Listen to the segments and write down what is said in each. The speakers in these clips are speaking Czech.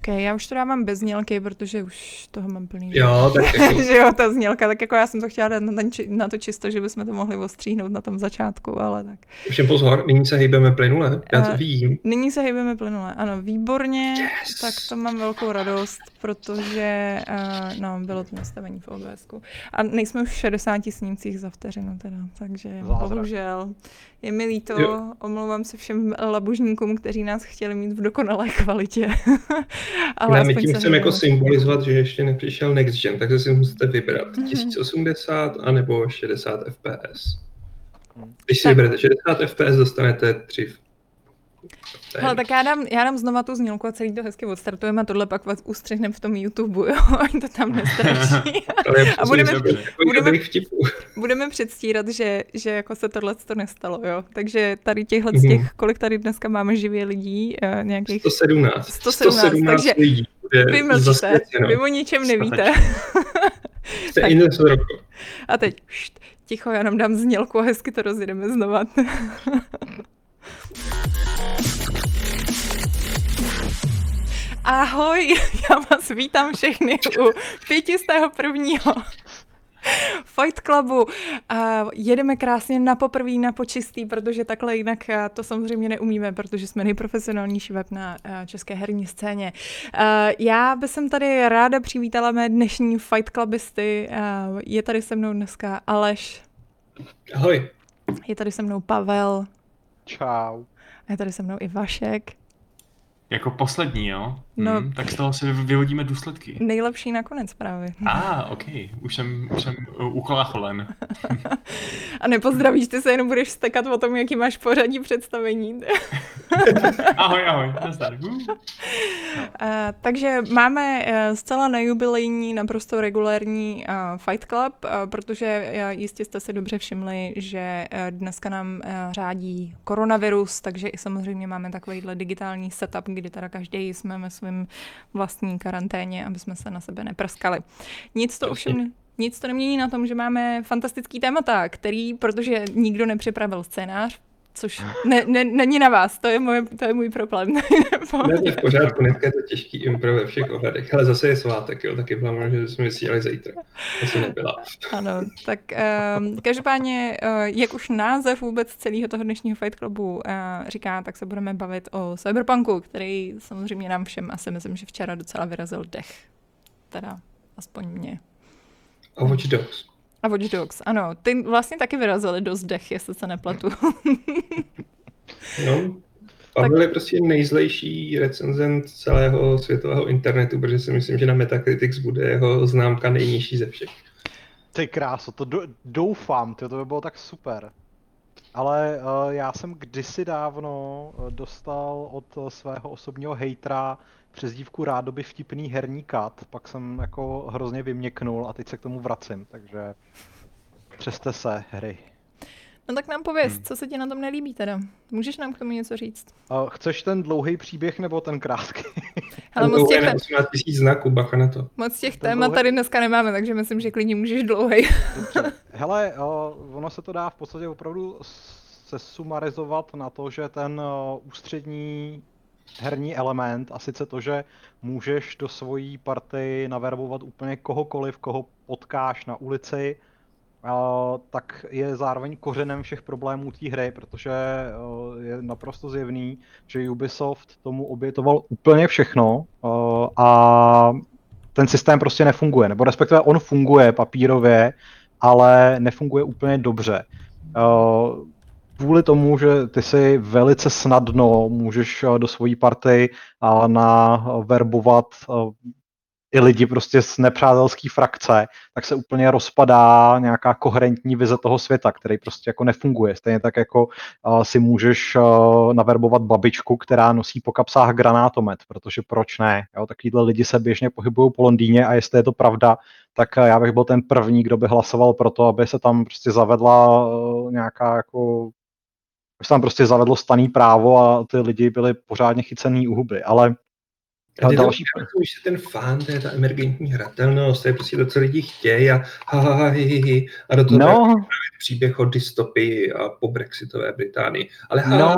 Ok, já už to dávám bez znělky, protože už toho mám plný. Jo, tak jako... že jo, ta znělka, tak jako já jsem to chtěla dát na, ten, na to čisto, že bychom to mohli ostříhnout na tom začátku, ale tak. Všem pozor, nyní se hýbeme plynule, já to Eh, vím. Nyní se hýbeme plynule, ano, výborně, Yes. tak to mám velkou radost, protože, uh, no, bylo to nastavení v obs A nejsme už v 60 snímcích za vteřinu teda, takže Zázrak. bohužel. Je mi líto, Jo. omlouvám se všem labužníkům, kteří nás chtěli mít v dokonalé kvalitě. Ale Ale my tím chceme jako symbolizovat, že ještě nepřišel Next Gen, takže si musíte vybrat Mhm. 1080 anebo 60 FPS. Když si Tak. vyberete 60 FPS, dostanete 3 Hele, tak já dám, já dám znova tu znělku a celý to hezky odstartujeme a tohle pak vás ustřihneme v tom YouTube, jo, ať to tam nestraší. A budeme- budeme-. Budeme předstírat, že, že jako se tohle to nestalo, jo. Takže tady těchhle z Mhm. těch, kolik tady dneska máme živě lidí, uh, nějakých 117. 117, takže lidí vy mlčte, zasvěceno. vy o ničem nevíte. Jste tak. A teď, št, ticho, já nám dám znělku a hezky to rozjedeme znova. Ahoj, já vás vítám všechny u 501. Fight Clubu. A jedeme krásně na poprví, na počistý, protože takhle jinak to samozřejmě neumíme, protože jsme nejprofesionálnější web na české herní scéně. A, Já bych jsem tady ráda přivítala mé dnešní Fight Clubisty. A, Je tady se mnou dneska Aleš, Ahoj. je tady se mnou Pavel, Čau. a je tady se mnou i Vašek. Jako poslední, jo? No. Hmm, tak z toho si vy- vyvodíme důsledky. Nejlepší nakonec právě. A, ah, ok, už jsem, už jsem uh, uklácholen. A nepozdravíš, ty se jenom budeš stekat o tom, jaký máš pořadí představení. Ahoj, ahoj, nazdar. Uh. Takže máme uh, zcela nejubilejní, naprosto regulérní uh, Fight Club, uh, protože uh, jistě jste si dobře všimli, že uh, dneska nám uh, řádí koronavirus, takže i samozřejmě máme takovýhle digitální setup, kdy teda každý jsme ve svém vlastní karanténě, aby jsme se na sebe neprskali. Nic to ovšem nic to nemění na tom, že máme fantastický témata, který, protože nikdo nepřipravil scénář, což ne, ne, není na vás, to je, moje, to je můj problém. Ne, to je v pořádku, dneska je to těžký impro ve všech ohledech, ale zase je svátek, jo, taky byla možná, že jsme vysílali zítra. Asi nebyla. Ano, tak um, každopádně, uh, jak už název vůbec celého toho dnešního Fight Clubu uh, říká, tak se budeme bavit o Cyberpunku, který samozřejmě nám všem asi myslím, že včera docela vyrazil dech. Teda aspoň mě. A Watch Dogs. A Watch Dogs, ano, ty vlastně taky vyrazili dost dech, jestli se nepletu. No, Pavel je prostě nejzlejší recenzent celého světového internetu, protože si myslím, že na Metacritics bude jeho známka nejnižší ze všech. Ty kráso, to do, doufám, ty, to by bylo tak super. Ale uh, já jsem kdysi dávno uh, dostal od uh, svého osobního hejtra přezdívku rádoby vtipný herní kat, pak jsem jako hrozně vyměknul a teď se k tomu vracím, takže přeste se hry. No tak nám pověz, Hmm. co se ti na tom nelíbí teda? Můžeš nám k tomu něco říct? Uh, chceš ten dlouhý příběh nebo ten krátký? Ale moc dlouhý těch, na 18 000 znaků, bacha na to. moc těch Ten témat dlouhý- tady dneska nemáme, takže myslím, že klidně můžeš dlouhej. Dobře. Hele, uh, ono se to dá v podstatě opravdu se sumarizovat na to, že ten uh, ústřední herní element, a sice to, že můžeš do svojí party naverbovat úplně kohokoliv, koho potkáš na ulici, uh, tak je zároveň kořenem všech problémů té hry, protože uh, je naprosto zjevný, že Ubisoft tomu obětoval úplně všechno uh, a ten systém prostě nefunguje, nebo respektive on funguje papírově, ale nefunguje úplně dobře. Kvůli tomu, že ty si velice snadno můžeš uh, do svojí party naverbovat uh, i lidi prostě z nepřátelské frakce, tak se úplně rozpadá nějaká koherentní vize toho světa, který prostě jako nefunguje. Stejně tak jako uh, si můžeš naverbovat babičku, která nosí po kapsách granátomet, protože proč ne? Jo, takovýhle lidi se běžně pohybují po Londýně a jestli je to pravda, tak já bych byl ten první, kdo by hlasoval pro to, aby se tam prostě zavedla nějaká jako aby se tam prostě zavedlo staný právo a ty lidi byli pořádně chycený u huby, ale A další... Už se ten fán, to je ta emergentní hratelnost, to je prostě to, co lidi chtějí a, ha, ha, ha, hi, hi, hi, a do toho no. příběh o dystopii a po brexitové Británii. Ale ha, no.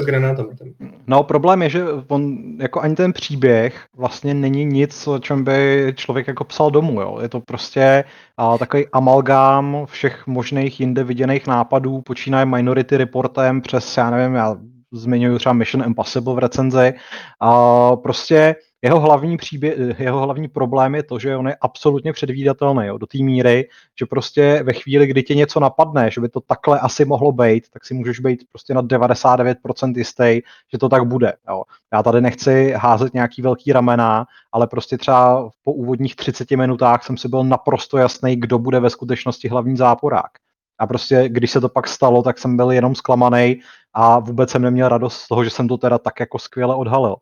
s granátometem. No, problém je, že on, jako ani ten příběh vlastně není nic, o čem by člověk jako psal domů, jo. Je to prostě a, takový amalgám všech možných jinde viděných nápadů, počínaje Minority Reportem přes, já nevím, já zmiňuji třeba Mission Impossible v recenzi. A prostě jeho hlavní, příběh, jeho hlavní problém je to, že on je absolutně předvídatelný jo, do té míry, že prostě ve chvíli, kdy tě něco napadne, že by to takhle asi mohlo být, tak si můžeš být prostě na 99% jistý, že to tak bude. Jo. Já tady nechci házet nějaký velký ramena, ale prostě třeba po úvodních 30 minutách jsem si byl naprosto jasný, kdo bude ve skutečnosti hlavní záporák. A prostě, když se to pak stalo, tak jsem byl jenom zklamaný a vůbec jsem neměl radost z toho, že jsem to teda tak jako skvěle odhalil.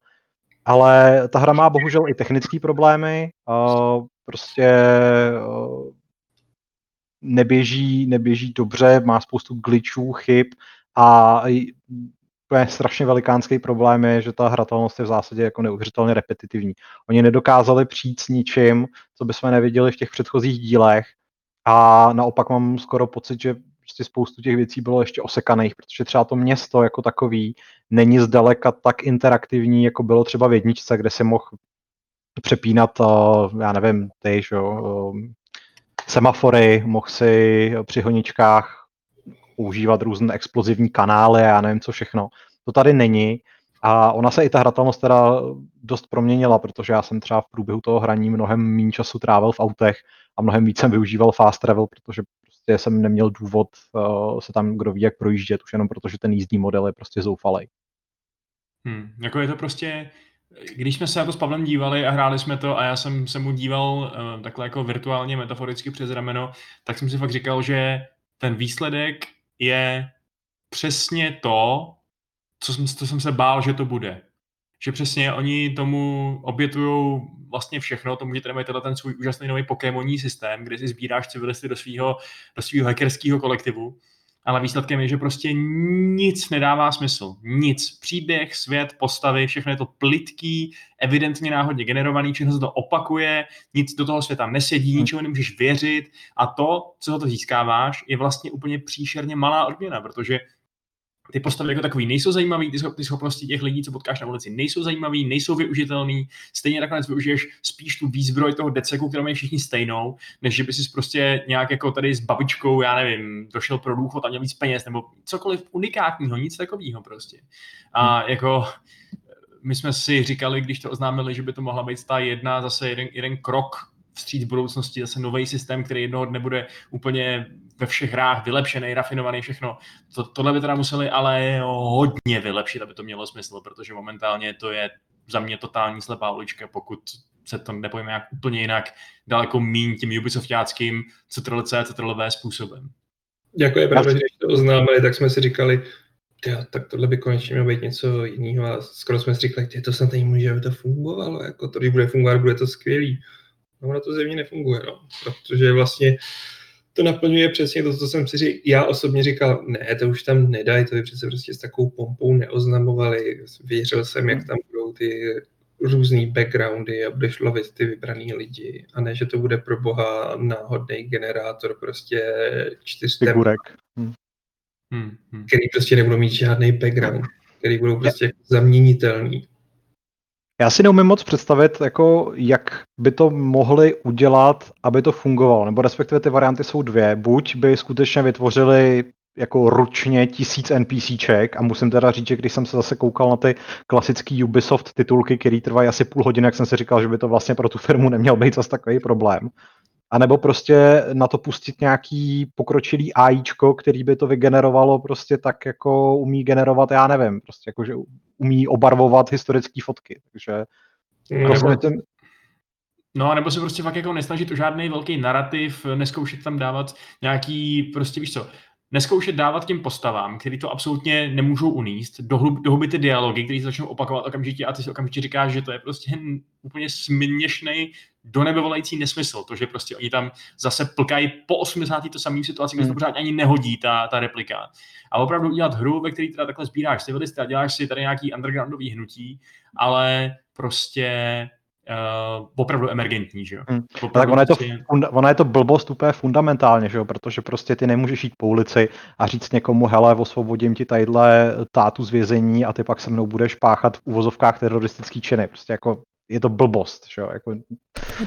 Ale ta hra má bohužel i technické problémy, uh, prostě uh, neběží, neběží dobře, má spoustu glitchů, chyb a je strašně velikánský problém je, že ta hratelnost je v zásadě jako neuvěřitelně repetitivní. Oni nedokázali přijít s ničím, co bychom neviděli v těch předchozích dílech a naopak mám skoro pocit, že prostě spoustu těch věcí bylo ještě osekaných, protože třeba to město jako takový není zdaleka tak interaktivní, jako bylo třeba v jedničce, kde si mohl přepínat, já nevím, ty, že jo, semafory, mohl si při honičkách používat různé explozivní kanály a já nevím co všechno. To tady není a ona se i ta hratelnost teda dost proměnila, protože já jsem třeba v průběhu toho hraní mnohem méně času trávil v autech a mnohem víc jsem využíval fast travel, protože prostě jsem neměl důvod uh, se tam kdo ví jak projíždět, už jenom protože ten jízdní model je prostě zoufalý. Hmm, jako je to prostě, když jsme se na to s Pavlem dívali a hráli jsme to a já jsem se mu díval uh, takhle jako virtuálně, metaforicky přes rameno, tak jsem si fakt říkal, že ten výsledek je přesně to, co jsem, co jsem se bál, že to bude že přesně oni tomu obětují vlastně všechno, to můžete mít ten svůj úžasný nový Pokémoní systém, kde si sbíráš civilisty do svého do svýho hackerského kolektivu, ale výsledkem je, že prostě nic nedává smysl. Nic. Příběh, svět, postavy, všechno je to plitký, evidentně náhodně generovaný, všechno se to opakuje, nic do toho světa nesedí, hmm. ničemu nemůžeš věřit a to, co to získáváš, je vlastně úplně příšerně malá odměna, protože ty postavy jako takový nejsou zajímavý, ty, ty schopnosti těch lidí, co potkáš na ulici, nejsou zajímavý, nejsou využitelný. Stejně nakonec využiješ spíš tu výzbroj toho deceku, kterou mají všichni stejnou, než že by si prostě nějak jako tady s babičkou, já nevím, došel pro důchod a měl víc peněz, nebo cokoliv unikátního, nic takového prostě. A hmm. jako my jsme si říkali, když to oznámili, že by to mohla být ta jedna, zase jeden, jeden krok vstříc budoucnosti, zase nový systém, který jednoho dne bude úplně ve všech hrách vylepšený, rafinovaný, všechno. To, tohle by teda museli ale hodně vylepšit, aby to mělo smysl, protože momentálně to je za mě totální slepá ulička, pokud se to nepojme nějak úplně jinak, daleko míň tím Ubisoftáckým CTRL-C, CTRL-V způsobem. Jako je pravda, že když to oznámili, tak jsme si říkali, jo, tak tohle by konečně mělo být něco jiného a skoro jsme si říkali, to snad může, aby to fungovalo, jako to, když bude fungovat, bude to skvělý. No, ono to zjevně nefunguje, no, protože vlastně to naplňuje přesně to, co jsem si říkal. Já osobně říkal, ne, to už tam nedají, to je přece prostě s takovou pompou neoznamovali. Věřil jsem, jak tam budou ty různý backgroundy a budeš lovit ty vybraný lidi. A ne, že to bude pro boha náhodný generátor prostě čtyř Figurek. Hmm. Hmm, hmm. který prostě nebudou mít žádný background, který budou prostě zaměnitelný. Já si neumím moc představit, jako jak by to mohli udělat, aby to fungovalo, nebo respektive ty varianty jsou dvě. Buď by skutečně vytvořili jako ručně tisíc NPCček a musím teda říct, že když jsem se zase koukal na ty klasické Ubisoft titulky, které trvají asi půl hodiny, jak jsem si říkal, že by to vlastně pro tu firmu neměl být zase takový problém. A nebo prostě na to pustit nějaký pokročilý AIčko, který by to vygenerovalo prostě tak, jako umí generovat, já nevím, prostě jako, že umí obarvovat historické fotky. Takže nebo, vlastně ten... No, nebo se prostě fakt jako nesnažit o žádný velký narrativ, neskoušet tam dávat nějaký, prostě víš co, neskoušet dávat těm postavám, který to absolutně nemůžou uníst, dohubit ty dialogy, které se začnou opakovat okamžitě a ty si okamžitě říkáš, že to je prostě úplně směšný, do nebe volající nesmysl, to, že prostě oni tam zase plkají po 80. to samý situaci, kde hmm. to pořád ani nehodí ta, ta replika. A opravdu udělat hru, ve které teda takhle sbíráš civilisty a děláš si tady nějaký undergroundový hnutí, ale prostě uh, opravdu emergentní, že jo. Hmm. tak ona je, to, prostě- funda, ona je to blbost úplně fundamentálně, že jo, protože prostě ty nemůžeš jít po ulici a říct někomu, hele, osvobodím ti tadyhle tátu z vězení a ty pak se mnou budeš páchat v uvozovkách teroristický činy. Prostě jako je to blbost, že jo. Jako...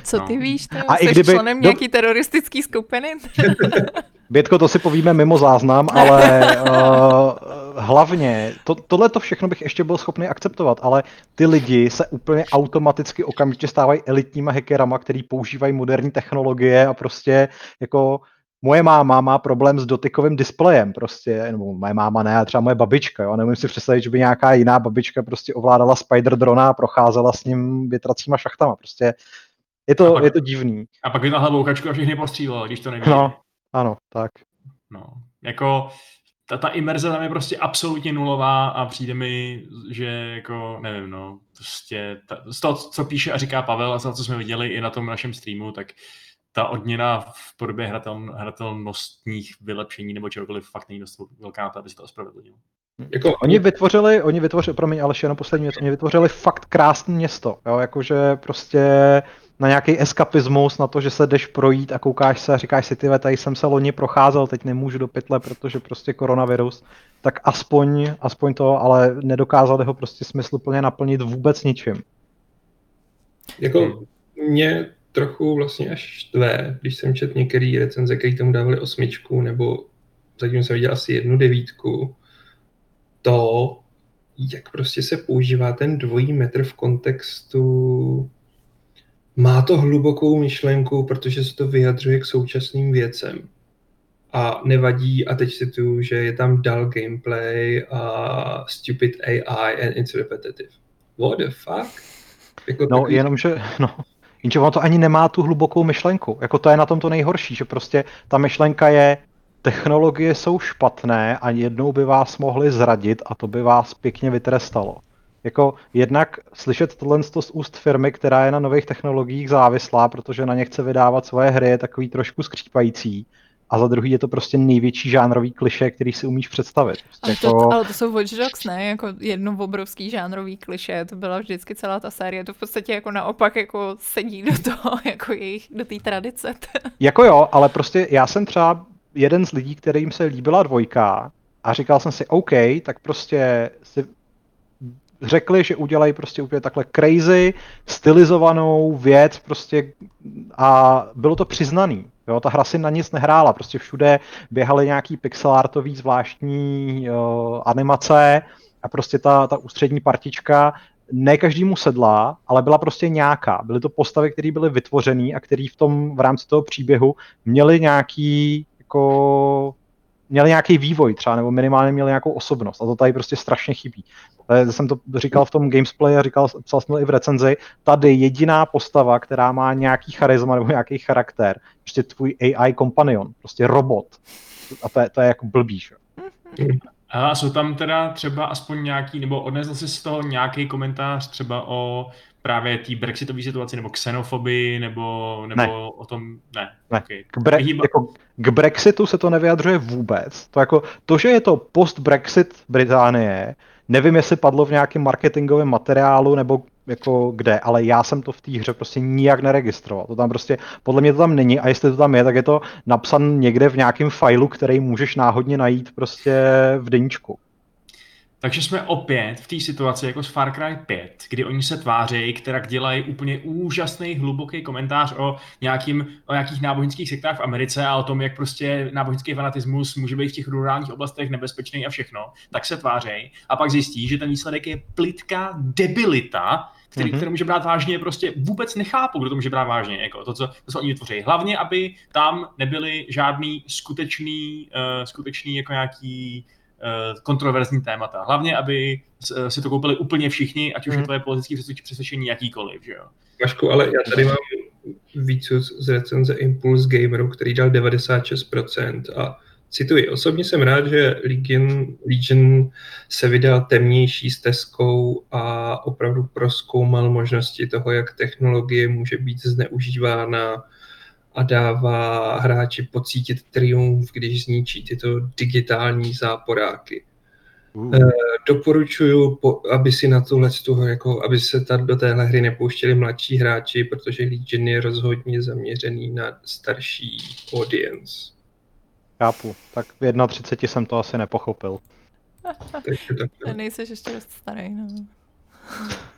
Co ty no. víš, to a Jsi i kdyby, členem do... nějaký teroristický skupiny? Bětko, to si povíme mimo záznam, ale uh, hlavně, to, tohle to všechno bych ještě byl schopný akceptovat, ale ty lidi se úplně automaticky okamžitě stávají elitníma hackerama, který používají moderní technologie a prostě jako moje máma má problém s dotykovým displejem prostě, nebo moje máma ne, a třeba moje babička, jo, nemůžu si představit, že by nějaká jiná babička prostě ovládala spider drona a procházela s ním větracíma šachtama, prostě je to, pak, je to divný. A pak vytáhla bouchačku a všechny postřílel, když to neví. No, ano, tak. No, jako ta, ta imerze tam je prostě absolutně nulová a přijde mi, že jako, nevím, no, prostě ta, z toho, co píše a říká Pavel a z toho, co jsme viděli i na tom našem streamu, tak ta odměna v podobě hratel, hratelnostních vylepšení nebo čehokoliv fakt není dost velká, aby se to ospravedlnilo. Jako, oni vytvořili, oni vytvořili, promiň, ale jenom poslední věc, oni vytvořili fakt krásné město, jo, jakože prostě na nějaký eskapismus, na to, že se jdeš projít a koukáš se a říkáš si, ty tady jsem se loni procházel, teď nemůžu do pytle, protože prostě koronavirus, tak aspoň, aspoň to, ale nedokázali ho prostě smysluplně naplnit vůbec ničím. Jako mě trochu vlastně až štve, když jsem četl některé recenze, které tomu dávali osmičku, nebo zatím jsem viděl asi jednu devítku, to, jak prostě se používá ten dvojí metr v kontextu má to hlubokou myšlenku, protože se to vyjadřuje k současným věcem. A nevadí, a teď cituju, že je tam dull gameplay a stupid AI and it's repetitive. What the fuck? Jako no, takový... jenomže, no, jenže ono to ani nemá tu hlubokou myšlenku. Jako to je na tom to nejhorší, že prostě ta myšlenka je, technologie jsou špatné a jednou by vás mohly zradit a to by vás pěkně vytrestalo jako jednak slyšet tohle z úst firmy, která je na nových technologiích závislá, protože na ně chce vydávat svoje hry, je takový trošku skřípající. A za druhý je to prostě největší žánrový kliše, který si umíš představit. Prostě ale, to, jako... ale to jsou Watch Dogs, ne? Jako jedno obrovský žánrový kliše, to byla vždycky celá ta série, to v podstatě jako naopak jako sedí do toho, jako jejich, do té tradice. jako jo, ale prostě já jsem třeba jeden z lidí, kterým se líbila dvojka a říkal jsem si, OK, tak prostě si řekli, že udělají prostě úplně takhle crazy, stylizovanou věc prostě a bylo to přiznaný. Jo, ta hra si na nic nehrála, prostě všude běhaly nějaký pixelartový zvláštní jo, animace a prostě ta, ta ústřední partička ne každému sedla, ale byla prostě nějaká. Byly to postavy, které byly vytvořené a které v tom v rámci toho příběhu měly nějaký jako měli nějaký vývoj třeba, nebo minimálně měli nějakou osobnost. A to tady prostě strašně chybí. Já jsem to říkal v tom Gamesplay a říkal, psal jsem to i v recenzi, tady jediná postava, která má nějaký charisma nebo nějaký charakter, prostě tvůj AI kompanion, prostě robot. A to je, to je jako blbý, že? A jsou tam teda třeba aspoň nějaký, nebo odnesl jsi z toho nějaký komentář třeba o právě té brexitové situaci, nebo xenofobii, nebo, nebo ne. o tom, ne. ne. Okay. K, bre- jako, k Brexitu se to nevyjadřuje vůbec. To, jako, to, že je to post-Brexit Británie, nevím, jestli padlo v nějakém marketingovém materiálu, nebo jako kde, ale já jsem to v té hře prostě nijak neregistroval. To tam prostě, podle mě to tam není a jestli to tam je, tak je to napsan někde v nějakém failu, který můžeš náhodně najít prostě v deníčku. Takže jsme opět v té situaci jako s Far Cry 5, kdy oni se tvářejí, která dělají úplně úžasný, hluboký komentář o, nějakým, o nějakých náboženských sektách v Americe a o tom, jak prostě náboženský fanatismus může být v těch rurálních oblastech nebezpečný a všechno, tak se tvářejí a pak zjistí, že ten výsledek je plitká debilita, který, mm-hmm. který může brát vážně, prostě vůbec nechápu, kdo to může brát vážně, jako to, co, to, co oni vytvoří. Hlavně, aby tam nebyly žádný skutečný, uh, skutečný jako nějaký kontroverzní témata. Hlavně, aby eh, si to koupili úplně všichni, ať už hmm. je tvoje politické přesvědčení jakýkoliv, že jo. Vašku, ale já tady mám víc z recenze Impulse Gameru, který dal 96% a cituji, osobně jsem rád, že Legion, Legion se vydal temnější stezkou a opravdu proskoumal možnosti toho, jak technologie může být zneužívána a dává hráči pocítit triumf, když zničí tyto digitální záporáky. Uh. Doporučuju, aby si na tuhle toho, jako, aby se tady do téhle hry nepouštěli mladší hráči, protože Legion je rozhodně zaměřený na starší audience. Chápu. Tak v 31 jsem to asi nepochopil. Takže Nejseš ještě dost starý, no.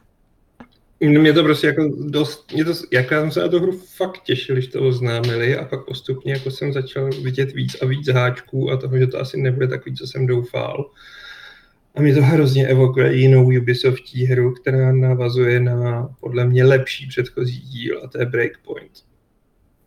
Mě to prostě jako dost, mě to, jak já jsem se na tu hru fakt těšil, když to oznámili a pak postupně jako jsem začal vidět víc a víc háčků a toho, že to asi nebude takový, co jsem doufal. A mě to hrozně evokuje jinou Ubisoftí hru, která navazuje na podle mě lepší předchozí díl a to je Breakpoint,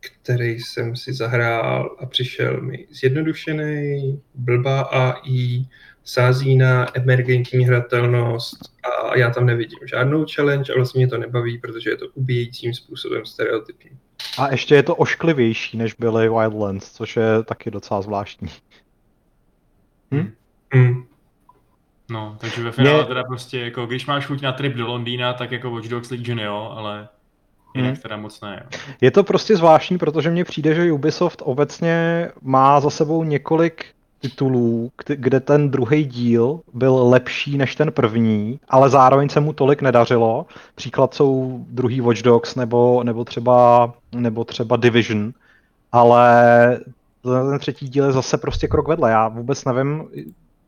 který jsem si zahrál a přišel mi zjednodušený, blbá AI, sází na emergentní hratelnost a já tam nevidím žádnou challenge a vlastně mě to nebaví, protože je to ubíjejícím způsobem stereotypní. A ještě je to ošklivější, než byly Wildlands, což je taky docela zvláštní. Hm? Hm. No, takže ve finále Mě... teda prostě, jako když máš chuť na trip do Londýna, tak jako Watch Dogs Legion jo, ale jinak hmm. teda moc ne. Jo. Je to prostě zvláštní, protože mně přijde, že Ubisoft obecně má za sebou několik titulů, kde ten druhý díl byl lepší než ten první, ale zároveň se mu tolik nedařilo. Příklad jsou druhý Watch Dogs nebo, nebo, třeba, nebo třeba Division, ale ten třetí díl je zase prostě krok vedle. Já vůbec nevím,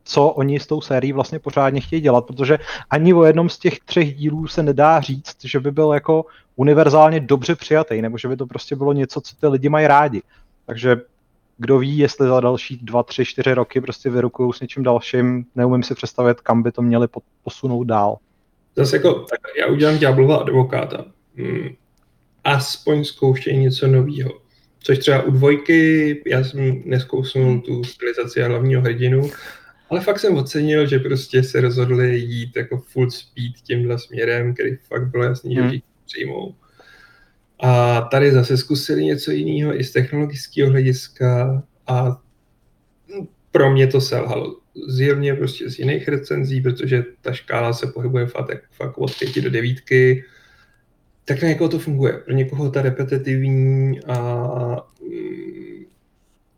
co oni s tou sérií vlastně pořádně chtějí dělat, protože ani o jednom z těch třech dílů se nedá říct, že by byl jako univerzálně dobře přijatý, nebo že by to prostě bylo něco, co ty lidi mají rádi. Takže kdo ví, jestli za další dva, tři, čtyři roky prostě vyrukují s něčím dalším, neumím si představit, kam by to měli posunout dál. Zase jako, tak já udělám ďáblova advokáta. Hmm. Aspoň zkouštějí něco nového. Což třeba u dvojky, já jsem neskousnul tu stylizaci hlavního hrdinu, ale fakt jsem ocenil, že prostě se rozhodli jít jako full speed tímhle směrem, který fakt bylo jasný, hmm. že přijmou. A tady zase zkusili něco jiného i z technologického hlediska a pro mě to selhalo. Zjevně prostě z jiných recenzí, protože ta škála se pohybuje fakt, fakt od pěti do devítky. Tak na někoho to funguje. Pro někoho ta repetitivní a mm,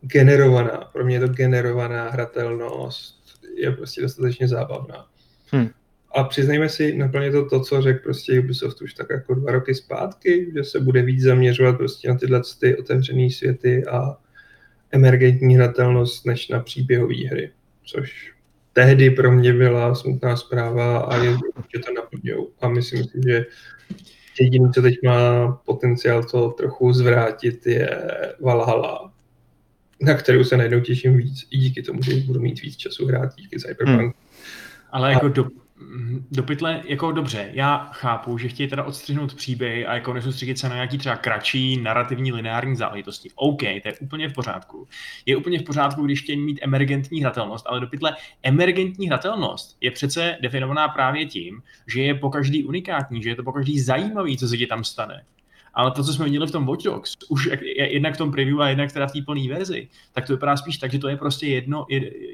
generovaná, pro mě je to generovaná hratelnost je prostě dostatečně zábavná. Hmm. A přiznejme si, naplně to to, co řekl prostě Ubisoft už tak jako dva roky zpátky, že se bude víc zaměřovat prostě na tyhle ty otevřené světy a emergentní hratelnost než na příběhové hry, což tehdy pro mě byla smutná zpráva a je, že to naplňují. A myslím si, že jediný, co teď má potenciál to trochu zvrátit, je Valhalla, na kterou se najednou těším víc, i díky tomu, že budu mít víc času hrát díky Cyberpunk. Hmm. Ale jako do, do pytle, jako dobře, já chápu, že chtějí teda odstřihnout příběh a jako nesoustředit se na nějaký třeba kratší narrativní lineární záležitosti. OK, to je úplně v pořádku. Je úplně v pořádku, když chtějí mít emergentní hratelnost, ale do pytle emergentní hratelnost je přece definovaná právě tím, že je po každý unikátní, že je to po každý zajímavý, co se ti tam stane ale to, co jsme viděli v tom Watch Dogs, už jednak v tom preview a jednak teda v té plné verzi, tak to vypadá spíš tak, že to je prostě jedno,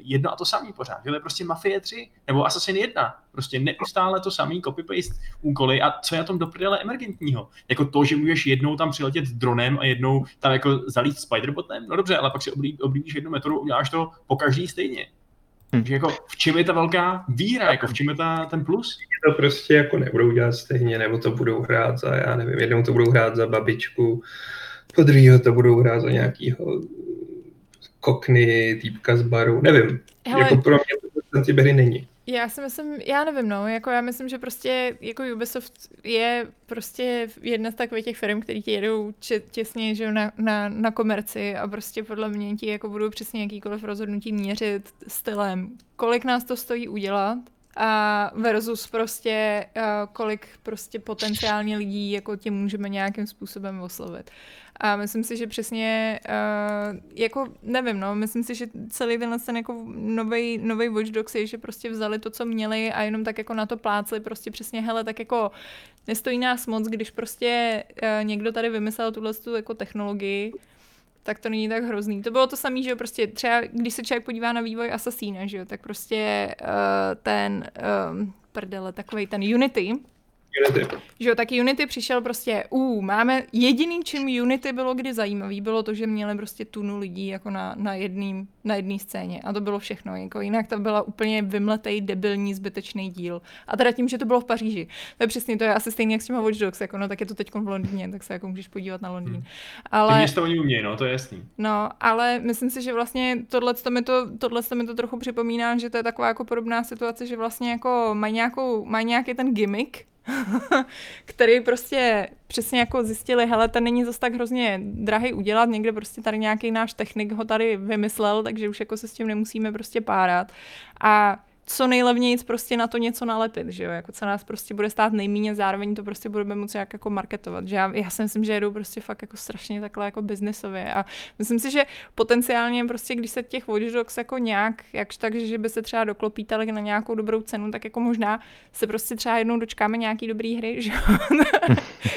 jedno a to samý pořád. Že to je prostě Mafie 3 nebo Assassin 1. Prostě neustále to samý copy-paste úkoly a co je na tom do emergentního? Jako to, že můžeš jednou tam přiletět dronem a jednou tam jako zalít spiderbotem? No dobře, ale pak si oblíbíš jednu metodu, uděláš to po každý stejně. Hmm. Že jako v čem je ta velká výhra, jako v čem je ta, ten plus? To prostě jako nebudou dělat stejně, nebo to budou hrát za, já nevím, jednou to budou hrát za babičku, po druhého to budou hrát za nějakýho kokny, týpka z baru, nevím. Hele, jako pro mě to ty hry není. Já si myslím, já nevím, no, jako já myslím, že prostě jako Ubisoft je prostě jedna z takových těch firm, který ti jedou těsně že na, na, na komerci a prostě podle mě ti jako budou přesně jakýkoliv rozhodnutí měřit stylem, kolik nás to stojí udělat a versus prostě uh, kolik prostě potenciálně lidí jako tě můžeme nějakým způsobem oslovit. A myslím si, že přesně, uh, jako nevím, no, myslím si, že celý tenhle ten jako nový nový Watch Dogs je, že prostě vzali to, co měli a jenom tak jako na to plácli, prostě přesně, hele, tak jako nestojí nás moc, když prostě uh, někdo tady vymyslel tuhle tu jako technologii, tak to není tak hrozný. To bylo to samé, že jo, prostě třeba, když se člověk podívá na vývoj Assassina, že jo, tak prostě uh, ten, um, prdele, takový ten Unity, Unity. Že jo, tak Unity přišel prostě, uh, máme, jediný čím Unity bylo kdy zajímavý, bylo to, že měli prostě tunu lidí jako na, na jedné na jedný scéně a to bylo všechno, jako jinak to byla úplně vymletej, debilní, zbytečný díl. A teda tím, že to bylo v Paříži. To je přesně, to je asi stejný jak s těma Watch Dogs, jako no tak je to teď v Londýně, tak se jako můžeš podívat na Londýn. Hmm. Ale... Ty oni umějí, no, to je jasný. No, ale myslím si, že vlastně tohle mi to, tohle mi to trochu připomíná, že to je taková jako podobná situace, že vlastně jako mají, nějakou, mají nějaký ten gimmick, který prostě přesně jako zjistili, hele, ten není zase tak hrozně drahý udělat, někde prostě tady nějaký náš technik ho tady vymyslel, takže už jako se s tím nemusíme prostě párat. A co nejlevněji prostě na to něco nalepit, že jo, jako co nás prostě bude stát nejméně, zároveň to prostě budeme moci jak jako marketovat, že já, já si myslím, že jedou prostě fakt jako strašně takhle jako biznesově a myslím si, že potenciálně prostě, když se těch Watch Dogs jako nějak, jakž tak, že by se třeba doklopítali na nějakou dobrou cenu, tak jako možná se prostě třeba jednou dočkáme nějaký dobrý hry, že jo.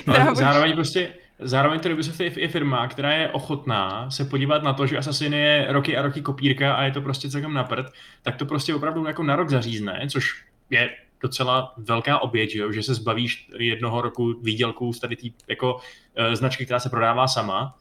no, zároveň prostě Zároveň to Ubisoft je, je firma, která je ochotná se podívat na to, že Assassin je roky a roky kopírka a je to prostě celkem na prd, tak to prostě opravdu jako na rok zařízne, což je docela velká oběť, že, jo? že se zbavíš jednoho roku výdělků z tady té jako, e, značky, která se prodává sama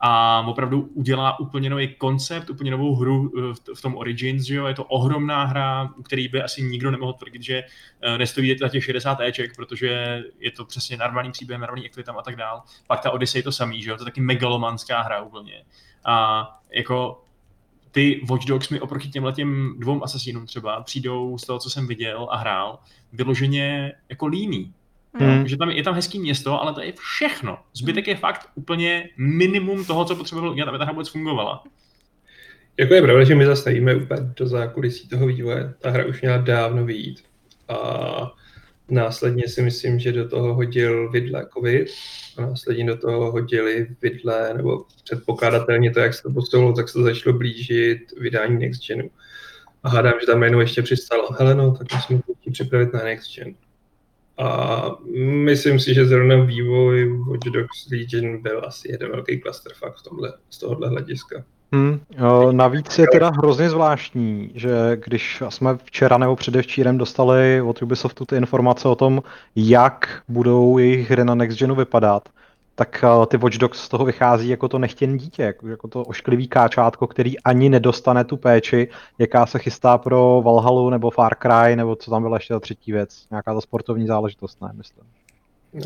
a opravdu udělá úplně nový koncept, úplně novou hru eh, v tom Origins, že jo? je to ohromná hra, který by asi nikdo nemohl tvrdit, že eh, nestojí za těch 60 Eček, protože je to přesně narvaný příběh, narvaný aktivitám a tak dál. Pak ta Odyssey je to samý, že jo? to je taky megalomanská hra úplně. A jako ty Watch Dogs mi oproti těmhle těm dvou asasínům třeba přijdou z toho, co jsem viděl a hrál, vyloženě jako líný. Hmm. Že tam je tam hezký město, ale to je všechno. Zbytek je fakt úplně minimum toho, co potřebuje udělat, aby ta hra vůbec fungovala. Jako je pravda, že my zastavíme úplně do zákulisí toho vývoje. Ta hra už měla dávno vyjít. A následně si myslím, že do toho hodil vidle covid a následně do toho hodili vidle, nebo předpokládatelně to, jak se to postavilo, tak se to začalo blížit vydání Next Genu. A hádám, že tam jenom ještě přistalo, hele no, tak musíme připravit na Next Gen. A myslím si, že zrovna vývoj Watch Dogs Legion byl asi jeden velký cluster fakt v tomhle, z tohohle hlediska. Hmm, navíc je teda hrozně zvláštní, že když jsme včera nebo předevčírem dostali od Ubisoftu ty informace o tom, jak budou jejich hry na Next Genu vypadat, tak eh, ty Watch Dogs z toho vychází jako to nechtěn dítě, jako, jako to ošklivý káčátko, který ani nedostane tu péči, jaká se chystá pro Valhalu nebo Far Cry, nebo co tam byla ještě ta třetí věc, nějaká ta sportovní záležitost, ne, myslím.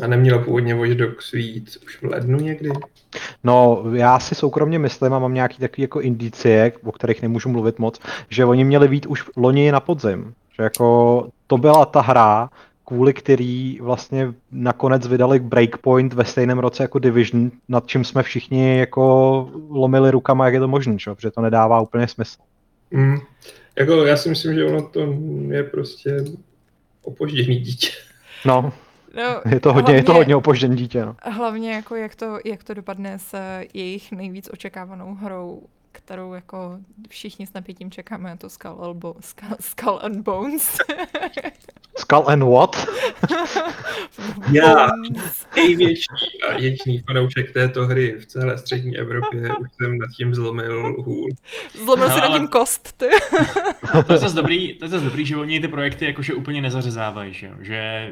A neměla původně Watch Dogs víc už v lednu někdy? No, já si soukromně myslím a mám nějaký takový jako indicie, o kterých nemůžu mluvit moc, že oni měli být už loni na podzim. Že jako to byla ta hra, kvůli který vlastně nakonec vydali Breakpoint ve stejném roce jako Division, nad čím jsme všichni jako lomili rukama, jak je to možné, protože to nedává úplně smysl. Mm. Jako já si myslím, že ono to je prostě opožděný dítě. No, No, je to hodně, hlavně, je to hodně opožděný dítě. No. Hlavně jako jak to, jak to dopadne s jejich nejvíc očekávanou hrou kterou jako všichni s napětím čekáme, je to Skull, Elbo, Skull, Skull and Bones. Skull and what? Já, největší a jediný fanoušek této hry v celé střední Evropě, už jsem nad tím zlomil hůl. Zlomil no, si nad tím kost, ty. to je zase dobrý, to je zase dobrý, že oni ty projekty jakože úplně nezařezávají, že, že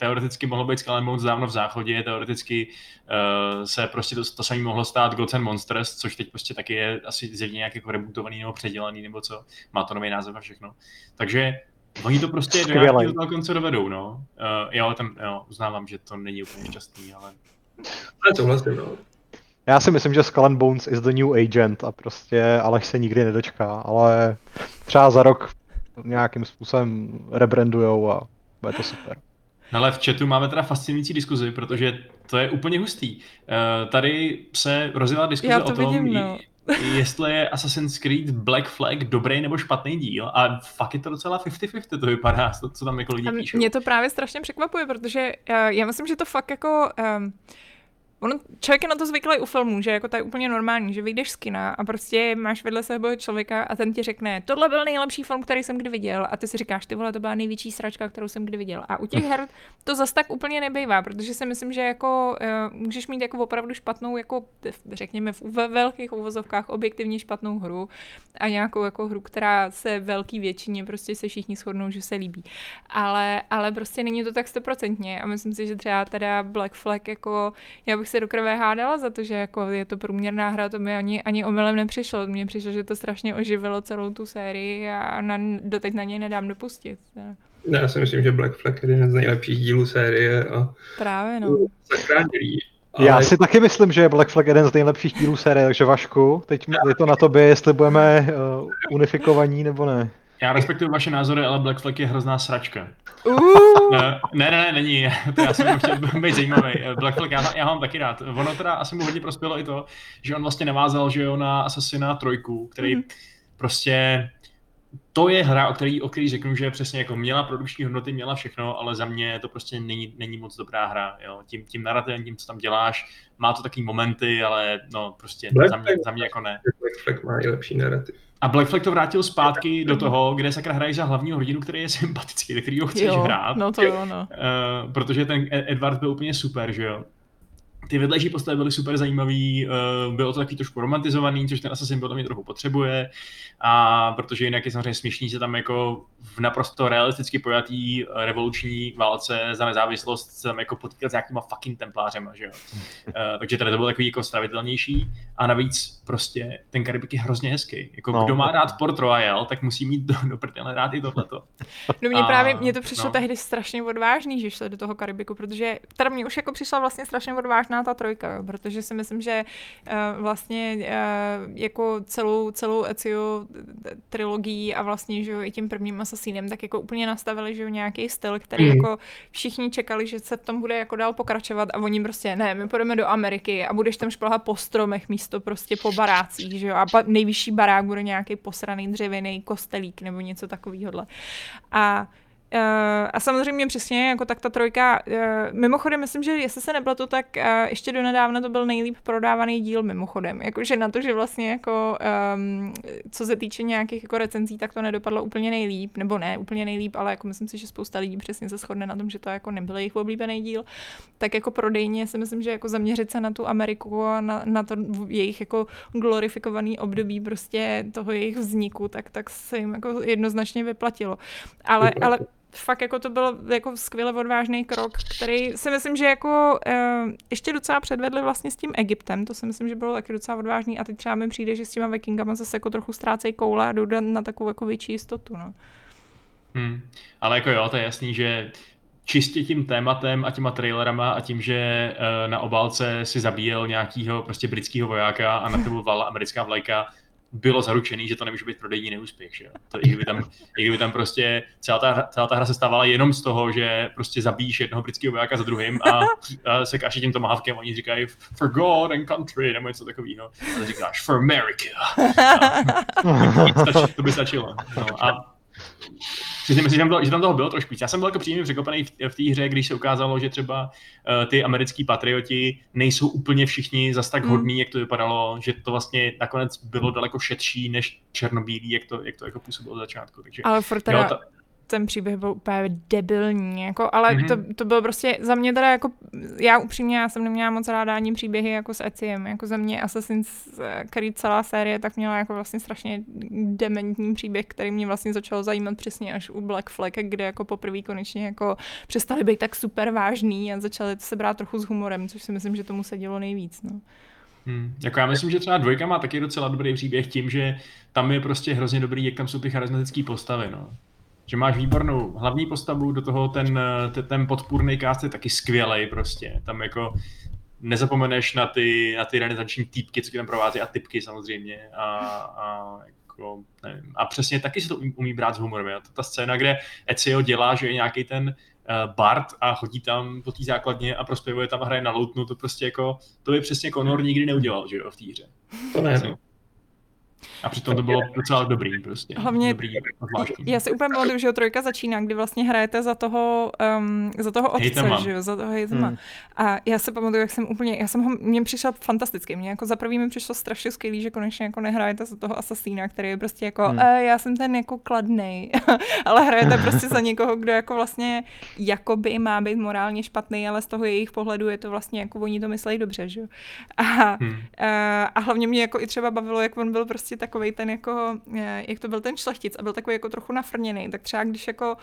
teoreticky mohlo být Skull Bones dávno v záchodě, teoreticky uh, se prostě to, to samé mohlo stát Gods and Monsters, což teď prostě taky je asi zjevně nějak jako rebootovaný nebo předělaný nebo co, má to nový název a všechno. Takže Oni to prostě do nějakého konce dovedou, no. Uh, jo, tam, jo, uznávám, že to není úplně šťastný, ale... Ale to vlastně, no. Já si myslím, že Skull and Bones is the new agent a prostě Aleš se nikdy nedočká, ale třeba za rok nějakým způsobem rebrandujou a bude to super. Ale v chatu máme teda fascinující diskuzi, protože to je úplně hustý. Uh, tady se rozjela diskuze o tom, vidím, no. jestli je Assassin's Creed Black Flag dobrý nebo špatný díl a fakt je to docela 50-50 to vypadá, to, co tam jako lidi píšou. Mě to právě strašně překvapuje, protože uh, já myslím, že to fakt jako... Um, ono, člověk je na to zvyklý u filmů, že jako to je úplně normální, že vyjdeš z kina a prostě máš vedle sebe člověka a ten ti řekne, tohle byl nejlepší film, který jsem kdy viděl a ty si říkáš, ty vole, to byla největší sračka, kterou jsem kdy viděl. A u těch her to zas tak úplně nebývá, protože si myslím, že jako uh, můžeš mít jako opravdu špatnou, jako řekněme ve velkých uvozovkách objektivně špatnou hru a nějakou jako hru, která se velký většině prostě se všichni shodnou, že se líbí. Ale, ale prostě není to tak stoprocentně a myslím si, že třeba teda Black Flag jako já bych se do krve hádala za to, že jako je to průměrná hra, to mi ani, ani omylem nepřišlo. Mně přišlo, že to strašně oživilo celou tu sérii a na, doteď na něj nedám dopustit. Já si myslím, že Black Flag je jeden z nejlepších dílů série a Právě no. zachránili ale... Já si taky myslím, že je Black Flag jeden z nejlepších dílů série, takže Vašku, teď je to na tobě, jestli budeme uh, unifikovaní nebo ne. Já respektuju vaše názory, ale Black Flag je hrozná sračka. Uh. Ne, ne, ne, není. To já jsem chtěl být zajímavý. Black Flag, já, já ho mám taky rád. Ono teda asi mu hodně prospělo i to, že on vlastně navázal, že jo, na Assassina trojku, který mm. prostě to je hra, o který, o který řeknu, že přesně jako měla produkční hodnoty, měla všechno, ale za mě to prostě není, není moc dobrá hra. Jo. Tím, tím narrativem, tím, co tam děláš, má to taky momenty, ale no prostě za mě, za mě jako ne. Black Flag má i lepší narrativ. A Black Flag to vrátil zpátky do toho, kde sakra hraješ za hlavního hrdinu, který je sympatický, do kterého chceš jo, hrát. No to jo, no. Uh, protože ten Edward byl úplně super, že jo ty vedlejší postavy byly super zajímavý, uh, bylo to taky trošku romantizovaný, což ten Assassin podle mě trochu potřebuje, a protože jinak je samozřejmě směšný se tam jako v naprosto realisticky pojatý eh, revoluční válce za nezávislost se tam jako potýkat s nějakýma fucking templářema, že jo. Uh, takže tady to bylo takový jako stravitelnější a navíc prostě ten Karibik je hrozně hezký. Jako no. kdo má rád Port Royal, tak musí mít do, do prdele rád i tohleto. No mě a, právě, mně to přišlo no. tehdy strašně odvážný, že šli do toho Karibiku, protože teda mě už jako přišla vlastně strašně odvážná ta trojka, protože si myslím, že uh, vlastně uh, jako celou, celou Ezio trilogii a vlastně, že jo, i tím prvním Assassinem, tak jako úplně nastavili, že jo, nějaký styl, který mm. jako všichni čekali, že se v tom bude jako dál pokračovat a oni prostě, ne, my půjdeme do Ameriky a budeš tam šplhat po stromech místo prostě po barácích, že jo, a nejvyšší barák bude nějaký posraný dřevěný kostelík nebo něco takového. A Uh, a samozřejmě přesně, jako tak ta trojka, uh, mimochodem myslím, že jestli se nepletu, tak uh, ještě do nedávna to byl nejlíp prodávaný díl mimochodem. Jakože na to, že vlastně jako, um, co se týče nějakých jako recenzí, tak to nedopadlo úplně nejlíp, nebo ne úplně nejlíp, ale jako myslím si, že spousta lidí přesně se shodne na tom, že to jako nebyl jejich oblíbený díl. Tak jako prodejně si myslím, že jako zaměřit se na tu Ameriku a na, na to jejich jako glorifikovaný období prostě toho jejich vzniku, tak, tak se jim jako jednoznačně vyplatilo. Ale, ale fakt jako to byl jako skvěle odvážný krok, který si myslím, že jako uh, ještě docela předvedli vlastně s tím Egyptem, to si myslím, že bylo taky docela odvážný a teď třeba mi přijde, že s těma vikingama zase jako trochu ztrácejí koule a jdou na takovou jako větší jistotu, no. Hmm. Ale jako jo, to je jasný, že čistě tím tématem a těma trailerama a tím, že uh, na obálce si zabíjel nějakýho prostě britského vojáka a na tebe vala americká vlajka, bylo zaručený, že to nemůže být prodejní neúspěch. Že? To, i, kdyby tam, I kdyby tam prostě celá ta, celá ta hra se stávala jenom z toho, že prostě zabíjíš jednoho britského vojáka za druhým a, a se kaši tím tomahawkem, oni říkají for God and country nebo něco takového. A ty říkáš for America. A, to by stačilo. No, a Myslím si, že tam, bylo, že tam toho bylo trošku víc. Já jsem byl jako příjemně překvapený v, v té hře, když se ukázalo, že třeba uh, ty americký patrioti nejsou úplně všichni zas tak mm. hodní, jak to vypadalo, že to vlastně nakonec bylo daleko šetší než černobílý, jak to, jak to jako působilo od začátku. Takže, Ale furt teda, jo, ta ten příběh byl úplně debilní, jako, ale mm-hmm. to, to bylo prostě za mě teda jako, já upřímně, já jsem neměla moc ráda ani příběhy jako s Eciem, jako za mě Assassin's Creed celá série tak měla jako vlastně strašně dementní příběh, který mě vlastně začal zajímat přesně až u Black Flag, kde jako poprvé konečně jako přestali být tak super vážný a začali se brát trochu s humorem, což si myslím, že tomu se dělo nejvíc, no. Hmm. Jako já myslím, že třeba dvojka má taky docela dobrý příběh tím, že tam je prostě hrozně dobrý, jak tam jsou ty charismatické postavy. No že máš výbornou hlavní postavu, do toho ten, ten, podpůrný cast je taky skvělý prostě. Tam jako nezapomeneš na ty, na ty renesanční týpky, co ti tam provází a typky samozřejmě. A, a jako, nevím. A přesně taky se to umí, umí brát s humorem. Jo. Ta, scéna, kde Ezio dělá, že je nějaký ten uh, Bart a chodí tam po té základně a prospěvuje tam a hraje na loutnu, to prostě jako, to by přesně Conor nikdy neudělal, že jo, v té hře. To ne. A přitom to bylo docela dobrý prostě. Hlavně, dobrý, zvláštní. já si úplně pamatuju, že trojka začíná, kdy vlastně hrajete za toho, um, za toho otce, Hejtema. že jo, za toho hejtema. Hmm. A já se pamatuju, jak jsem úplně, já jsem ho, mně přišel fantasticky, mně jako za prvý mi přišlo strašně skvělý, že konečně jako nehrajete za toho asasína, který je prostě jako, Hmm. e, já jsem ten jako kladnej, ale hrajete prostě za někoho, kdo jako vlastně jakoby má být morálně špatný, ale z toho jejich pohledu je to vlastně jako oni to myslejí dobře, že jo. A, Hmm. Eh, a hlavně mě jako i třeba bavilo, jak on byl prostě takový ten jako, eh, jak to byl ten šlechtic a byl takový jako trochu nafrněný, tak třeba když jako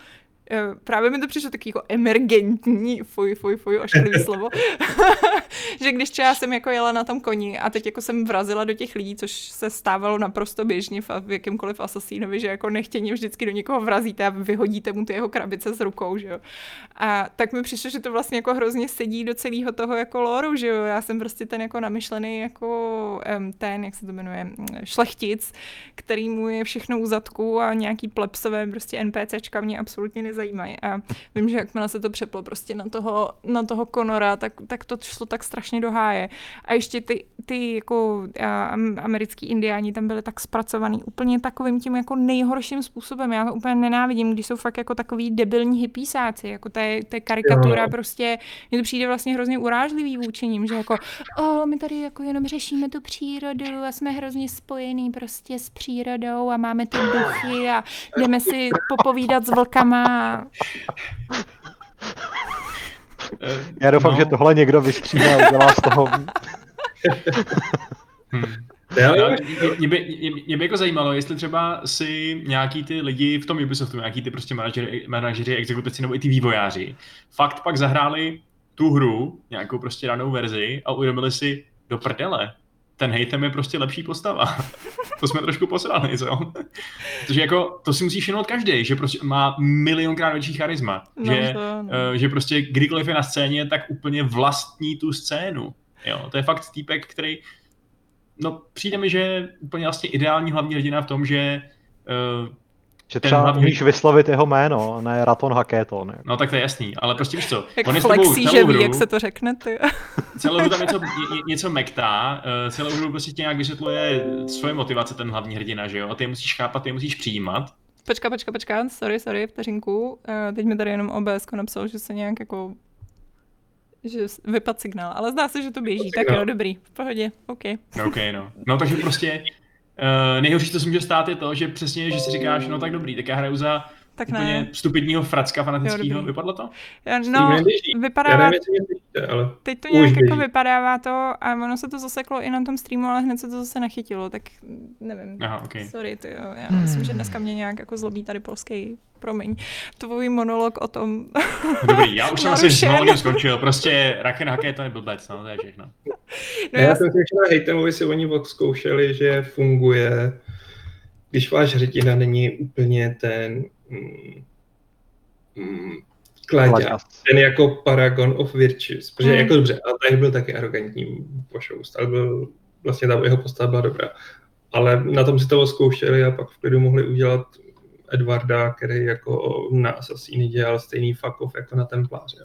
Právě mi to přišlo taky jako emergentní, fuj, fuj, fuj, ošklivý slovo, že když třeba jsem jako jela na tom koni a teď jako jsem vrazila do těch lidí, což se stávalo naprosto běžně v, v jakýmkoliv asasínovi, že jako nechtěně vždycky do někoho vrazíte a vyhodíte mu ty jeho krabice s rukou, že jo. A tak mi přišlo, že to vlastně jako hrozně sedí do celého toho jako loru, že jo. Já jsem prostě ten jako namyšlený jako ten, jak se to jmenuje, mm, šlechtic, který mu je všechno u zadku a nějaký plepsové prostě NPCčka mě absolutně nezajímají. A vím, že jakmile se to přeplo prostě na toho, na toho Konora, tak, tak to šlo tak strašně do háje. A ještě ty, ty jako a, americký indiáni tam byly tak zpracovaný úplně takovým tím jako nejhorším způsobem. Já to úplně nenávidím, když jsou fakt jako takový debilní hypísáci, jako to je, karikatura Jo. prostě, mně to přijde vlastně hrozně urážlivý vůči ním, že jako, o, my tady jako jenom řešíme tu přírodu a jsme hrozně spojení prostě s přírodou a máme ty duchy a jdeme si popovídat s vlkama. Já doufám, no, že tohle někdo vystříhne a udělá z toho... hm. Já, No, mě- by, mě, by jako zajímalo, jestli třeba si nějaký ty lidi v tom Ubisoftu, nějaký ty prostě manažeři, manažeři exekutivci nebo i ty vývojáři, fakt pak zahráli tu hru, nějakou prostě danou verzi a uvědomili si do prdele. Ten hejtem je prostě lepší postava. To jsme trošku posrali, co? Protože jako, to si musí všimnout každý, že prostě má milionkrát větší charisma. No, že, to, no. že prostě kdykoliv je na scéně, tak úplně vlastní tu scénu. Jo, to je fakt týpek, který no přijde mi, že je úplně vlastně ideální hlavní hrdina v tom, že uh, Že Ten třeba hlavní- umíš vyslovit jeho jméno, ne Raton Haketon. no tak to je jasný, ale prostě víš co, Jak on je s tebou flexí, že celou ví, hru, jak se to řekne, ty. celou hru tam něco, ně, něco mektá, uh, celou hru prostě tě nějak vysvětluje svoje motivace ten hlavní hrdina, že jo, a ty je musíš chápat, ty je musíš přijímat. Počka, počka, počka, sorry, sorry, vteřinku. Uh, teď mi tady jenom OBS napsal, že se nějak jako že vypad signál, ale zdá se, že to běží, tak signál. jo, dobrý, v pohodě, OK. No, OK, no. No takže prostě uh, nejhorší, co se může stát, je to, že přesně, že si říkáš, no tak dobrý, tak já hraju za Tak úplně ne, stupidního fracka fanatického, vypadlo to? Já- Stream no. Já vypadá, nevím, jestli mě slyšíte, ale teď to nějak jako vypadává to a ono se to zaseklo i na tom streamu, ale hned se to zase nachytilo, tak nevím. Aha, OK. Sorry, ty jo, já myslím, že dneska mě nějak jako zlobí tady polský, promiň, tvůj monolog o tom, Dobrý, já už jsem asi s monologem skončil, prostě Raken Hake to je blbec, no, to je všechno. no já já, jsem na Hejtemovi si oni zkoušeli, že funguje, když váš hrdina není úplně ten mm, mm, ten jako paragon of virtues, protože Hmm. jako dobře, a tady byl taky arrogantní pošoust, ale byl, vlastně ta jeho postava byla dobrá. Ale na tom si to zkoušeli a pak v klidu mohli udělat Edwarda, který jako na Assassiny dělal stejný fuck off jako na Templáře.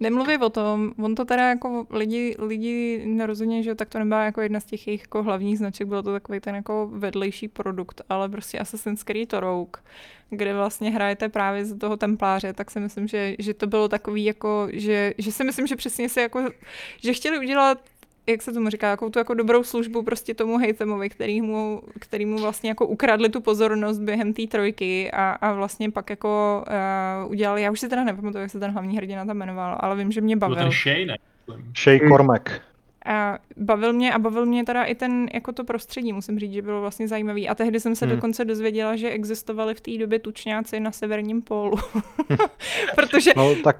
Nemluví o tom, on to teda jako lidi, lidi nerozumí, že tak to nebyla jako jedna z těch jejich jako hlavních značek, byl to takový ten jako vedlejší produkt, ale prostě Assassin's Creed Rogue, kde vlastně hrajete právě z toho templáře, tak si myslím, že, že to bylo takový jako, že, že si myslím, že přesně si jako, že chtěli udělat jak se tomu říká, jako tu jako dobrou službu prostě tomu hejtemovi, který mu, který mu vlastně jako ukradli tu pozornost během té trojky a, a vlastně pak jako uh, udělali, já už si teda nepamatuju, jak se ten hlavní hrdina tam jmenoval, ale vím, že mě Byl bavil. ten Shay, ne? Shay Hmm. Cormac. A bavil mě a bavil mě teda i ten, jako to prostředí, musím říct, že bylo vlastně zajímavý. A tehdy jsem se Hmm. dokonce dozvěděla, že existovali v té době tučňáci na severním pólu. protože, No tak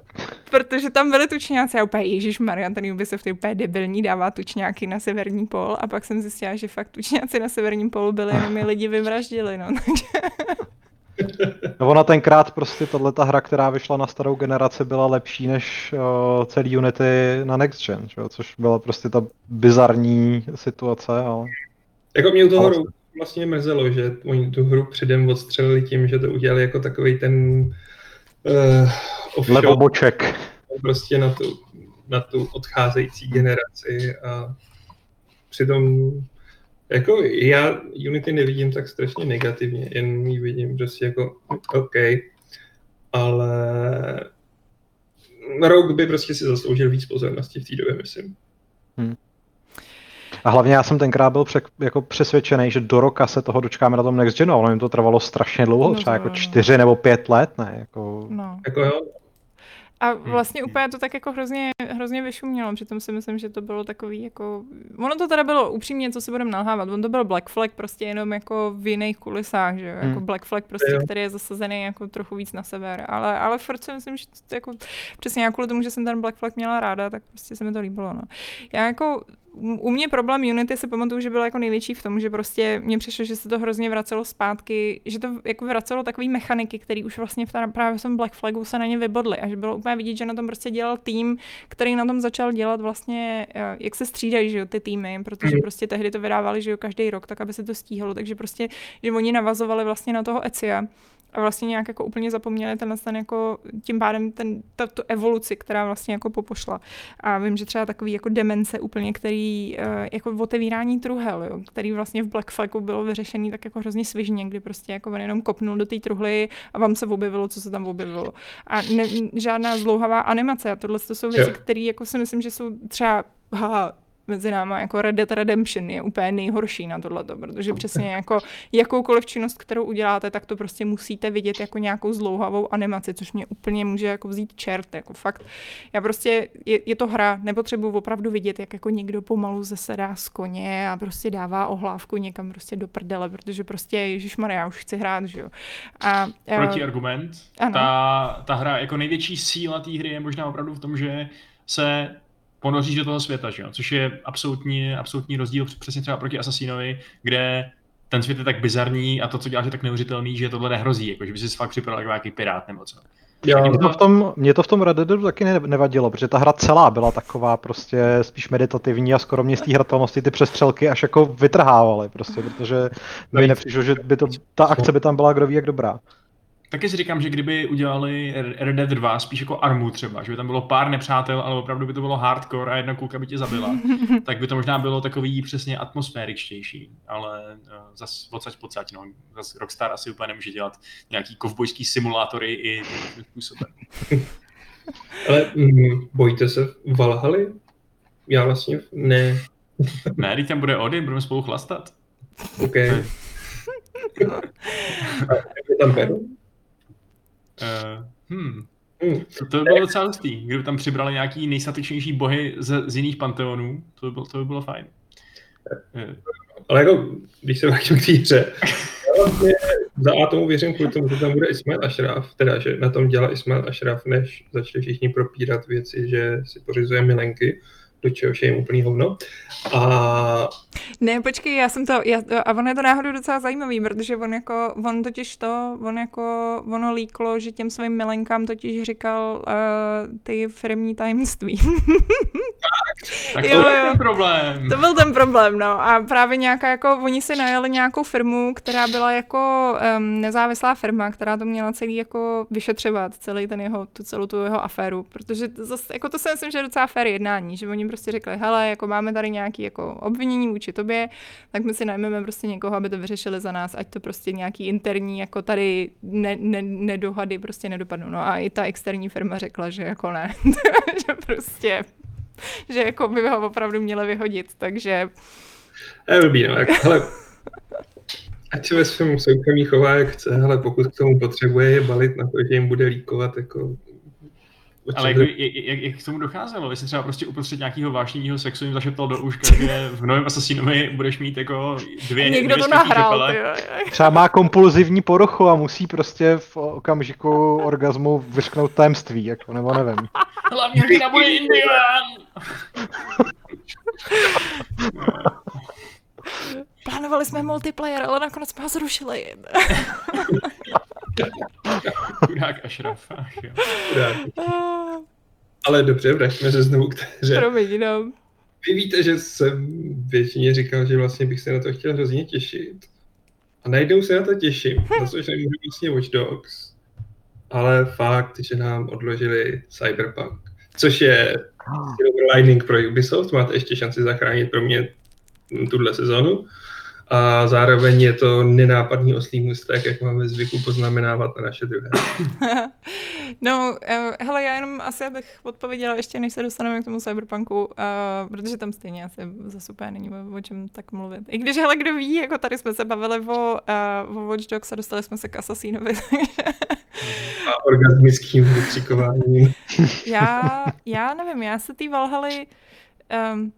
protože tam byli tučňáci a úplně Ježíš Marian, ten Ubisoft je úplně debilní, dává tučňáky na severní pól a pak jsem zjistila, že fakt tučňáci na severním pólu byli, jenom je lidi vyvraždili, no. No ona tenkrát prostě tato hra, která vyšla na starou generaci, byla lepší než uh, celý Unity na Next Gen, jo, což byla prostě ta bizarní situace, ale Jako mě u toho hru vlastně mrzelo, že oni tu hru předem odstřelili tím, že to udělali jako takový ten uh, offshore levoboček. prostě na tu, na tu odcházející generaci a přitom Jako já Unity nevidím tak strašně negativně, jen ji vidím prostě jako OK, ale Rogue by prostě si zasloužil víc pozornosti v té době, myslím. Hmm. A hlavně já jsem tenkrát byl pře- jako přesvědčený, že do roka se toho dočkáme na tom Next Genu, ale jim to trvalo strašně dlouho, no třeba jako čtyři nebo pět let, ne? Jako... No. Jako jo, a hmm, vlastně hmm. úplně to tak jako hrozně, hrozně vyšumělo, přitom si myslím, že to bylo takový jako... Ono to teda bylo upřímně, co si budeme nalhávat, on to byl Black Flag prostě jenom jako v jiných kulisách, že jo, jako hmm. Black Flag prostě, který je zasazený jako trochu víc na sever, ale, ale furt si myslím, že to jako přesně jako kvůli tomu, že jsem ten Black Flag měla ráda, tak prostě se mi to líbilo, no. Já jako u mě problém Unity si pamatuju, že byl jako největší v tom, že prostě mně přišlo, že se to hrozně vracelo zpátky, že to jako vracelo takové mechaniky, které už vlastně v tam, právě v tom Black Flagu se na ně vybodly. A že bylo úplně vidět, že na tom prostě dělal tým, který na tom začal dělat vlastně, eh, jak se střídají, že jo, ty týmy, protože mhm. prostě tehdy to vydávali, že jo, každý rok, tak aby se to stíhalo, takže prostě, že oni navazovali vlastně na toho Ecia a vlastně nějak jako úplně zapomněli ten, ten jako tím pádem ten, ta, tu evoluci, která vlastně jako popošla. A vím, že třeba takový jako demence úplně, který uh, jako otevírání truhel, jo, který vlastně v Black Flagu bylo vyřešený tak jako hrozně svižně, kdy prostě jako on jenom kopnul do té truhly a vám se objevilo, co se tam objevilo. A ne, žádná zlouhavá animace a tohle to jsou věci, které jako si myslím, že jsou třeba ha, mezi náma jako Red Dead Redemption je úplně nejhorší na tohleto, protože přesně jako jakoukoliv činnost, kterou uděláte, tak to prostě musíte vidět jako nějakou zlouhavou animaci, což mě úplně může jako vzít čert, jako fakt. Já prostě, je, je to hra, nepotřebuji opravdu vidět, jak jako někdo pomalu zasedá z koně a prostě dává ohlávku někam prostě do prdele, protože prostě, Ježíš já už chci hrát, že jo. A, Proti argument. Ta, ta hra, jako největší síla té hry je možná opravdu v tom, že se ponoříš do toho světa, že jo? což je absolutní, absolutní rozdíl přesně třeba proti Assassinovi, kde ten svět je tak bizarní a to, co děláš, je tak neuvěřitelný, že tohle nehrozí, jako že by si fakt připadal jako nějaký pirát nebo co. Jo, mě, to v tom, mě to v tom Red Deadu taky nevadilo, protože ta hra celá byla taková prostě spíš meditativní a skoro mě z té hratelnosti ty přestřelky až jako vytrhávaly prostě, protože mi nepřišlo, že by to, ta akce by tam byla kdo ví jak dobrá. Taky si říkám, že kdyby udělali Red Dead 2 spíš jako armu třeba, že by tam bylo pár nepřátel, ale opravdu by to bylo hardcore a jedna kulka by tě zabila, tak by to možná bylo takový přesně atmosféričtější, ale uh, zas odsaď pocať, no, zas Rockstar asi úplně nemůže dělat nějaký kovbojský simulátory i tím způsobem. ale mm, bojíte se Valhaly? Já vlastně ne. ne, teď tam bude Odin, budeme spolu chlastat. OK. a tam? Uh, hmm. To, to by bylo docela hustý, kdyby tam přibrali nějaký nejstatečnější bohy z, z jiných panteonů, to by bylo, to by bylo fajn. Uh. Ale jako, když se vrátím k té hře, vlastně za A tomu věřím kvůli tomu, že tam bude Ismail Ashraf, teda, že na tom dělá Ismail Ashraf, než začali všichni propírat věci, že si pořizuje milenky, do čehož je jim úplný hovno. A... Ne, počkej, já jsem to, já, a ono je to náhodou docela zajímavý, protože on jako, on totiž to, on jako, ono líklo, že těm svým milenkám totiž říkal uh, ty firmní tajemství. tak to jo, byl ten problém. To byl ten problém, no. A právě nějaká, jako, oni si najeli nějakou firmu, která byla jako um, nezávislá firma, která to měla celý jako vyšetřovat, celý ten jeho, tu celou tu jeho aféru, protože zase, jako to si myslím, že je docela fér jednání, že oni prostě řekli, hele, jako máme tady nějaký jako obvinění vůči tobě, tak my si najmeme prostě někoho, aby to vyřešili za nás, ať to prostě nějaký interní, jako tady ne, ne, nedohady prostě nedopadnou. No a i ta externí firma řekla, že jako ne, že prostě, že jako by ho opravdu měli vyhodit, takže... Je blbý, no, jak, hele, ať se ve svém soukromí chová, jak chce, ale pokud k tomu potřebuje je balit na to, že jim bude líkovat jako ale jak, jak, jak, k tomu docházelo? Jestli třeba prostě uprostřed nějakého vášního sexu jim zašeptal do uška, že v novém Assassinovi budeš mít jako dvě Někdo dvě to nahrál, Třeba má kompulzivní poruchu a musí prostě v okamžiku orgazmu vyřknout tajemství, jako, nebo nevím. Hlavně hrdina bude indián! Plánovali jsme multiplayer, ale nakonec jsme ho zrušili. Chudák Ashraf. Ale dobře, vraťme se znovu k té hře. Promiň, no. Vy víte, že jsem většině říkal, že vlastně bych se na to chtěl hrozně těšit. A najednou se na to těším, na což nemůžu vlastně Watch Dogs. Ale fakt, že nám odložili Cyberpunk. Což je silver lining pro Ubisoft, máte ještě šanci zachránit pro mě tuhle sezonu. A zároveň je to nenápadný oslý můstek, jak máme zvyku poznamenávat na naše druhé. no, uh, hele, já jenom asi abych odpověděla ještě, než se dostaneme k tomu cyberpunku, uh, protože tam stejně asi zase úplně není o, o čem tak mluvit. I když, hele, kdo ví, jako tady jsme se bavili o, uh, o Watch Dogs a dostali jsme se k Assassinovi. a orgasmickým vykřikováním. já, já nevím, já se té Valhaly um,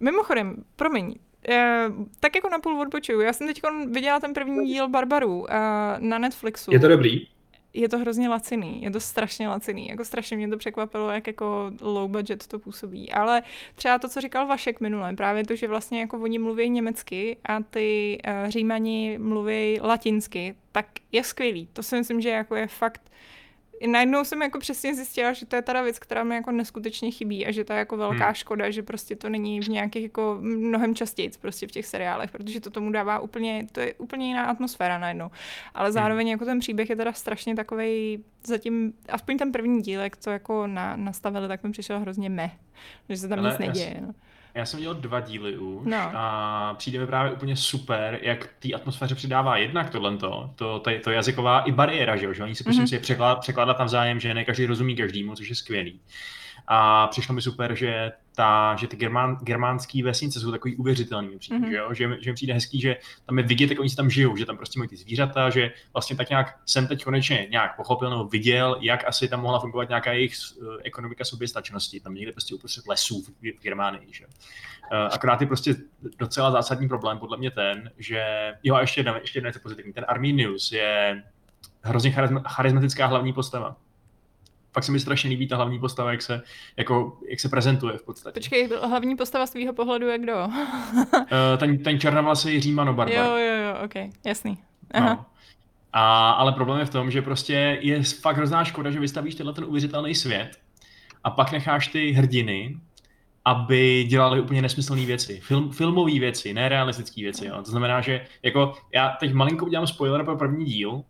Mimochodem, promiň, Uh, tak jako napůl odbočuju. Já jsem teď viděla ten první díl Barbarů uh, na Netflixu. Je to dobrý? Je to hrozně laciný, je to strašně laciný, jako strašně mě to překvapilo, jak jako low budget to působí, ale třeba to, co říkal Vašek minule, právě to, že vlastně jako oni mluví německy a ty uh, římani mluví latinsky, tak je skvělý. To si myslím, že jako je fakt najednou jsem jako přesně zjistila, že to je teda věc, která mi jako neskutečně chybí a že to je jako velká hmm. škoda, že prostě to není v nějakých jako mnohem častěji prostě v těch seriálech, protože to tomu dává úplně, to je úplně jiná atmosféra najednou. Ale hmm. zároveň hmm. jako ten příběh je teda strašně takový, zatím, aspoň ten první dílek, co jako na, nastavili, tak mi přišel hrozně me, že se tam Ale nic neděje. No. Já jsem viděl dva díly už no. a přijde mi právě úplně super, jak té atmosféře přidává jednak tohle, to, to, to jazyková i bariéra, že, jo? že oni si mm-hmm. si je překládat, překládat navzájem, že ne každý rozumí každému, což je skvělý. A přišlo mi super, že, ta, že ty germán, germánské vesnice jsou takový uvěřitelný, přijde, mm-hmm. že, jo? Že, že mi přijde hezký, že tam je vidět, jak oni si tam žijou, že tam prostě mají ty zvířata, že vlastně tak nějak jsem teď konečně nějak pochopil nebo viděl, jak asi tam mohla fungovat nějaká jejich uh, ekonomika soběstačnosti, tam někde prostě uprostřed lesů v, v Germánii. Že? Uh, akorát je prostě docela zásadní problém podle mě ten, že jo a ještě jedna, ještě jedna věc pozitivní, ten Arminius je hrozně charismatická hlavní postava fakt se mi strašně líbí ta hlavní postava, jak se, jako, jak se prezentuje v podstatě. Počkej, hlavní postava z tvýho pohledu je kdo? uh, ten, ten černovlasý Římano Barbar. Jo, jo, jo, ok, jasný. Aha. No. A, ale problém je v tom, že prostě je fakt hrozná škoda, že vystavíš tenhle ten uvěřitelný svět a pak necháš ty hrdiny, aby dělali úplně nesmyslné věci. Film, filmové věci, nerealistické věci. Jo. To znamená, že jako já teď malinko udělám spoiler pro první díl,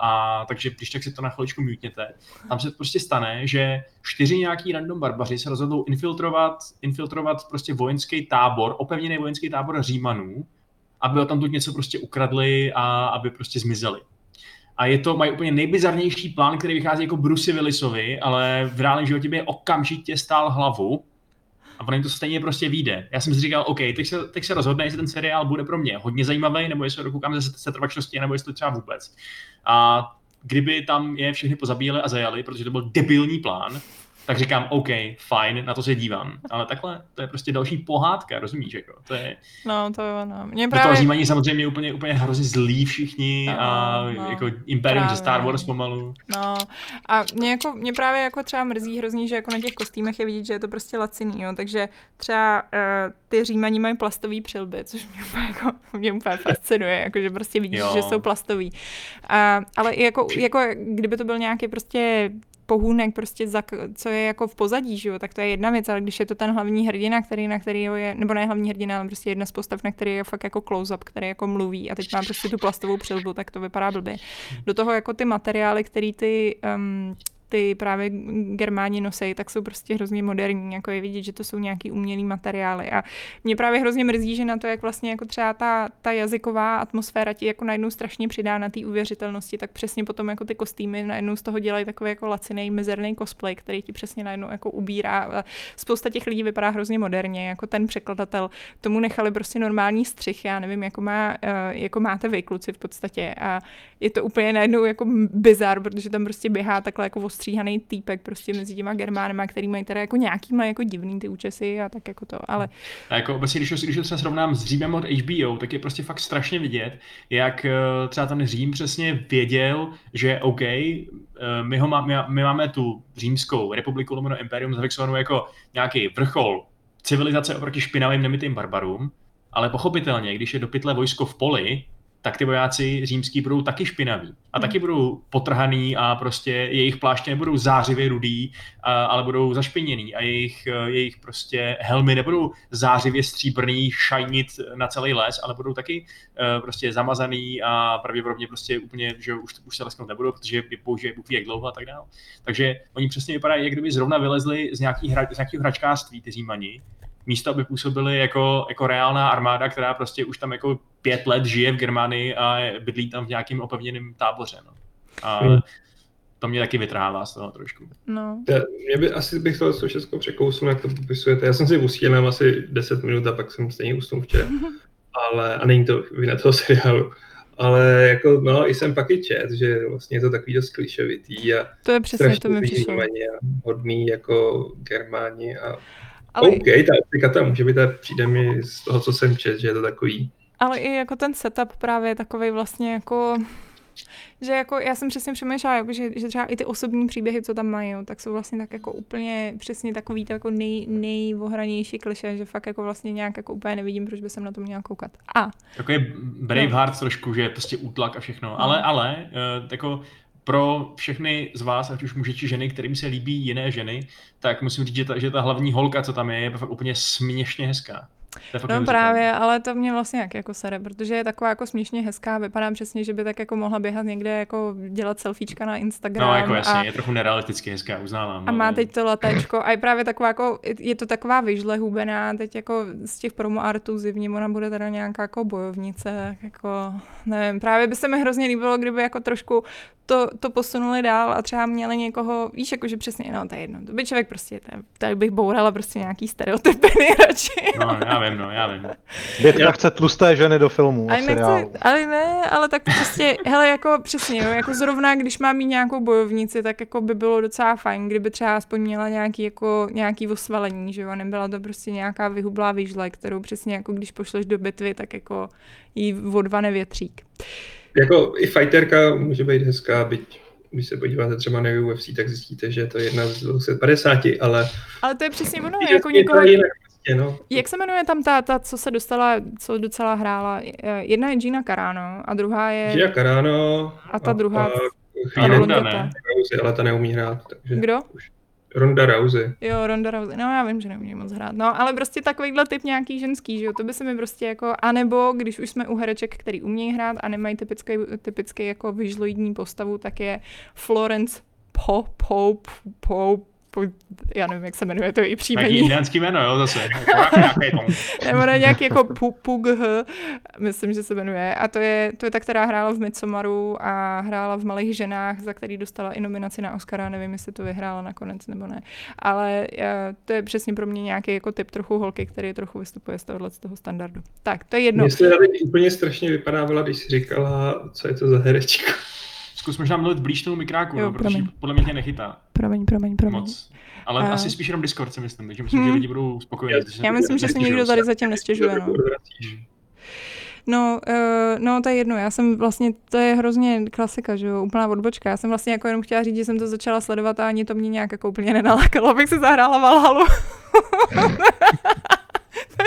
a takže když tak si to na chviličku mutněte. Tam se prostě stane, že čtyři nějaký random barbaři se rozhodnou infiltrovat, infiltrovat prostě vojenský tábor, opevněný vojenský tábor Římanů, aby tam tu něco prostě ukradli a aby prostě zmizeli. A je to, mají úplně nejbizarnější plán, který vychází jako Bruce Willisovi, ale v reálném životě by je okamžitě stál hlavu a pro to stejně prostě vyjde. Já jsem si říkal, OK, teď se, teď se rozhodne, jestli ten seriál bude pro mě hodně zajímavý, nebo jestli ho dokoukám ze setrvačnosti, nebo jestli třeba vůbec. A kdyby tam je všechny pozabíjeli a zajali, protože to byl debilní plán, tak říkám, OK, fajn, na to se dívám. Ale takhle, to je prostě další pohádka, rozumíš, jako, to je... No, to jo, no. Mě právě... To zjímaní samozřejmě úplně, úplně hrozně zlí všichni no, a no, jako Imperium ze Star Wars pomalu. No, a mě, jako, mě právě jako třeba mrzí hrozně, že jako na těch kostýmech je vidět, že je to prostě laciný, jo, takže třeba uh, ty římaní mají plastový přilby, což mě úplně, jako, mě úplně fascinuje, jako, že prostě vidíš, jo. že jsou plastový. Uh, ale jako, jako, kdyby to byl nějaký prostě pohůnek, prostě za, co je jako v pozadí, že jo, tak to je jedna věc, ale když je to ten hlavní hrdina, který na který je, nebo ne hlavní hrdina, ale prostě jedna z postav, na který je fakt jako close-up, který jako mluví a teď má prostě tu plastovou přilbu, tak to vypadá blbě. Do toho jako ty materiály, který ty um, ty právě Germáni nosej, tak jsou prostě hrozně moderní, jako je vidět, že to jsou nějaký umělý materiály. A mě právě hrozně mrzí, že na to, jak vlastně jako třeba ta, ta jazyková atmosféra ti jako najednou strašně přidá na té uvěřitelnosti, tak přesně potom jako ty kostýmy najednou z toho dělají takový jako laciný, mizerný cosplay, který ti přesně najednou jako ubírá. A spousta těch lidí vypadá hrozně moderně, jako ten překladatel. Tomu nechali prostě normální střih, já nevím, jako, má, eh, jako máte vy kluci v podstatě. A je to úplně najednou jako bizar, protože tam prostě běhá takhle jako ostříhaný týpek prostě mezi těma germánama, který mají teda jako nějaký mají jako divný ty účesy a tak jako to, ale... A jako obecně, když, když třeba srovnám s Římem od HBO, tak je prostě fakt strašně vidět, jak eh, třeba ten Řím přesně věděl, že OK, eh, my, ho má, my, my máme tu římskou republiku lomeno imperium zafixovanou jako nějaký vrchol civilizace oproti špinavým nemitým barbarům, ale pochopitelně, když je do pytle vojsko v poli, tak ty vojáci římský budou taky špinaví a taky hmm. budou potrhaný a prostě jejich pláště nebudou zářivě rudý, a, ale budou zašpiněný a jejich, jejich prostě helmy nebudou zářivě stříbrný, šajnit na celý les, ale budou taky uh, prostě zamazaný a pravděpodobně prostě úplně, že už, už se lesknout nebudou, protože je použije Bůh jak dlouho a tak dále. Takže oni přesně vypadají, jak kdyby zrovna vylezli z, nějaký hra, z nějakého hračkářství, ty římani, místo aby působili jako, jako reálná armáda, která prostě už tam jako pět let žije v Germánii a bydlí tam v nějakým opevněném táboře. No. A hmm. to mě taky vytrhává z toho trošku. No. Já, mě by, asi bych to všechno překousnul, jak to popisujete. Já jsem si usíl asi 10 minut a pak jsem stejně usnul včera. Ale, a není to vina toho seriálu. Ale jako, no, jsem pak i čet, že vlastně je to takový dost klišovitý a to je přesně, to mi přišlo. A hodný jako Germáni a ale... OK, ta optika tam může být, přijde mi z toho, co jsem čet, že je to takový. Ale i jako ten setup právě je takový vlastně jako že jako já jsem přesně přemýšlela, jako, že, že třeba i ty osobní příběhy, co tam mají, jo, tak jsou vlastně tak jako úplně přesně takový to jako nej, nejvohranější kliše, že fakt jako vlastně nějak jako úplně nevidím, proč by jsem na to měla koukat. A. Takový Braveheart no. trošku, že je prostě útlak a všechno, no. ale, ale, uh, jako pro všechny z vás, ať už muži či ženy, kterým se líbí jiné ženy, tak musím říct, že ta, že ta hlavní holka, co tam je, je úplně směšně hezká. No právě, ale to mě vlastně jak jako sere, protože je taková jako směšně hezká, vypadá přesně, že by tak jako mohla běhat někde jako dělat selfiečka na Instagram. No jako jasně, a, je trochu nerealisticky hezká, uznávám. A má teď to latečko a je právě taková jako, je to taková vyžle hubená, teď jako z těch promo artů zivní, ona bude teda nějaká jako bojovnice, jako nevím, právě by se mi hrozně líbilo, kdyby jako trošku to, to posunuli dál a třeba měli někoho, víš, jakože přesně, no to je jedno, to by člověk prostě, tak bych bourala prostě nějaký stereotypy nejradši. No, já vím, no, já vím. Bětka chce tlusté ženy do filmu. Ale, nechce, ale ne, ale tak prostě, hele, jako přesně, jo, jako zrovna, když má mít nějakou bojovnici, tak jako by bylo docela fajn, kdyby třeba aspoň měla nějaký, jako, nějaký osvalení, že jo, nebyla to prostě nějaká vyhublá výžle, kterou přesně jako když pošleš do bitvy, tak jako jí odvane větřík jako i fighterka může být hezká, byť když se podíváte třeba na UFC, tak zjistíte, že je to jedna z 250, ale... Ale to je přesně ono, jako někoho... Jinak, prostě, no. Jak se jmenuje tam ta, ta, co se dostala, co docela hrála? Jedna je Gina Carano a druhá je... Gina Carano... A ta druhá... A, a Ronda, ne? Ale ta neumí hrát, takže... Kdo? Už. Ronda Rousey. Jo, Ronda Rousey. No já vím, že neumí moc hrát. No, ale prostě takovýhle typ nějaký ženský, že jo, to by se mi prostě jako, anebo když už jsme u hereček, který umějí hrát a nemají typický, typický jako vyžloidní postavu, tak je Florence Pope, Pope, Já nevím, jak se jmenuje to i příjmení. Nějaký indiánský jméno, jo, zase. Nebo ne, nějaký jako Pugh, myslím, že se jmenuje. A to je, to je ta, která hrála v Midsommaru a hrála v Malých ženách, za který dostala i nominaci na Oscara. Nevím, jestli to vyhrála nakonec nebo ne. Ale eh, to je přesně pro mě nějaký jako typ trochu holky, který trochu vystupuje z tohohle z toho standardu. Tak, to je jedno. Mně se úplně strašně vypadávala, když jsi říkala, co je to za herečka. Zkus možná mluvit blíž tomu mikráku, jo, no, protože podle mě tě nechytá. Promiň, promiň, promiň. Moc. Ale uh, asi spíš jenom Discord si myslím, takže myslím, hmm. že lidi budou spokojení. Já myslím, že se nikdo tady zatím nestěžuje. No. No, uh, no, to je jedno. Já jsem vlastně, to je hrozně klasika, že jo, úplná odbočka. Já jsem vlastně jako jenom chtěla říct, že jsem to začala sledovat a ani to mě nějak jako úplně nenalákalo, abych si zahrála Valhalu.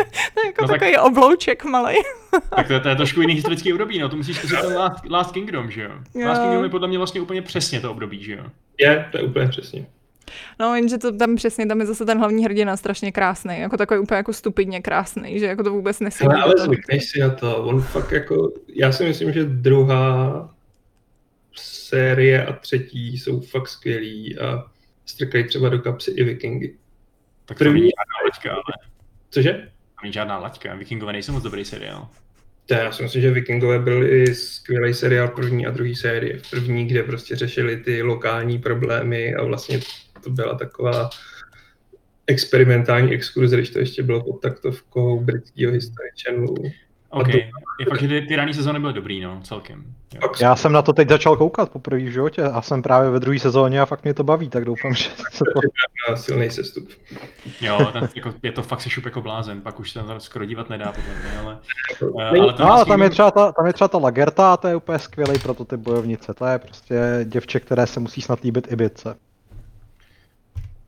to je jako no takový tak, oblouček malý. tak to, to, je trošku jiný historický období, no to musíš zkusit ten Last, Last Kingdom, že jo? jo? Last Kingdom je podle mě vlastně úplně přesně to období, že jo? Je, to je úplně přesně. No, jenže to tam přesně, tam je zase ten hlavní hrdina strašně krásný, jako takový úplně jako stupidně krásný, že jako to vůbec nesmí. Ale, ale zvykneš si na to, on fakt jako, já si myslím, že druhá série a třetí jsou fakt skvělý a strkají třeba do kapsy i vikingy. Tak První... To ale... Cože? Není žádná laťka, Vikingové nejsou moc dobrý seriál. To já si myslím, že Vikingové byli skvělý seriál první a druhý série. V první, kde prostě řešili ty lokální problémy a vlastně to byla taková experimentální exkurze, když to ještě bylo pod taktovkou britského History Channelu. OK, to... je fakt, že ty, ty ranní sezóny byly dobrý, no, celkem. Jo. Já jsem na to teď začal koukat poprvé v životě a jsem právě ve druhé sezóně a fakt mě to baví, tak doufám, že se to... silný sestup. Jo, ten, jako, je to fakt se šup jako blázen, pak už se tam skoro dívat nedá podle mě, ale... Ale, no, ale tam, je třeba ta, tam je třeba ta Lagerta a to je úplně skvělý prototyp bojovnice, to je prostě děvče, které se musí snad líbit i bitce.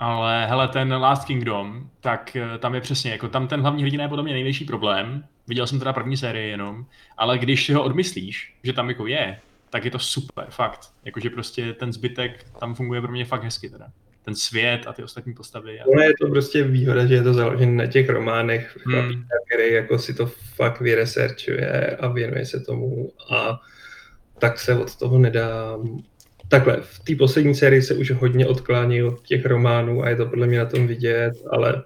Ale hele, ten Last Kingdom, tak eh, tam je přesně, jako tam ten hlavní hrdina je podle mě největší problém. Viděl jsem teda první sérii jenom, ale když si ho odmyslíš, že tam jako je, tak je to super, fakt. Jakože prostě ten zbytek tam funguje pro mě fakt hezky teda. Ten svět a ty ostatní postavy. A... No je to prostě výhoda, že je to založené na těch románech, hmm. který jako si to fakt vyresearchuje a věnuje se tomu a tak se od toho nedá takhle, v té poslední sérii se už hodně odklání od těch románů a je to podle mě na tom vidět, ale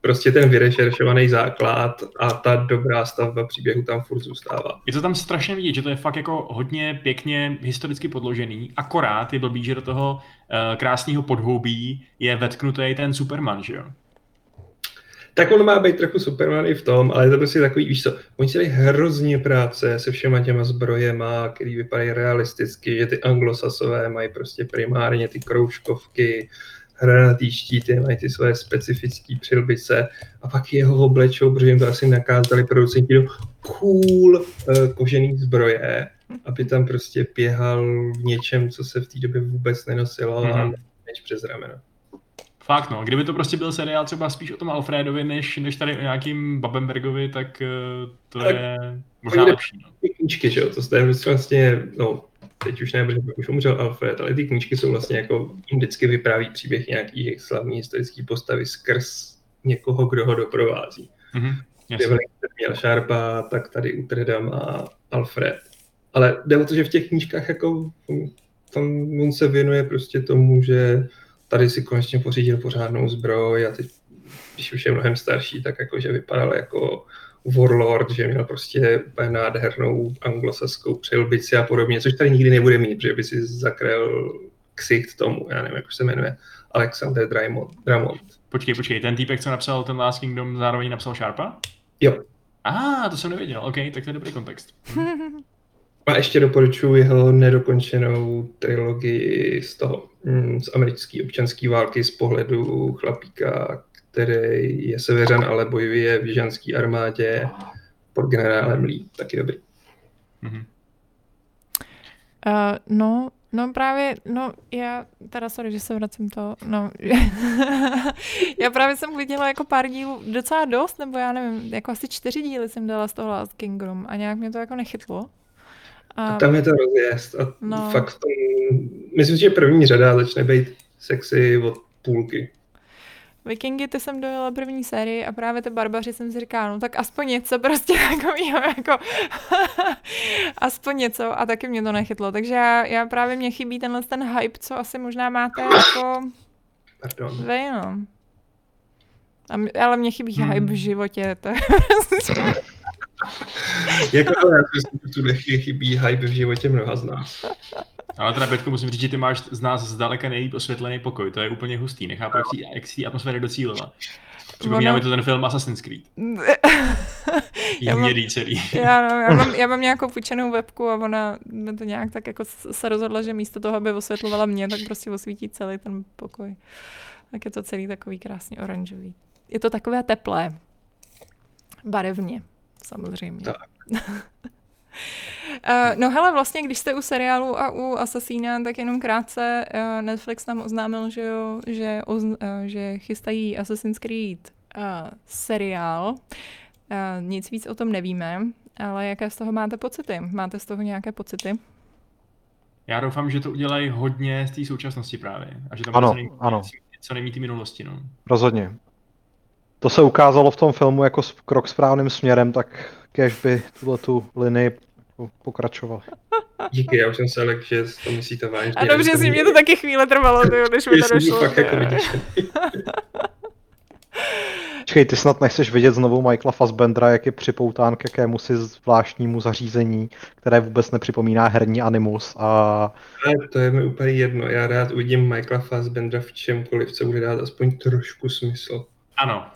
prostě ten vyrešeršovaný základ a ta dobrá stavba příběhu tam furt zůstává. Je to tam strašně vidět, že to je fakt jako hodně pěkně historicky podložený, akorát je blbý, že do toho uh, krásného podhoubí je vetknutý ten Superman, že jo? Tak on má být trochu Superman i v tom, ale je to prostě takový, víš co, oni si hrozně práce se všema těma zbrojema, který vypadají realisticky, že ty anglosasové mají prostě primárně ty kroužkovky, hranatý štíty, mají ty své specifické přilbice a pak jeho oblečou, protože jim to asi nakázali producenti do cool uh, kožený zbroje, aby tam prostě běhal v něčem, co se v té době vůbec nenosilo mm-hmm. a mhm. než přes rameno. Fakt no, kdyby to prostě byl seriál třeba spíš o tom Alfredovi, než, než tady o nějakým Babenbergovi, tak uh, to tak je možná lepší. No. Ty knížky, že jo, to je vlastně, no, teď už ne, protože už umřel Alfred, ale ty knížky jsou vlastně jako, vždycky vypráví příběh nějaký slavný historický postavy skrz někoho, kdo ho doprovází. Mm-hmm, měl Sharpa, tak tady Utreda má Alfred. Ale jde o to, že v těch knížkách jako tam on se věnuje prostě tomu, že tady si konečně pořídil pořádnou zbroj a teď, když už je mnohem starší, tak jakože vypadal jako warlord, že měl prostě úplně nádhernou anglosaskou přilbici a podobně, což tady nikdy nebude mít, protože by si zakryl ksicht tomu, já nevím, jak se jmenuje, Alexander Dramond. Dramond. Počkej, počkej, ten týpek, co napsal ten Last Kingdom, zároveň napsal Sharpa? Jo. Aha, to jsem nevěděl, OK, tak to je dobrý kontext. A ještě doporučuji jeho nedokončenou trilogii z toho, mm, z americké občanské války z pohledu chlapíka, který je severan, ale bojuje v ženské armádě pod generálem Lee. Taky dobrý. Mm-hmm. Uh, no, no právě, no já, teda sorry, že se vracím to, no, já právě jsem viděla jako pár dílů docela dost, nebo já nevím, jako asi čtyři díly jsem dala z toho Last Kingdom a nějak mě to jako nechytlo. A, tam je to rozjezd a no. fakt tom, myslím, že první řada začne být sexy od půlky. Vikingy, ty jsem dojela první sérii a právě ty barbaři jsem si říkala, no tak aspoň něco prostě takového, jako aspoň něco a taky mě to nechytlo. Takže já, já právě mě chybí tenhle ten hype, co asi možná máte jako Pardon. vy, no. A, ale mě chybí hmm. hype v životě, to je jako to já myslím, že tu chybí hype v životě mnoha z nás. Ale teda, Betko, musím říct, že ty máš z nás zdaleka nejlíp osvětlený pokoj. To je úplně hustý. Nechápu, jak si, jak si atmosféry docílila. Připomíná ono... mi to ten film Assassin's Creed. já, mám, celý. já, no, já, mám, já mám nějakou půjčenou webku a ona to nějak tak jako se rozhodla, že místo toho, aby osvětlovala mě, tak prostě osvítí celý ten pokoj. Tak je to celý takový krásně oranžový. Je to takové teplé. Barevně, samozřejmě. Tak. Uh, no hele, vlastně, když jste u seriálu a u Assassina, tak jenom krátce uh, Netflix nám oznámil, že, jo, že, ozn, uh, že chystají Assassin's Creed uh, seriál. Uh, nic víc o tom nevíme, ale jaké z toho máte pocity? Máte z toho nějaké pocity? Já doufám, že to udělají hodně z té současnosti právě. A že tam ano, ano. co nejmí ty minulosti. No. Rozhodně. To se ukázalo v tom filmu jako krok správným směrem, tak kež by tuhle tu linii pokračoval. Díky, já už jsem se ale, že to myslíte vážně. A dobře, si mě to taky chvíle trvalo, tyjo, než mi to došlo. Fakt jako Počkej, ty snad nechceš vidět znovu Michaela Fassbendera, jak je připoután k jakému si zvláštnímu zařízení, které vůbec nepřipomíná herní animus a... Ne, to je mi úplně jedno. Já rád uvidím Michaela Fassbendera v čemkoliv, co bude dát aspoň trošku smysl. Ano,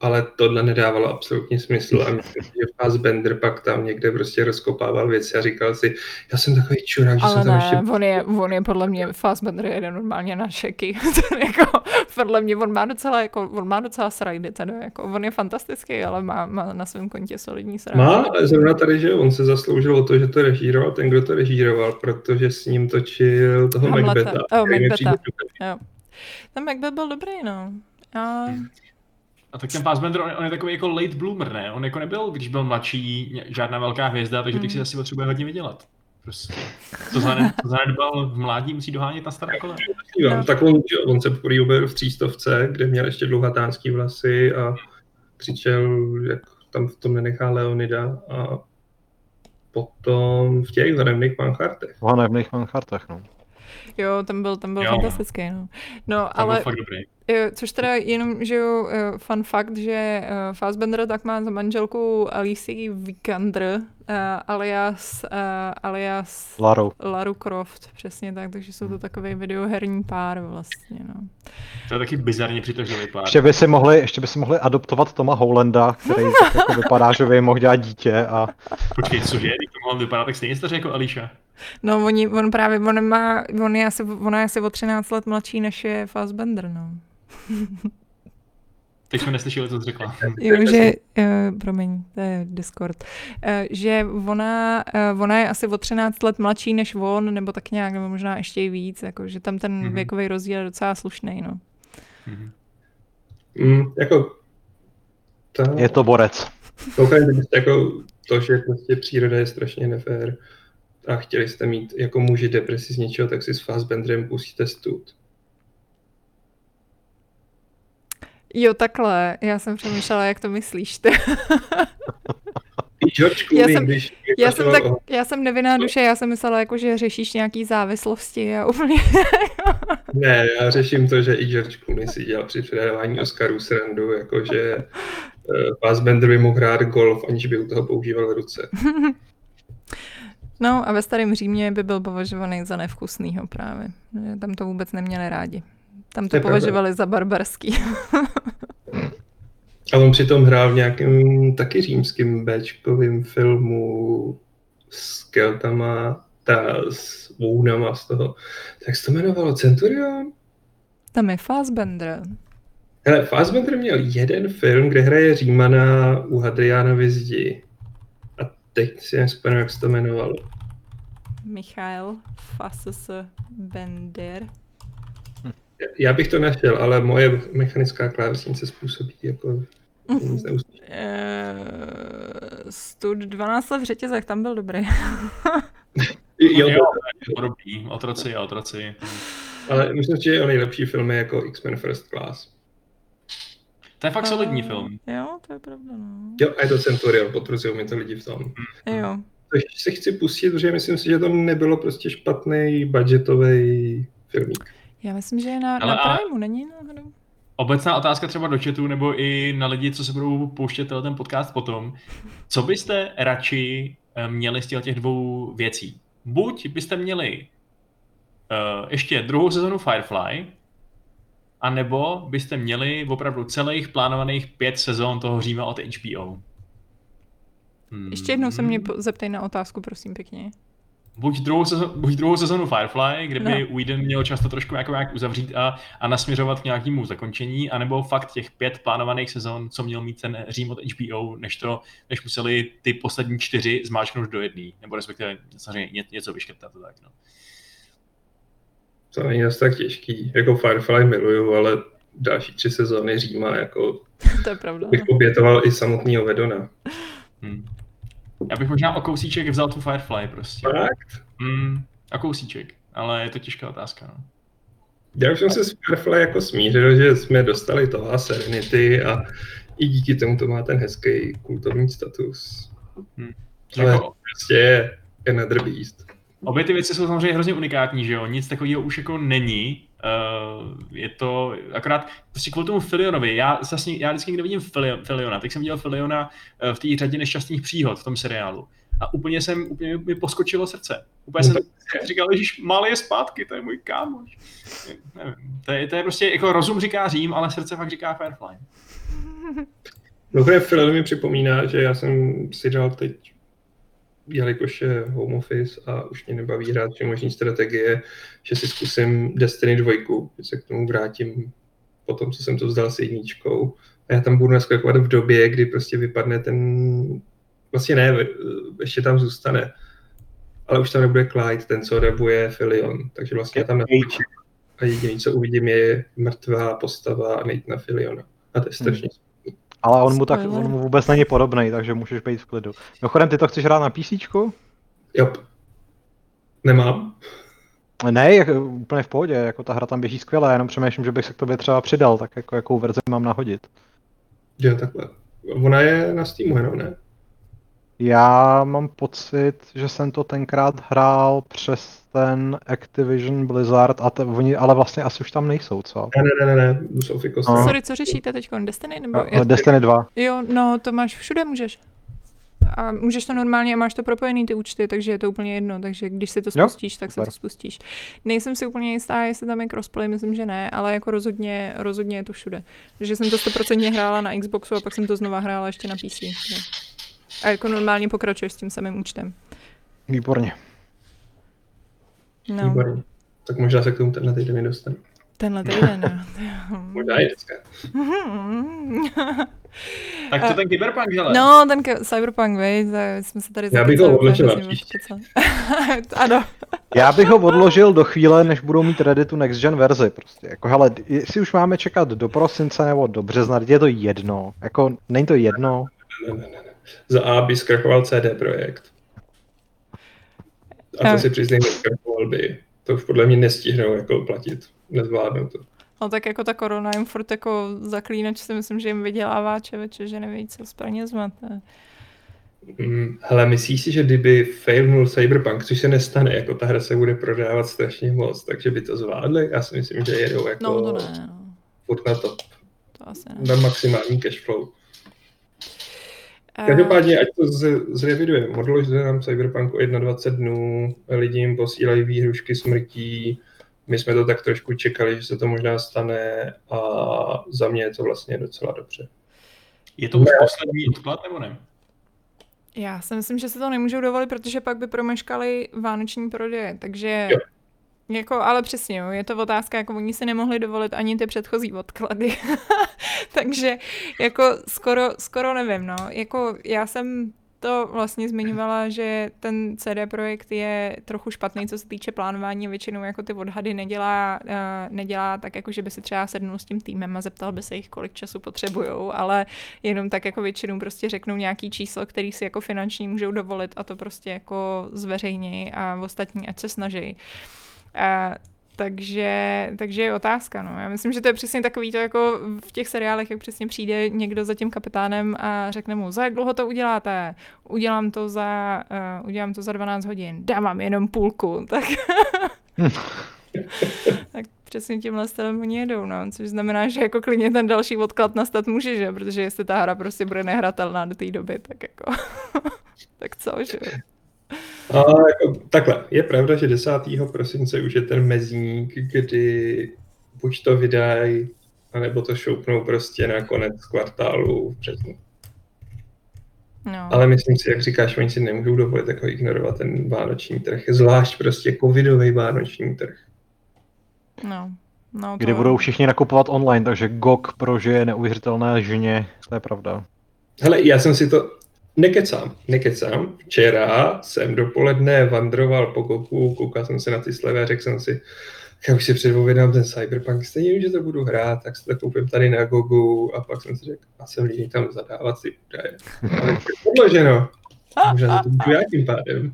ale tohle nedávalo absolutně smysl a myslím, že Fassbender pak tam někde prostě rozkopával věci a říkal si, já jsem takový čurák, že ale jsem ne, tam ještě... on je, on je podle mě, Fassbender jede normálně na šeky, jako, podle mě on má docela, jako, on má docela srajdy, teda, jako, on je fantastický, ale má, má na svém kontě solidní srajdy. Má, ale zrovna tady, že on se zasloužil o to, že to režíroval ten, kdo to režíroval, protože s ním točil toho Hamleta. Macbetha. Oh, Macbetha. Jo. Ten Macbeth byl dobrý, no. A... A tak ten Fassbender, on, on je takový jako late bloomer, ne? On jako nebyl, když byl mladší, žádná velká hvězda, takže teď si hmm. asi potřebuje hodně vydělat. Prostě. To zanedbal v mládí, musí dohánět na staré kole. No. Tak on, on se poprvé objevil v třístovce, kde měl ještě dlouhatánský vlasy a křičel, jak tam v tom nenechá Leonida a potom v těch hanebných manchartech. V hanebných manchartech, no. Jo, ten byl, ten byl Jo. fantastický, no. No, Ale... ale Byl fakt dobrý. Jo, což teda jenom, že jo, eh, fun fact, že uh, Fassbender tak má za manželku Alicia Vikander, alias, alias Laru. Laru Croft, přesně tak, takže jsou to takový videoherní pár vlastně, no. To je taky bizarně přitažlivý pár. Ještě by si mohli, ještě by si mohli adoptovat Toma Howlanda, který tak jako vypadá, že by jim mohl dělat dítě a Počkej, cože? Když to mohl vypadat tak stejně staře jako Ališa. No, oni, on právě, on má, on je asi, ona je asi o 13 let mladší než je Fassbender, no. Teď jsme neslyšeli, co jsi řekla. Jo, že, uh, promiň, to je Discord, uh, že ona, uh, ona je asi o 13 let mladší než on, nebo tak nějak, nebo možná ještě i víc, jako, že tam ten Mhm. mm-hmm. věkový rozdíl je docela slušný, no. Mhm. Mm, jako, ta, je to borec. prostě jako to, že prostě příroda je strašně nefér a chtěli jste mít jako muži depresi z něčeho, tak si s Fassbenderem pustíte stud. Jo, takhle, já jsem přemýšlela, jak to myslíš ty. George Clooney, jsem- když Já jsem, tak, já jsem nevinná duše, já jsem myslela, jako, že řešíš nějaký závislosti a úplně... Ne, já řeším to, že i George Clooney si dělal při předávání Oscarů srandu, jakože Fassbender by mohl hrát golf, aniž by u toho používal ruce. No a ve starém Římě by byl považovaný za nevkusnýho právě. Tam to vůbec neměli rádi. Tam to To je pravda. považovali za barbarský. A on přitom hrál v nějakém taky římským Bčkovým filmu s Keltama, ta s vounama z toho. Jak se to jmenovalo? Centurion? Tam je Fassbender. Hele, Fassbender měl jeden film, kde hraje Římana u Hadriánovy zdi. A teď si nespomenu, jak se to jmenovalo. Michael Fassbender. Já bych to našel, ale moje mechanická klávesnice způsobí jako nic neuslyším. Uh, stud 12 let v řetězech, tam byl dobrý. Jo, Jo, je podobný. Otroci a otroci. ale myslím si, že jeho nejlepší film je jako X-Men First Class. To je fakt solidní Eh, film. Jo, to je pravda, no. Jo, a je to Centurion, potvrzují mi to lidi v tom. Jo. Což se chci pustit, protože myslím si, že to nebylo prostě špatný budgetový filmík. Já myslím, že je na, Ale na a- Primeu, není náhodou? Obecná otázka třeba do chatu, nebo i na lidi, co se budou pouštět ten podcast potom. Co byste radši eh, měli z těch dvou věcí? Buď byste měli uh, ještě druhou sezonu Firefly, a nebo byste měli opravdu celých plánovaných pět sezon toho Říma od HBO. Hmm. Ještě jednou se mě po- zeptej na otázku, prosím, pěkně. Buď druhou, sezonu, buď druhou sezonu Firefly, kde by No. Whedon měl často trošku jako nějak uzavřít a, a nasměřovat k nějakému zakončení, anebo fakt těch pět plánovaných sezon, co měl mít ten Řím od HBO, než to, než museli ty poslední čtyři zmáčknout do jedné, nebo respektive samozřejmě ně- něco vyškrtat. Tak, no. To není zase tak těžký. Jako Firefly miluju, ale další tři sezóny Říma, jako to je pravda. bych obětoval i samotného Vedona. Hmm. Já bych možná o kousíček vzal tu Firefly prostě. Fakt? Hmm, o kousíček, ale je to těžká otázka. No. Já už jsem se s Firefly jako smířil, že jsme dostali toho a Serenity a i díky tomu to má ten hezký kultovní status. Hmm. Ale Jako, prostě je Another Beast. Obě ty věci jsou samozřejmě hrozně unikátní, že jo? Nic takového už jako není. Uh, je to akorát prostě kvůli tomu Filionovi. Já, vlastně, já vždycky někde vidím Filio, Filiona. Teď jsem viděl Filiona uh, v té řadě nešťastných příhod v tom seriálu. A úplně jsem, úplně mi poskočilo srdce. Úplně No jsem říkal, že Mal je zpátky, to je můj kámoš. Nevím, to je, to je prostě, jako rozum říká Řím, ale srdce fakt říká Firefly. Mimochodem film mi připomíná, že já jsem si dal teď, jelikož je home office a už mě nebaví hrát všemožní strategie, že si zkusím Destiny 2, že se k tomu vrátím po tom, co jsem to vzdal s jedničkou. A já tam budu naskakovat v době, kdy prostě vypadne ten, vlastně ne, ještě tam zůstane, ale už tam nebude Clyde, ten, co rabuje Filion, takže vlastně já tam naskočím a jediné, co uvidím, je mrtvá postava a nejít na Filiona. A to je strašně Ale on mu, tak, Spoiler. on mu vůbec není podobný, takže můžeš být v klidu. Mimochodem, ty to chceš hrát na PC? Jo. Nemám. Ne, jak, úplně v pohodě, jako ta hra tam běží skvěle, jenom přemýšlím, že bych se k tobě třeba přidal, tak jako jakou verzi mám nahodit. Jo, takhle. Ona je na Steamu jenom, ne? Já mám pocit, že jsem to tenkrát hrál přes ten Activision Blizzard, a te, oni ale vlastně asi už tam nejsou, co? Ne, ne, ne, ne, ne jsou No. Sorry, co řešíte teď? Destiny? Nebo A, Destiny 2. Jo, no to máš všude můžeš. A můžeš to normálně a máš to propojený ty účty, takže je to úplně jedno. Takže když si to Jo, spustíš, tak super. se to spustíš. Nejsem si úplně jistá, jestli tam je crossplay, myslím, že ne, ale jako rozhodně, rozhodně je to všude. Takže jsem to 100% hrála na Xboxu a pak jsem to znova hrála ještě na PC. jo. A jako normálně pokračuješ s tím samým účtem. Výborně. No, Výborně. Tak možná se k tomu tenhle týden dostane. tenhle týden. jo. Možná i dneska. Tak to ten Cyberpunk, hele. No, ten ke- Cyberpunk, vej, jsme se tady Já bych ho kecali. ano. Já bych ho odložil do chvíle, než budou mít ready tu next gen verzi prostě. Jako hele, jestli už máme čekat do prosince nebo do března, je to jedno. Jako, není to jedno. Ne, ne, ne, ne. Za A by zkrachoval CD Projekt. A to si přiznejme, zkrachoval by. To už podle mě nestihnou jako platit. Nezvládnou to. No tak jako ta korona jim furt jako zaklínač si myslím, že jim vydělává čeveče, že neví, co s penězma. to je- Mm, hele, myslíš si, že kdyby failnul Cyberpunk, což se nestane, jako ta hra se bude prodávat strašně moc, takže by to zvládli? Já si myslím, že jedou jako No to ne, no. furt na top, To asi ne. na maximální cashflow. Každopádně, ať to z- zrevidujeme, odložte nám Cyberpunk o 21 dnů, lidi jim posílají výhrušky smrtí, my jsme to tak trošku čekali, že se to možná stane a za mě je to vlastně docela dobře. Je to už poslední odklad, nebo ne? Já si myslím, že se to nemůžou dovolit, protože pak by promeškali vánoční prodeje, takže Jo. Jako, ale přesně, je to otázka, jako oni si nemohli dovolit ani ty předchozí odklady, takže jako skoro, skoro nevím, no, jako já jsem to vlastně zmiňovala, že ten CD projekt je trochu špatný, co se týče plánování, většinou jako ty odhady nedělá, uh, nedělá tak, jako že by si třeba sednul s tím týmem a zeptal by se jich, kolik času potřebujou, ale jenom tak jako většinou prostě řeknou nějaký číslo, který si jako finančně můžou dovolit a to prostě jako zveřejnějí a ostatní ať se snaží. A, takže, takže je otázka, no. Já myslím, že to je přesně takový to jako v těch seriálech, jak přesně přijde někdo za tím kapitánem a řekne mu, za jak dlouho to uděláte? Udělám to za, uh, udělám to za 12 hodin. Dávám jenom půlku. Tak, tak přesně tímhle stylem oni jedou, no. Což znamená, že jako klidně ten další odklad nastat může, že? Protože jestli ta hra prostě bude nehratelná do té doby, tak jako... tak co, že? A jako, takhle, je pravda, že 10. prosince už je ten mezník, kdy buď to vydají, anebo to šoupnou prostě na konec kvartálu v březnu. No. Ale myslím si, jak říkáš, oni si nemůžou dovolit jako ignorovat ten vánoční trh, zvlášť prostě covidový vánoční trh. No, no to... Kdy budou všichni nakupovat online, takže GOG prožije neuvěřitelné ženě, to je pravda. Hele, já jsem si to, nekecám, nekecám. Včera jsem dopoledne vandroval po Goku, koukal jsem se na ty slevy a řekl jsem si, já už si předpovědám ten Cyberpunk, stejně že to budu hrát, tak si to koupím tady na Gogu a pak jsem si řekl, a jsem líný tam zadávat si údaje. Ale podloženo. Možná to budu já tím pádem.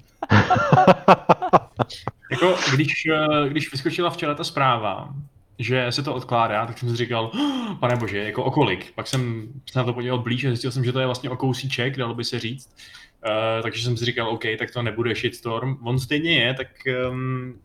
Jako, když, eh, když vyskočila včera ta zpráva, že se to odkládá, tak jsem si říkal, "Oh, pane bože, jako o kolik? Pak jsem se na to podíval blíž a zjistil jsem, že to je vlastně o kousíček, dalo by se říct. Uh, takže jsem si říkal, OK, tak to nebude shitstorm. On stejně je, tak um,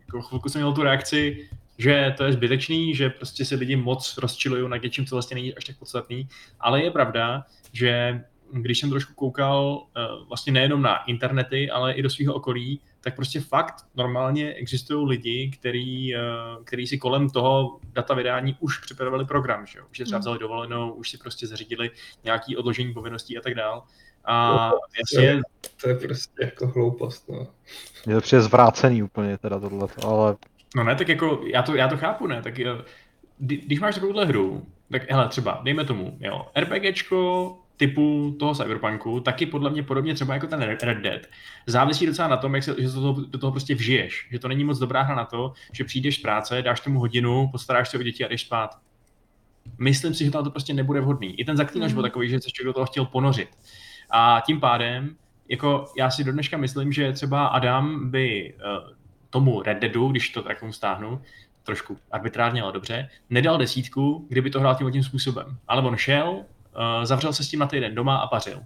jako chvilku jsem měl tu reakci, že to je zbytečný, že prostě se lidi moc rozčilují nad něčím, co vlastně není až tak podstatný. Ale je pravda, že když jsem trošku koukal uh, vlastně nejenom na internety, ale i do svého okolí, tak prostě fakt normálně existují lidi, který, uh, který si kolem toho data vydání už připravili program, že jo? Už si třeba Hmm. vzali dovolenou, už si prostě zařídili nějaký odložení povinností a tak dál. A jasně, To je prostě jako hloupost, no. Je to přijde zvrácený úplně teda tohle, ale No ne, tak jako já to, já to chápu, ne, tak kdy- když máš takovouhle hru, tak hele, třeba, dejme tomu, jo, RPGčko typu toho Cyberpunku, taky podle mě podobně třeba jako ten Red Dead, závisí docela na tom, jak se, že se do toho, do toho prostě vžiješ, že to není moc dobrá hra na to, že přijdeš z práce, dáš tomu hodinu, postaráš se o děti a jdeš spát. Myslím si, že to prostě nebude vhodný. I ten zaklínač Mhm. byl takový, že se člověk do toho chtěl ponořit. A tím pádem, jako já si do dneška myslím, že třeba Adam by uh, tomu Red Deadu, když to tak tomu stáhnu, trošku arbitrárně, ale dobře, nedal desítku, kdyby to hrál tím tím způsobem. Ale on šel, uh, zavřel se s tím na týden doma a pařil.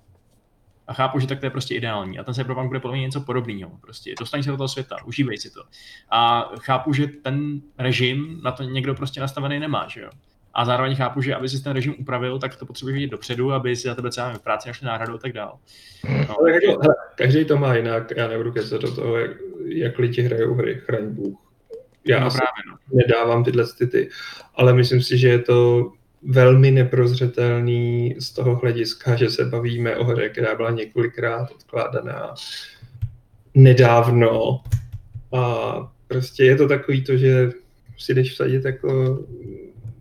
A chápu, že tak to je prostě ideální. A ten Cyberpunk bude podle mě něco podobného. Prostě dostaň se do toho světa, užívej si to. A chápu, že ten režim na to někdo prostě nastavený nemá, že jo. A zároveň chápu, že aby si ten režim upravil, tak to potřebuješ vidět dopředu, aby si za tebe třeba v práci našli náhradu a tak dál. No. Ale jako, hele, každý to má jinak, já nebudu kecat do toho, jak, jak lidi hrajou hry, chraň Bůh. Já no, právě, no. nedávám tyhle ty, ale myslím si, že je to velmi neprozřetelný z toho hlediska, že se bavíme o hře, která byla několikrát odkládaná nedávno a prostě je to takový to, že si jdeš vsadit jako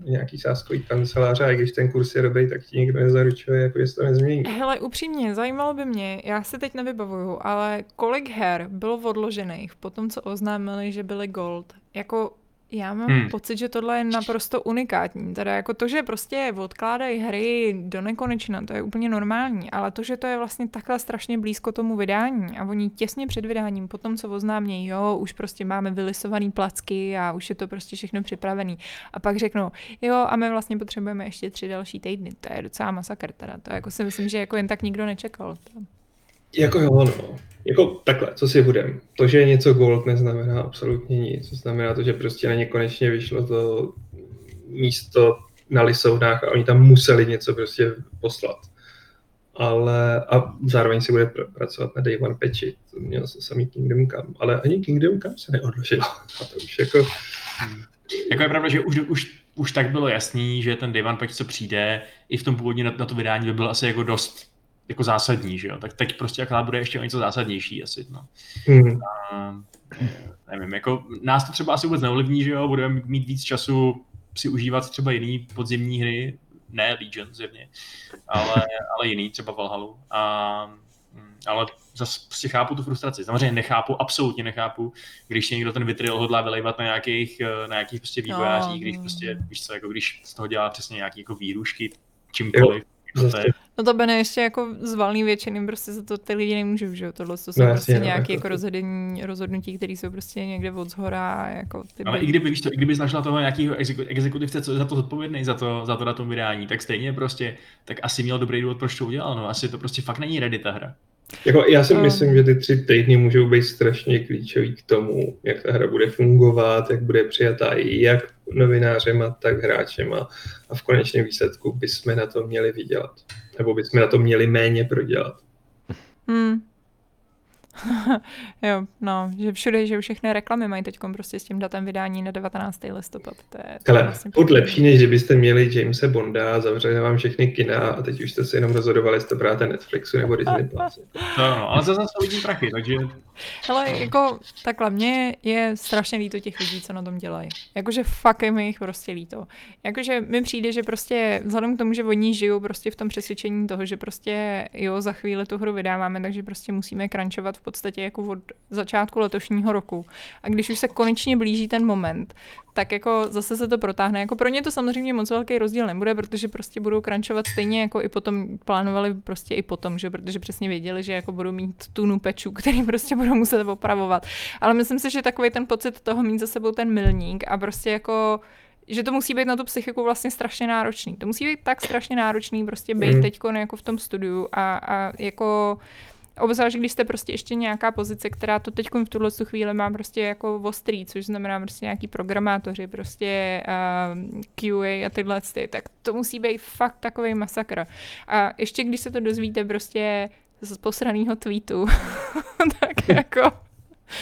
nějaký sáskový kanceláře a když ten kurz je dobrý, tak ti nikdo nezaručuje, jako jestli to nezmění. Hele, upřímně, zajímalo by mě, já se teď nevybavuju, ale kolik her bylo odložených po tom, co oznámili, že byly gold? Jako já mám hmm. pocit, že tohle je naprosto unikátní. Teda jako to, že prostě odkládají hry do nekonečna, to je úplně normální, ale to, že to je vlastně takhle strašně blízko tomu vydání a oni těsně před vydáním, potom co oznámějí, jo, už prostě máme vylisovaný placky a už je to prostě všechno připravený. A pak řeknou, jo, a my vlastně potřebujeme ještě tři další týdny. To je docela masakr teda. To jako si myslím, že jako jen tak nikdo nečekal. To. Jako jo, no. Jako takhle, co si budem. To, že je něco gold, neznamená absolutně nic. To znamená to, že prostě na ně konečně vyšlo to místo na lisovnách a oni tam museli něco prostě poslat. Ale a zároveň si bude pr- pracovat na Day One patchi. To měl se samý Kingdom Come. Ale ani Kingdom Come se neodložil. A to už jako... Hmm. Jako je pravda, že už, už, už tak bylo jasný, že ten Day One patch, co přijde, i v tom původně na, na to vydání by byl asi jako dost jako zásadní, že jo? Tak teď prostě akorát bude ještě o něco zásadnější asi, no. Mm. A, nevím, jako nás to třeba asi vůbec neovlivní, že jo? Budeme mít víc času si užívat třeba jiný podzimní hry, ne Legion zjevně, ale, ale jiný, třeba Valhalu. A, ale zase prostě chápu tu frustraci. Samozřejmě nechápu, absolutně nechápu, když se někdo ten vitriol hodlá vylejvat na nějakých, na nějakých prostě vývojářích, když prostě, víš co, jako když z toho dělá přesně nějaký jako výrušky, čímkoliv. Jo, No to Bene ještě jako z valný většiny prostě za to ty lidi nemůžou, že jo? Tohle to jsou no, prostě no, nějaké jako rozhodení, rozhodnutí, které jsou prostě někde od zhora. Jako ty Ale by... i kdyby, víš to, i kdyby našla toho nějakého exekutivce, co je za to zodpovědný, za to, za to datum vydání, tak stejně prostě, tak asi měl dobrý důvod, proč to udělal, no. Asi to prostě fakt není ready ta hra. Jako, já si um, myslím, že ty tři týdny můžou být strašně klíčový k tomu, jak ta hra bude fungovat, jak bude přijatá i jak novinářema, tak hráčema a v konečném výsledku bychom na to měli vydělat. Nebo bychom na to měli méně prodělat. Hmm. jo, no, že všude, že všechny reklamy mají teď prostě s tím datem vydání na 19. listopad. To je, to Ale vlastně pod lepší, než kdybyste měli Jamesa Bonda, zavřeli vám všechny kina a teď už jste si jenom rozhodovali, jestli to bráte Netflixu nebo Disney+. Plus. No, no, ale zase vidím prachy, takže... Hele, jako takhle, mně je strašně líto těch lidí, co na tom dělají. Jakože fakt je mi jich prostě líto. Jakože mi přijde, že prostě vzhledem k tomu, že oni žijou prostě v tom přesvědčení toho, že prostě jo, za chvíli tu hru vydáváme, takže prostě musíme crunchovat v podstatě jako od začátku letošního roku. A když už se konečně blíží ten moment, tak jako zase se to protáhne. Jako pro ně to samozřejmě moc velký rozdíl nebude, protože prostě budou crunchovat stejně jako i potom plánovali prostě i potom, že protože přesně věděli, že jako budou mít tunu pečů, který prostě budou muset opravovat. Ale myslím si, že takový ten pocit toho mít za sebou ten milník a prostě jako že to musí být na tu psychiku vlastně strašně náročný. To musí být tak strašně náročný prostě být mm. teď jako v tom studiu a, a jako Obzvlášť, když jste prostě ještě nějaká pozice, která to teď v tuhle chvíli má prostě jako ostrý, což znamená prostě nějaký programátoři, prostě uh, QA a tyhle ty, tak to musí být fakt takový masakr. A ještě když se to dozvíte prostě z posraného tweetu, tak jako...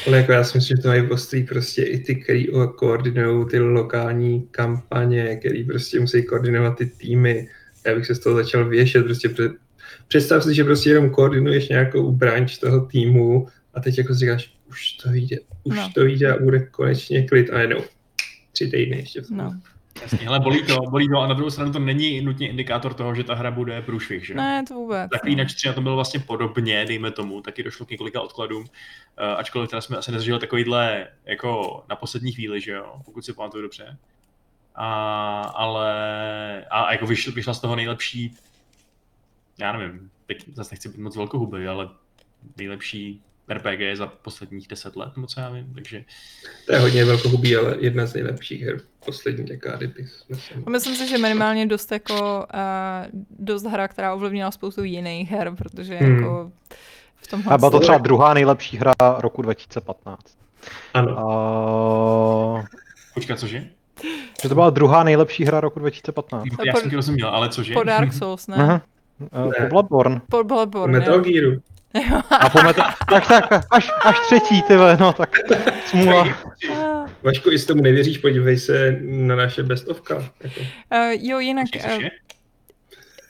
Ale jako já si myslím, že to mají ostrý prostě i ty, který koordinují ty lokální kampaně, který prostě musí koordinovat ty týmy. Já bych se z toho začal věšet, prostě představ si, že prostě jenom koordinuješ nějakou branč toho týmu a teď jako si říkáš, už to vyjde, už no. to vyjde a bude konečně klid a jenom tři týdny ještě. No. Jasně, ale bolí to, bolí to a na druhou stranu to není nutně indikátor toho, že ta hra bude průšvih, že? Ne, to vůbec. jinak 3 na to bylo vlastně podobně, dejme tomu, taky došlo k několika odkladům, uh, ačkoliv teda jsme asi nezažili takovýhle jako na poslední chvíli, že jo, pokud si pamatuju dobře. A, ale a jako vyšla, vyšla z toho nejlepší já nevím, teď zase nechci být moc velkohuby, ale nejlepší RPG za posledních deset let, moc já vím, takže... To je hodně velkohubý, ale jedna z nejlepších her. poslední dekády bych A myslím si, že minimálně dost jako uh, dost hra, která ovlivnila spoustu jiných her, protože hmm. jako v tomhle... A byla to třeba druhá nejlepší hra roku 2015. Ano. Uh... Počkat, cože? Že to byla druhá nejlepší hra roku 2015. Já jsem ti rozuměl, ale cože? Po Dark Souls, ne? Uh-huh. Uh, po Bloodborne. Po Bloodborne, Metal Gearu. A po Metal... tak, tak, až, až třetí, ty no tak smůla. Vašku, jestli tomu nevěříš, podívej se na naše bestovka. Jako. Uh, jo, jinak... Uh,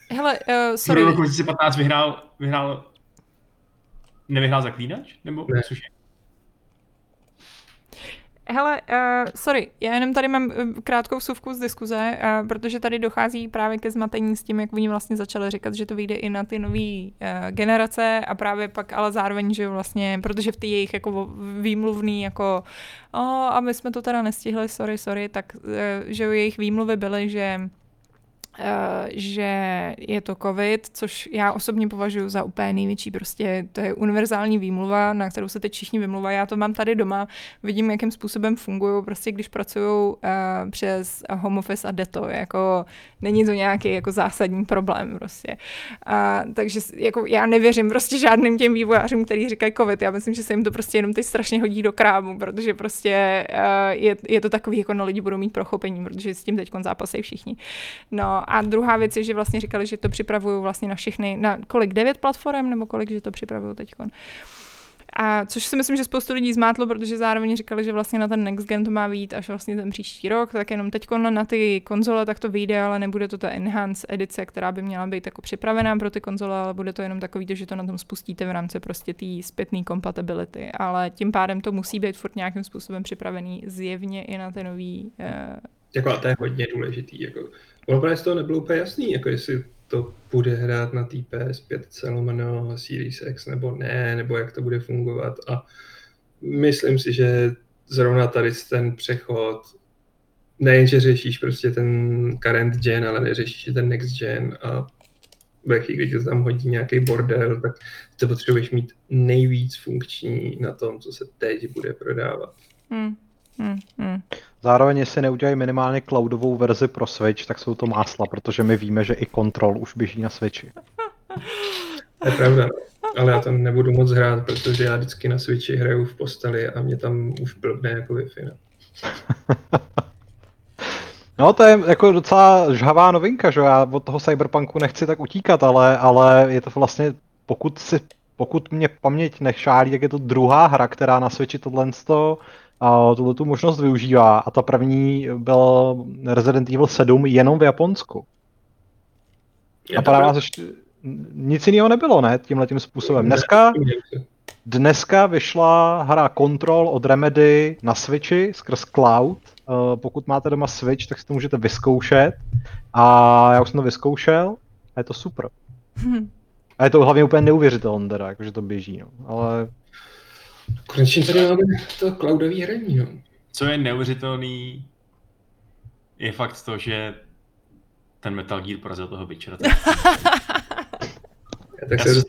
hele, uh, sorry. V roku 2015 vyhrál, vyhrál nevyhrál zaklínač? Nebo ne. což je? Hele, uh, sorry, já jenom tady mám krátkou vsuvku z diskuze, uh, protože tady dochází právě ke zmatení s tím, jak oni vlastně začali říkat, že to vyjde i na ty nové uh, generace a právě pak ale zároveň, že vlastně, protože v ty jejich jako výmluvný jako o, a my jsme to teda nestihli, sorry, sorry, tak uh, že jejich výmluvy byly, že Eh, že je to covid, což já osobně považuji za úplně největší, prostě to je univerzální výmluva, na kterou se teď všichni vymluvají. Já to mám tady doma, vidím, jakým způsobem fungují, prostě když pracují uh, přes home office a deto, jako není to nějaký jako zásadní problém prostě. Uh, takže jako já nevěřím prostě žádným těm vývojářům, kteří říkají covid, já myslím, že se jim to prostě jenom teď strašně hodí do krámu, protože prostě uh, je, je to takový, jako no lidi budou mít prochopení, protože s tím teď zápasejí všichni. No a druhá věc je, že vlastně říkali, že to připravují vlastně na všechny, na kolik, devět platform, nebo kolik, že to připravují teď. A což si myslím, že spoustu lidí zmátlo, protože zároveň říkali, že vlastně na ten next gen to má vyjít až vlastně ten příští rok, tak jenom teď na ty konzole tak to vyjde, ale nebude to ta enhanced edice, která by měla být jako připravená pro ty konzole, ale bude to jenom takový, že to na tom spustíte v rámci prostě té zpětné kompatibility. Ale tím pádem to musí být furt nějakým způsobem připravený zjevně i na ty nový uh, jako a to je hodně důležitý. Jako, ono z toho nebylo úplně jasný, jako jestli to bude hrát na té PS5 celomeno Series X nebo ne, nebo jak to bude fungovat. A myslím si, že zrovna tady ten přechod nejenže řešíš prostě ten current gen, ale neřešíš ten next gen a ve chvíli, kdy tam hodí nějaký bordel, tak to potřebuješ mít nejvíc funkční na tom, co se teď bude prodávat. Hmm. Hmm, hmm. Zároveň, jestli neudělají minimálně cloudovou verzi pro Switch, tak jsou to másla, protože my víme, že i Control už běží na Switchi. To je pravda, ale já tam nebudu moc hrát, protože já vždycky na Switchi hraju v posteli a mě tam už blbne jako Wi-Fi. No. no to je jako docela žhavá novinka, že já od toho Cyberpunku nechci tak utíkat, ale, ale je to vlastně, pokud si pokud mě paměť nešálí, tak je to druhá hra, která na Switchi tohle a tuto tu možnost využívá. A ta první byl Resident Evil 7 jenom v Japonsku. a právě ještě nic jiného nebylo, ne, tímhle tím způsobem. Dneska, dneska vyšla hra Control od Remedy na Switchi skrz Cloud. Pokud máte doma Switch, tak si to můžete vyzkoušet. A já už jsem to vyzkoušel a je to super. A je to hlavně úplně neuvěřitelné, teda, jakože to běží, no. Ale Konečně tady máme to cloudový hraní, no. Co je neuvěřitelný, je fakt to, že ten Metal Gear porazil toho Witchera. tak se s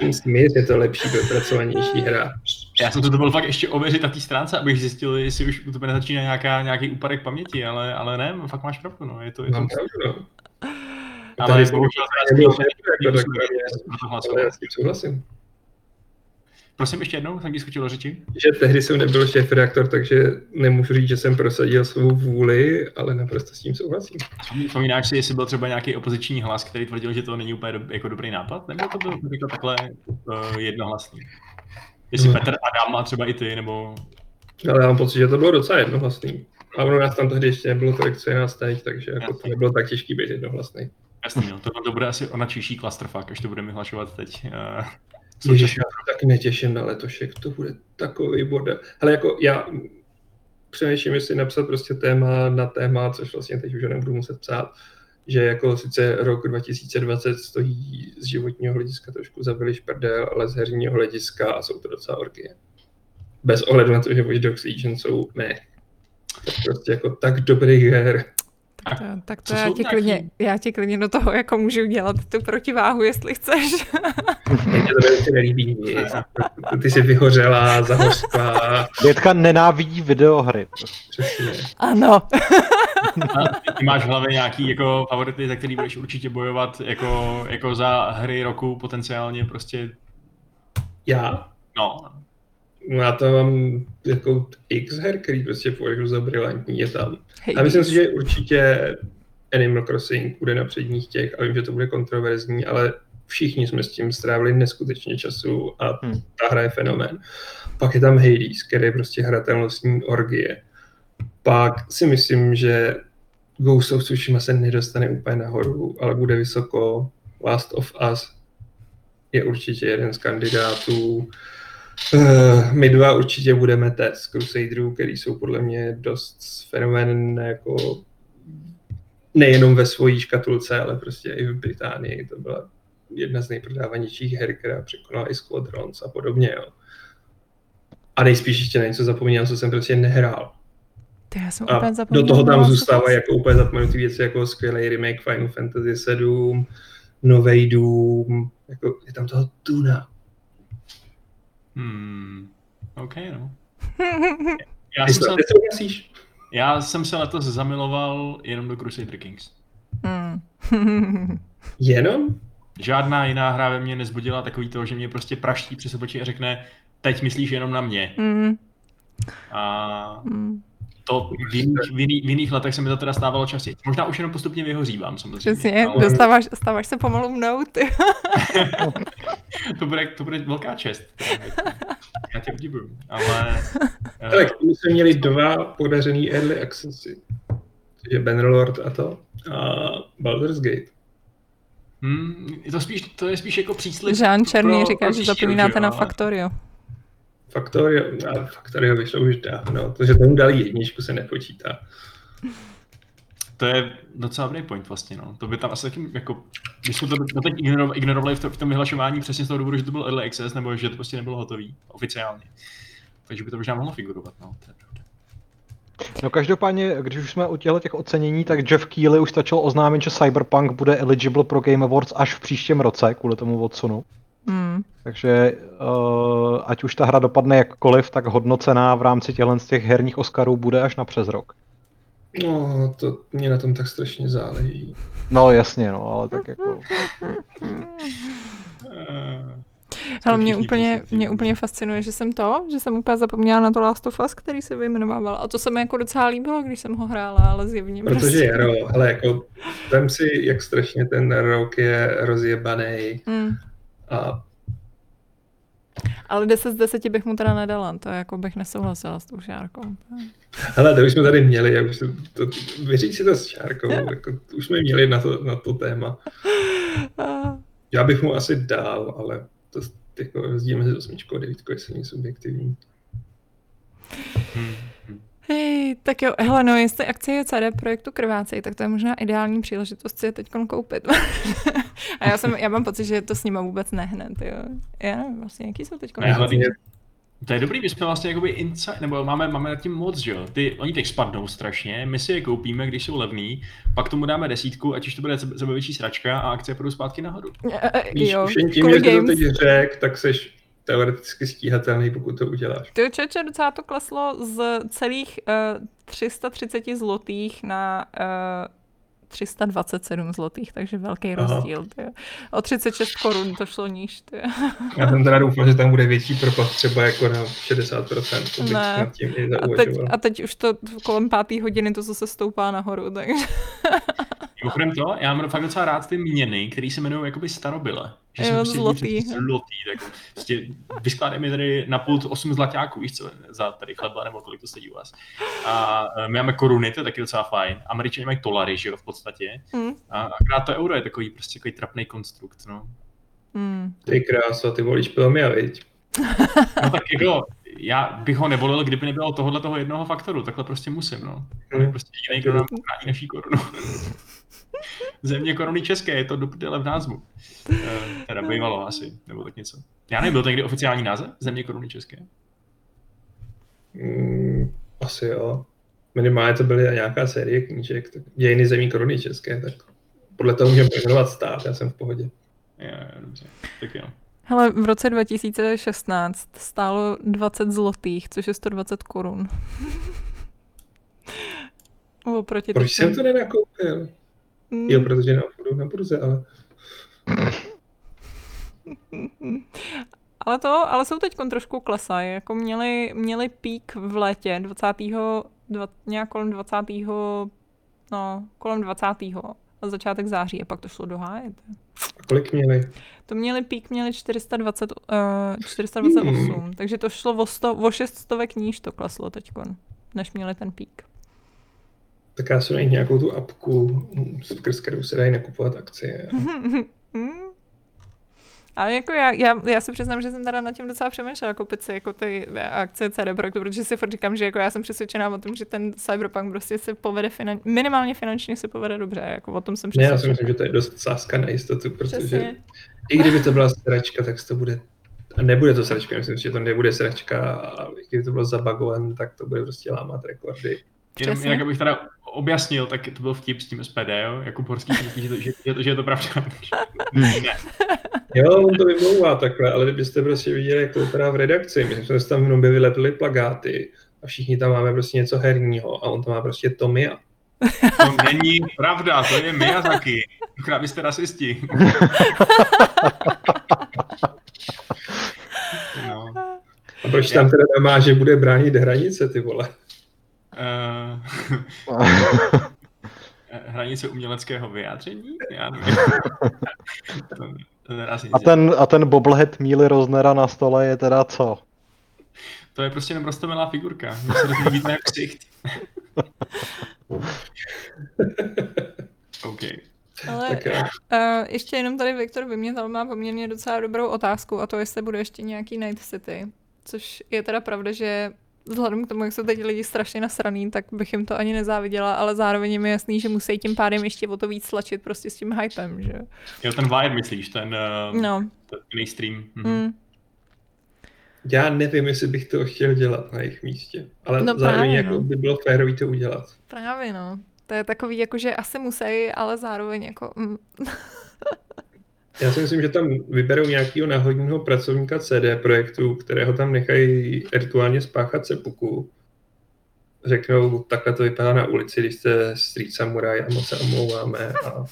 tím smíř, je to lepší, dopracovanější hra. Já jsem to byl fakt ještě ověřit na té stránce, abych zjistil, jestli už u tebe nezačíná nějaká, nějaký úpadek paměti, ale, ale ne, fakt máš pravdu, no. Je to, je to... Mám pravdu, no. Ale bohužel... Já s tím souhlasím. Prosím ještě jednou, jsem ti skočil do řeči. Že tehdy jsem nebyl šéf reaktor, takže nemůžu říct, že jsem prosadil svou vůli, ale naprosto s tím souhlasím. Vzpomínáš si, jestli byl třeba nějaký opoziční hlas, který tvrdil, že to není úplně do, jako dobrý nápad, nebo to bylo jako takhle uh, jednohlasný? Jestli no. Petr, Adam a třeba i ty, nebo... Ale já mám pocit, že to bylo docela jednohlasný. A ono nás tam tehdy ještě nebylo tolik, co je nás teď, takže jako to nebylo tak těžký být jednohlasný. Jasný, no, to, to bude asi ona číší clusterfuck, až to budeme vyhlašovat teď. Uh, Se taky netěším na letošek, to bude takový bordel. Ale jako já přemýšlím, jestli napsat prostě téma na téma, což vlastně teď už nebudu muset psát, že jako sice rok 2020 stojí z životního hlediska trošku za prdel, ale z herního hlediska a jsou to docela orgie. Bez ohledu na to, že Watch Dogs Legion jsou ne. Prostě jako tak dobrý her. To, tak to já ti, nějaký- klidně, já ti klidně do toho jako můžu udělat tu protiváhu, jestli chceš. Mně to velice nelíbí. Ty jsi vyhořela, zahořkla, Dětka nenávidí videohry. přesně. ano. A ty máš v hlavě nějaký jako favority, za který budeš určitě bojovat jako, jako za hry roku potenciálně prostě, Já? no. No já to mám jako x her, který prostě považuji za brilantní, je tam. Hej, A myslím si, že určitě Animal Crossing bude na předních těch a vím, že to bude kontroverzní, ale všichni jsme s tím strávili neskutečně času a Hmm. ta hra je fenomén. Pak je tam Hades, který je prostě hratelnostní orgie. Pak si myslím, že Ghost of Tsushima se nedostane úplně nahoru, ale bude vysoko. Last of Us je určitě jeden z kandidátů. Uh, my dva určitě budeme test Crusaderů, který jsou podle mě dost fenomén jako nejenom ve svojí škatulce, ale prostě i v Británii. To byla jedna z nejprodávanějších her, která překonala i Squadrons a podobně. Jo. A nejspíš ještě na něco zapomněl, co jsem prostě nehrál. Ty, já jsem A úplně do zapomněla toho tam zůstávají jako úplně zapomenutý věci, jako skvělý remake Final Fantasy 7, novej Doom, jako je tam toho tuna. Hmm. OK, no. Já jsem, se, to nesouhlasíš? já jsem se letos zamiloval jenom do Crusader Kings. Hmm. Jenom? Žádná jiná hra ve mně nezbudila takový to, že mě prostě praští přes obočí a řekne, teď myslíš jenom na mě. Hmm. A Hmm. To v jiných, v, jiných, v jiných letech se mi to teda stávalo častěji. Možná už jenom postupně vyhořívám samozřejmě. Přesně, ale dostáváš, stáváš se pomalu mnou, ty. to, bude, to bude velká čest. Já tě obdivuju. Ale Ale k tomu jsme měli dva podařený early accessy. Je Bannerlord a to. A Baldur's Gate. hmm, je to, spíš, to je spíš jako příslip. Žán Černý pro- říká, pro že zapomínáte na ale- Factorio. Factorio, a Factorio vyšlo už dávno, to, že tomu dali jedničku se nepočítá. To je docela dobrý point vlastně, no. To by tam asi taky, jako, když jsme to doteď ignoro- ignorovali v, to, v tom vyhlašování přesně z toho důvodu, že to byl early access, nebo že to prostě nebylo hotový oficiálně. Takže by to možná mohlo figurovat, no. To je pravda. No každopádně, když už jsme u těchto těch ocenění, tak Jeff Keighley už stačil oznámit, že Cyberpunk bude eligible pro Game Awards až v příštím roce, kvůli tomu odsunu. Hmm. Takže uh, ať už ta hra dopadne jakkoliv, tak hodnocená v rámci těchto z těch herních Oscarů bude až na přes rok. No, to mě na tom tak strašně záleží. No jasně, no, ale tak jako... Hele, mě úplně, mě úplně fascinuje, že jsem to, že jsem úplně zapomněla na to Last of Us, který se vyjmenoval. A to se mi jako docela líbilo, když jsem ho hrála, ale zjevně Protože prostě. jaro, hele, jako, vem si, jak strašně ten rok je rozjebaný Hmm. A Ale 10 z 10 bych mu teda nedala, to jako bych nesouhlasila s tou šárkou. hele, to už jsme tady měli, já už to, vyříct si to s Čárkou, jako, už jsme měli na to, na to téma. Já bych mu asi dal, ale to jako rozdíl mezi osmičkou a devítkou je silně subjektivní. hm, hm. Hej, tak jo, hele, no, jestli akcie CD projektu krvácej, tak to je možná ideální příležitost si je teď koupit. a já, jsem, já mám pocit, že to s nima vůbec nehne, jo. Já nevím, vlastně, jaký jsou teď Ne, hlavně, to je dobrý, my jsme vlastně jakoby inside, nebo máme, máme nad tím moc, že jo. Ty, oni teď spadnou strašně, my si je koupíme, když jsou levný, pak tomu dáme desítku, ať už to bude sebe větší sračka a akcie půjdou zpátky nahoru. Víš, jo, už jen tím, že to teď řek, tak seš teoreticky stíhatelný, pokud to uděláš. Ty čeče, docela to kleslo z celých uh, 330 zlotých na uh, 327 zlotých, takže velký Aha. rozdíl. Ty. O 36 korun to šlo níž. Ty. Já jsem teda doufal, že tam bude větší propad třeba jako na 60%, to Ne. nad tím A teď, a teď už to kolem páté hodiny to zase stoupá nahoru. Takže. Mimochodem to, já mám fakt docela rád ty měny, které se jmenují jakoby starobyle. Že Jo, jsou prostě zlotý, zlotý, tak prostě vyskládají mi tady na pult 8 zlaťáků, víš co, za tady chleba, nebo kolik to stojí u vás. A eh, my máme koruny, to je taky docela fajn. Američani mají dolary, že jo, v podstatě. Hmm. A akorát to euro je takový prostě takový trapný konstrukt, no. Hmm. Ty krása, ty volíš Pilmia, viď? No tak jako, já bych ho nevolil, kdyby nebylo tohohle toho jednoho faktoru, takhle prostě musím, no. On je Hmm. prostě jediný, kdo nám chrání naší korunu. Země koruny české, je to do v názvu. Eh, teda bývalo asi, nebo tak něco. Já nevím, byl to někdy oficiální název? Země koruny české? Mm, asi jo. minimálně to byly nějaká série knížek, tak dějiny zemí koruny české, tak podle toho můžeme pojmenovat stát, já jsem v pohodě. Jo, jo, dobře. Tak jo. Hele, v roce 2016 stálo 20 zlotých, což je 120 korun. Oproti Proč jsem to nenakoupil? Mm. Jo, protože neobchoduju na burze, ale Ale to, ale jsou teď trošku klesají. Jako měli, měli pík v létě 20. Dva, nějak kolem 20. No, kolem 20. A začátek září a pak to šlo do háje. a kolik měli? To měli pík, měli 420, uh, 428, hmm. takže to šlo o, sto, o 600 níž to kleslo teď, než měli ten pík. Tak já jsem najít nějakou tu apku, skrz kterou se dají nakupovat akcie. Ale jako já, já, já si přiznám, že jsem teda nad tím docela přemýšlela koupit si jako ty akcie CD Projektu, protože si furt říkám, že jako já jsem přesvědčená o tom, že ten Cyberpunk prostě se povede finan, minimálně finančně se povede dobře, jako o tom jsem Ne, přesvědčená. já si myslím, že to je dost sázka na jistotu, protože Přesně. i kdyby to byla sračka, tak to bude a nebude to sračka, myslím, že to nebude sračka a i kdyby to bylo zabagovan, tak to bude prostě lámat rekordy. Jenom jinak, abych teda objasnil, tak to byl vtip s tím SPD, jo? jako horský štěstí, že, to- že, že, že, je to pravda. ne. Jo, on to vymlouvá takhle, ale kdybyste prostě viděli, jak to vypadá v redakci, my jsme si tam v Nobě vylepili plagáty a všichni tam máme prostě něco herního a on tam má prostě Tomia. To není pravda, to je Miyazaki. Vy jste rasisti. no. A proč tam teda má, že bude bránit hranice, ty vole? Uh, hranice uměleckého vyjádření? Já nevím. to, to A ten, a ten bobblehead Míly Roznera na stole je teda co? To je prostě naprosto milá figurka. Mně se rozumí víc jak ksicht. OK. Ale Tak uh, ještě jenom tady Viktor Vymětal má poměrně docela dobrou otázku a to, jestli bude ještě nějaký Night City. Což je teda pravda, že vzhledem k tomu, jak jsou teď lidi strašně nasraný, tak bych jim to ani nezáviděla, ale zároveň je mi jasný, že musí tím pádem ještě o to víc slačit prostě s tím hypem, že jo. Ten Wire myslíš, ten, uh, No, ten mainstream. Mhm. mm. Já nevím, jestli bych to chtěl dělat na jejich místě, ale No zároveň právě, jako no. by bylo férový to udělat. právě no. To je takový, jako že asi musí, ale zároveň jako... Mm. Já si myslím, že tam vyberou nějakého náhodního pracovníka CD projektu, kterého tam nechají virtuálně spáchat sepuku. Řeknou, takhle to vypadá na ulici, když jste street samurai a moc se omlouváme. A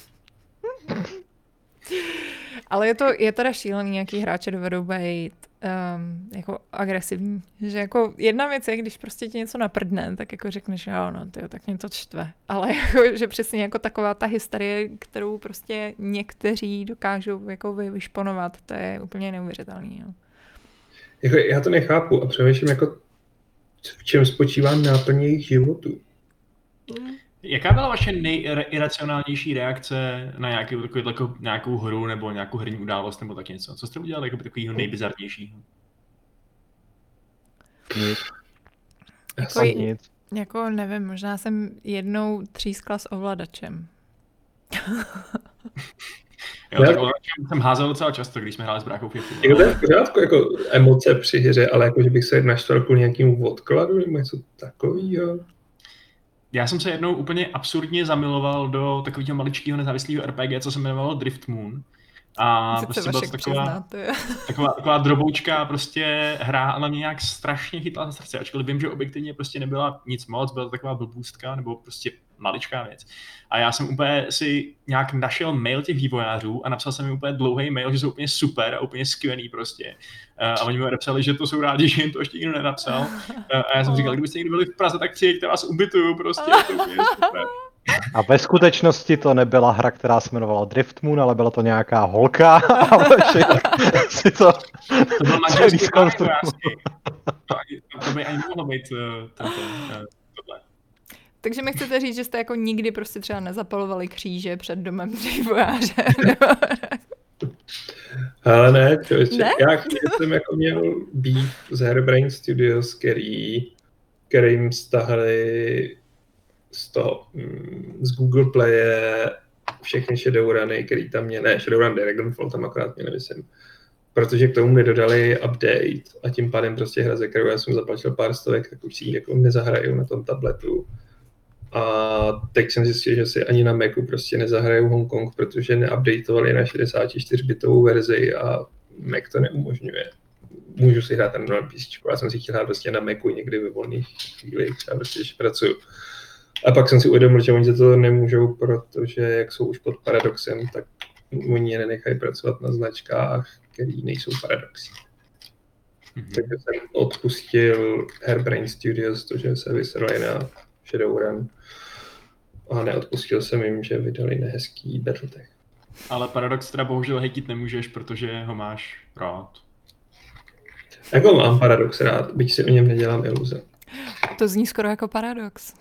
Ale je to, je teda šílený, jaký hráče dovedou být um, jako agresivní. Že jako jedna věc je, když prostě ti něco naprdne, tak jako řekneš, jo, no, tyjo, tak mě to čtve. Ale jako, že přesně jako taková ta hysterie, kterou prostě někteří dokážou jako vy- vyšponovat, to je úplně neuvěřitelný. No. jako, já to nechápu a přemýšlím, jako, v čem spočívá náplň jejich životů. Jaká byla vaše nejiracionálnější reakce na nějakou, takovou, takovou, nějakou hru nebo nějakou herní událost nebo tak něco? Co jste udělali jako takového nejbizarnějšího? Nic. Já Jako Nic. Jako nevím, možná jsem jednou třískla s ovladačem. Jo, Já- tak ono, jsem házel docela často, když jsme hráli s bráchou FIFA. Jako to je v pořádku, jako emoce při hře, ale jako, že bych se naštval kvůli nějakému odkladu nebo něco takového. Já jsem se jednou úplně absurdně zamiloval do takového maličkého nezávislého RPG, co se jmenovalo Drift Moon. A Sice prostě byla taková, taková, taková droboučka prostě hra a na mě nějak strašně chytla za srdce, ačkoliv vím, že objektivně prostě nebyla nic moc, byla to taková blbůstka nebo prostě maličká věc. A já jsem úplně si nějak našel mail těch vývojářů a napsal jsem jim úplně dlouhý mail, že jsou úplně super a úplně skvělý prostě. A oni mi napsali, že to jsou rádi, že jim to ještě nikdo nenapsal. A já jsem říkal, kdybyste někdo byli v Praze, tak přijďte, vás ubytuju prostě. A ve skutečnosti to nebyla hra, která se jmenovala Drift Moon, ale byla to nějaká holka a Vašek si to To byl celý. To, ani- to by ani mohlo být eh, tento, eh. Takže mi chcete říct, že jste jako nikdy prostě třeba nezapalovali kříže před domem vojáře. Ale ne, člověče. Ne? Já jsem jako měl beef z Hairbrain Studios, který, kterým stahli z toho, mm, z Google Play všechny Shadowruny, který tam měli, ne, Shadowrun Dragonfall tam akorát měli, myslím. Protože k tomu nedodali update a tím pádem prostě hra, ze kterou já jsem zaplatil pár stovek, tak už si ji jako nezahraju na tom tabletu. A teď jsem zjistil, že si ani na Macu prostě nezahraju Hongkong, protože neupdateovali na 64-bitovou verzi a Mac to neumožňuje. Můžu si hrát na PC, já jsem si chtěl hrát prostě na Macu někdy ve volných chvílích, třeba prostě, když pracuju. A pak jsem si uvědomil, že oni za to nemůžou, protože jak jsou už pod paradoxem, tak oni je nenechají pracovat na značkách, které nejsou paradoxy. Mm-hmm. Takže jsem odpustil Hairbrain Studios, to, že se vysrali na Shadowrun. A neodpustil jsem jim, že vydali nehezký Battletech. Ale Paradox teda bohužel hejtit nemůžeš, protože ho máš rád. Jako mám Paradox rád, byť si o něm nedělám iluze. To zní skoro jako Paradox.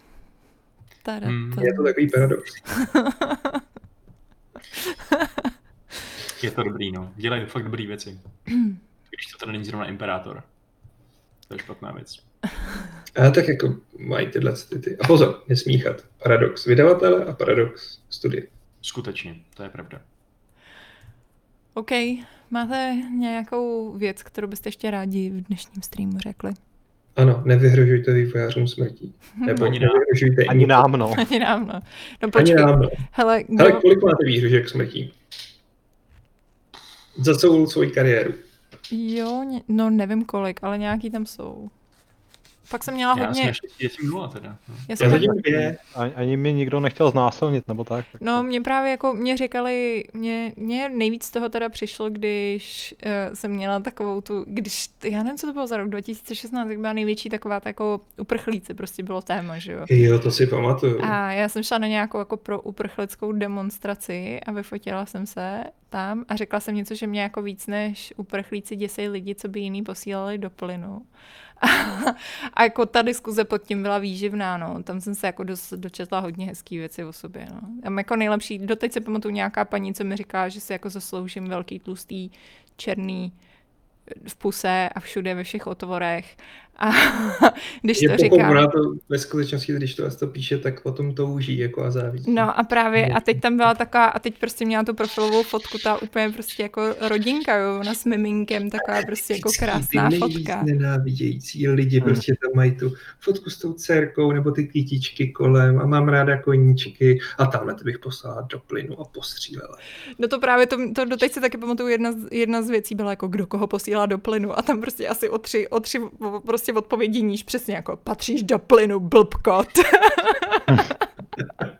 Tada, hmm. Je to takový paradox. je to dobrý, no. Dělají fakt dobrý věci. Když to teda není zrovna Imperátor. To je špatná věc. A tak jako mají tyhle ty. A pozor, nesmíchat. Paradox vydavatele a paradox studie. Skutečně, to je pravda. OK, máte nějakou věc, kterou byste ještě rádi v dnešním streamu řekli? Ano, nevyhrožujte vývojářům smrtí. Nebo ani, nevyhrožujte ani nám, no. Ani nám, no. no počkej. Ani nám, no. Hele, kdo... Hele, kolik máte výhrožek smrtí? Za celou svoji kariéru. Jo, no nevím kolik, ale nějaký tam jsou. Pak jsem měla já hodně... Já jsem ještě nula teda. No. Já, jsem já zatím dvě. Ani, ani mi nikdo nechtěl znásilnit, nebo tak. No, mě právě jako, mě říkali, mě, mě nejvíc toho teda přišlo, když uh, jsem měla takovou tu, když, já nevím, co to bylo za rok 2016, tak byla největší taková jako uprchlíci, prostě bylo téma, že jo. Jo, to si pamatuju. A já jsem šla na nějakou jako pro uprchlickou demonstraci a vyfotila jsem se tam a řekla jsem něco, že mě jako víc než uprchlíci děsej lidi, co by jiný posílali do plynu. A, jako ta diskuze pod tím byla výživná, no. Tam jsem se jako dost, dočetla hodně hezký věci o sobě, no. Tam jako nejlepší, doteď se pamatuju nějaká paní, co mi říká, že si jako zasloužím velký tlustý černý v puse a všude ve všech otvorech a když je to říká... to ve skutečnosti, když to to píše, tak potom to uží jako a závidí. No a právě, a teď tam byla taková, a teď prostě měla tu profilovou fotku, ta úplně prostě jako rodinka, jo, ona s miminkem, taková prostě jako krásná ty fotka. nenávidějící lidi hmm. prostě tam mají tu fotku s tou dcerkou nebo ty kytičky kolem a mám ráda koníčky a tamhle to bych poslala do plynu a postřílela. No to právě, to, to doteď si taky pamatuju, jedna z, jedna z věcí byla jako, kdo koho posílá do plynu a tam prostě asi o tři, o tři prostě prostě odpovědi níž přesně jako patříš do plynu, blbkot.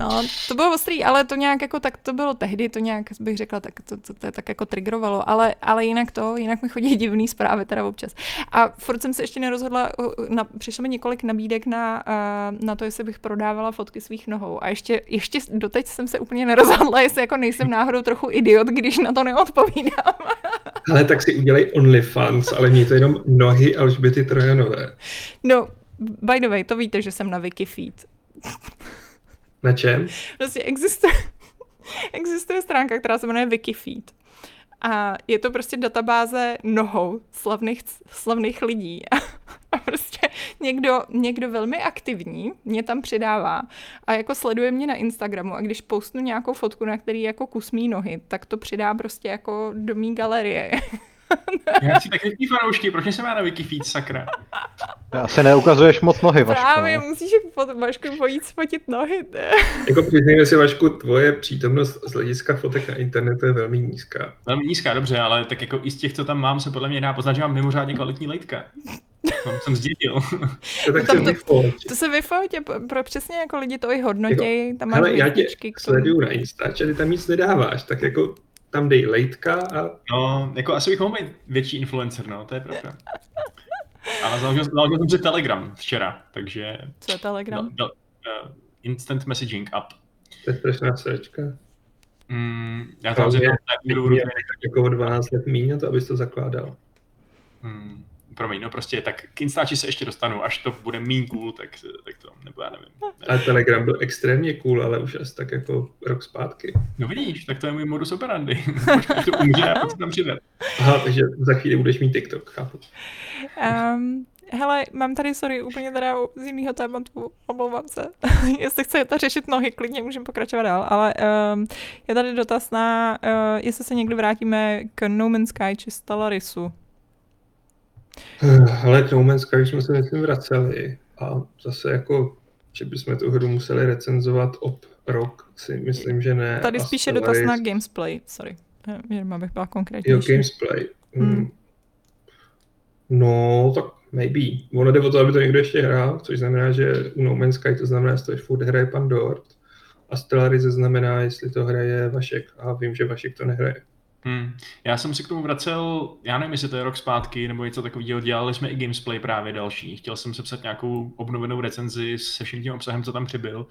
No, to bylo ostrý, ale to nějak jako tak to bylo tehdy, to nějak bych řekla, tak to, to, to tak jako trigrovalo, ale, ale jinak to, jinak mi chodí divný zprávy teda občas. A furt jsem se ještě nerozhodla, na, přišlo mi několik nabídek na, na to, jestli bych prodávala fotky svých nohou a ještě, ještě doteď jsem se úplně nerozhodla, jestli jako nejsem náhodou trochu idiot, když na to neodpovídám. Ale tak si udělej OnlyFans, ale mě to jenom nohy Alžběty Trojanové. No, by the way, to víte, že jsem na Wikifeed. Na čem? Prostě existuje, existuje stránka, která se jmenuje Wikifeed. A je to prostě databáze nohou slavných, slavných lidí. A, prostě někdo, někdo velmi aktivní mě tam přidává a jako sleduje mě na Instagramu a když postnu nějakou fotku, na který jako kus mý nohy, tak to přidá prostě jako do mý galerie. Já taky fanoušky, proč jsem já na Wikifeed, sakra? Asi neukazuješ moc nohy, Vašku. Právě, no. musíš Vašku pojít spotit nohy. Ne? Jako přiznejme si, Vašku, tvoje přítomnost z hlediska fotek na internetu je velmi nízká. Velmi nízká, dobře, ale tak jako i z těch, co tam mám, se podle mě dá poznat, že mám mimořádně kvalitní lejtka. To jsem zdědil. To, tak no, se to, to se vyfotě, pro přesně jako lidi to i hodnotějí. Jako, tam máš já tě sleduju na Instač a ty tam nic nedáváš, tak jako tam dej lejtka a... No, jako asi bych mohl být větší influencer, no, to je pravda. Ale založil, založil jsem si Telegram včera, takže... Co je Telegram? Do, do, uh, instant messaging app. To je strašná sračka. Mm, já tam zjednou jako 12 let míň to, abys to zakládal. Hmm, promiň, no prostě tak k Instači se ještě dostanu, až to bude mín cool, tak, tak to, nebo já nevím. Ale Telegram byl extrémně cool, ale už asi tak jako rok zpátky. No vidíš, tak to je můj modus operandi. Počkej, to umře a tam přidat. Aha, takže za chvíli budeš mít TikTok, chápu. Um, hele, mám tady, sorry, úplně teda z jiného tématu, omlouvám se. jestli chcete řešit nohy, klidně můžeme pokračovat dál, ale um, je tady dotaz na, uh, jestli se někdy vrátíme k No Man's Sky či Stellarisu. Ale k No Man's Sky jsme se myslím vraceli a zase jako že bychom tu hru museli recenzovat ob rok, si myslím, že ne. Tady A spíše Stellaris- dotaz na Gamesplay, sorry. Eh, Jenom abych byla Jo, konkrétnější. Gamesplay. Hmm. Hmm. No, tak maybe. Ono jde o to, aby to někdo ještě hrál, což znamená, že u No Man's Sky to znamená, že to furt hraje pan Dort. A Stellaris znamená, jestli to hraje Vašek. A vím, že Vašek to nehraje. Hmm. Já jsem si k tomu vracel, já nevím, jestli to je rok zpátky, nebo něco takového, dělali jsme i Gamesplay právě další. Chtěl jsem sepsat nějakou obnovenou recenzi se vším tím obsahem, co tam přibyl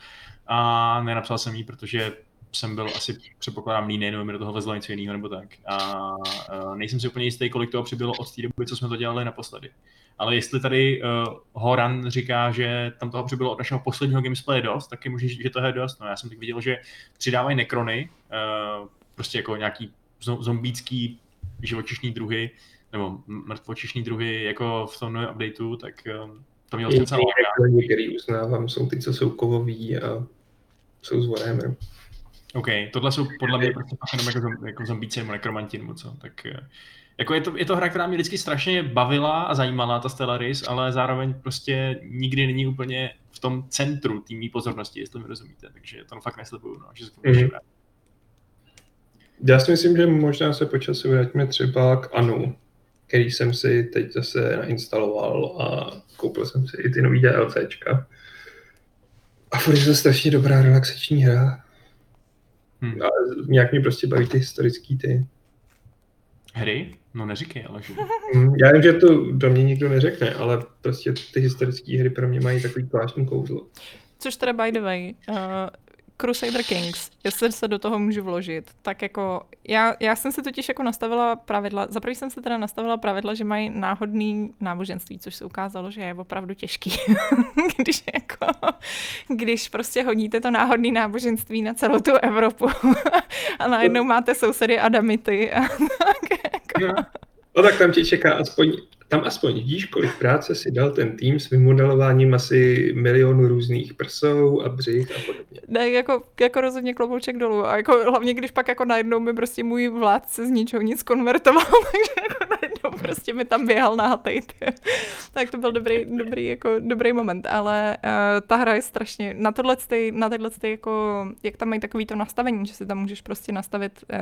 a nenapsal jsem ji, protože jsem byl asi, předpokládám, línej, nebo mi do toho vezlo něco jiného nebo tak. A, a nejsem si úplně jistý, kolik toho přibylo od té doby, co jsme to dělali naposledy. Ale jestli tady uh, Horan říká, že tam toho přibylo od našeho posledního gamesplaye dost, tak je možné, že toho je dost. No, já jsem teď viděl, že přidávají nekrony, uh, prostě jako nějaký zombícký živočišní druhy, nebo mrtvočišní druhy, jako v tom novém updateu, tak um, to mělo docela láká. Který uznávám, jsou ty, co jsou kovoví a jsou z Warhammeru. OK, tohle jsou podle mě prostě jenom jako, jako zombíci nebo nekromanti nebo co, tak eh, jako je to, je to hra, která mě vždycky strašně bavila a zajímala, ta Stellaris, ale zároveň prostě nikdy není úplně v tom centru té mý pozornosti, jestli mi rozumíte, takže to fakt neslibuju, no, že se k tomu Mhm. Já si myslím, že možná se po čase vrátíme třeba k Anu, který jsem si teď zase nainstaloval a koupil jsem si i ty nový DLCčka. A furt je to strašně dobrá relaxační hra. Hm. A nějak mě prostě baví ty historický ty. Hry? No neříkej, ale že... Hm, Já vím, že to do mě nikdo neřekne, ale prostě ty historické hry pro mě mají takový zvláštní kouzlo. Což teda by the way, uh, Crusader Kings, jestli se do toho můžu vložit, tak jako já, já jsem si totiž jako nastavila pravidla, za jsem si teda nastavila pravidla, že mají náhodný náboženství, což se ukázalo, že je opravdu těžký. když jako, když prostě hodíte to náhodný náboženství na celou tu Evropu a najednou máte sousedy Adamity a tak jako. No tak tam tě čeká aspoň, tam aspoň vidíš, kolik práce si dal ten tým s vymodelováním asi milionu různých prsou a břich a podobně. Ne, jako, jako rozhodně klobouček dolů. A jako hlavně, když pak jako najednou mi prostě můj vládce z ničeho nic konvertoval, takže jako prostě mi tam běhal na hatejt. tak to byl dobrý, dobrý, jako, dobrý moment, ale uh, ta hra je strašně, na tohle, ty, na tyhle ty, jako, jak tam mají takový to nastavení, že si tam můžeš prostě nastavit uh,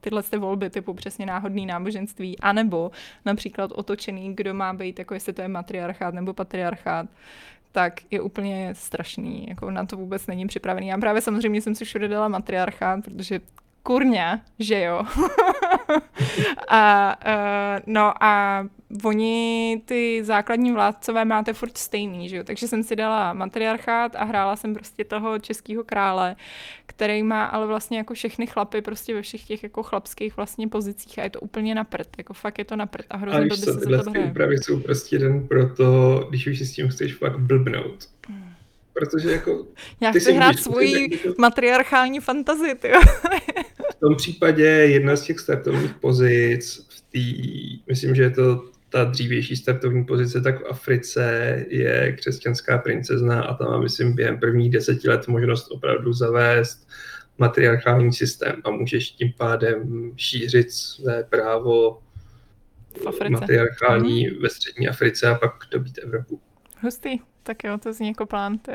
tyhle ty volby typu přesně náhodný náboženství, anebo například otočený, kdo má být, jako jestli to je matriarchát nebo patriarchát, tak je úplně strašný. Jako na to vůbec není připravený. Já právě samozřejmě jsem si všude dala matriarchát, protože kurňa, že jo. a, uh, no a oni ty základní vládcové máte furt stejný, že jo. Takže jsem si dala matriarchát a hrála jsem prostě toho českého krále, který má ale vlastně jako všechny chlapy prostě ve všech těch jako chlapských vlastně pozicích a je to úplně na prd, jako fakt je to na prd a hrozně blbě se za to hraje. úpravy jsou prostě jeden pro to, když už si s tím chceš fakt blbnout. Protože jako Já chci hrát můžeš svoji jako- matriarchální fantazii, ty v tom případě jedna z těch startovních pozic v té, myslím, že je to ta dřívější startovní pozice, tak v Africe je křesťanská princezna a tam má, myslím, během prvních deseti let možnost opravdu zavést matriarchální systém a můžeš tím pádem šířit své právo matriarchální ve střední Africe a pak dobít Evropu. Hustý, tak jo, to zní jako plán. To.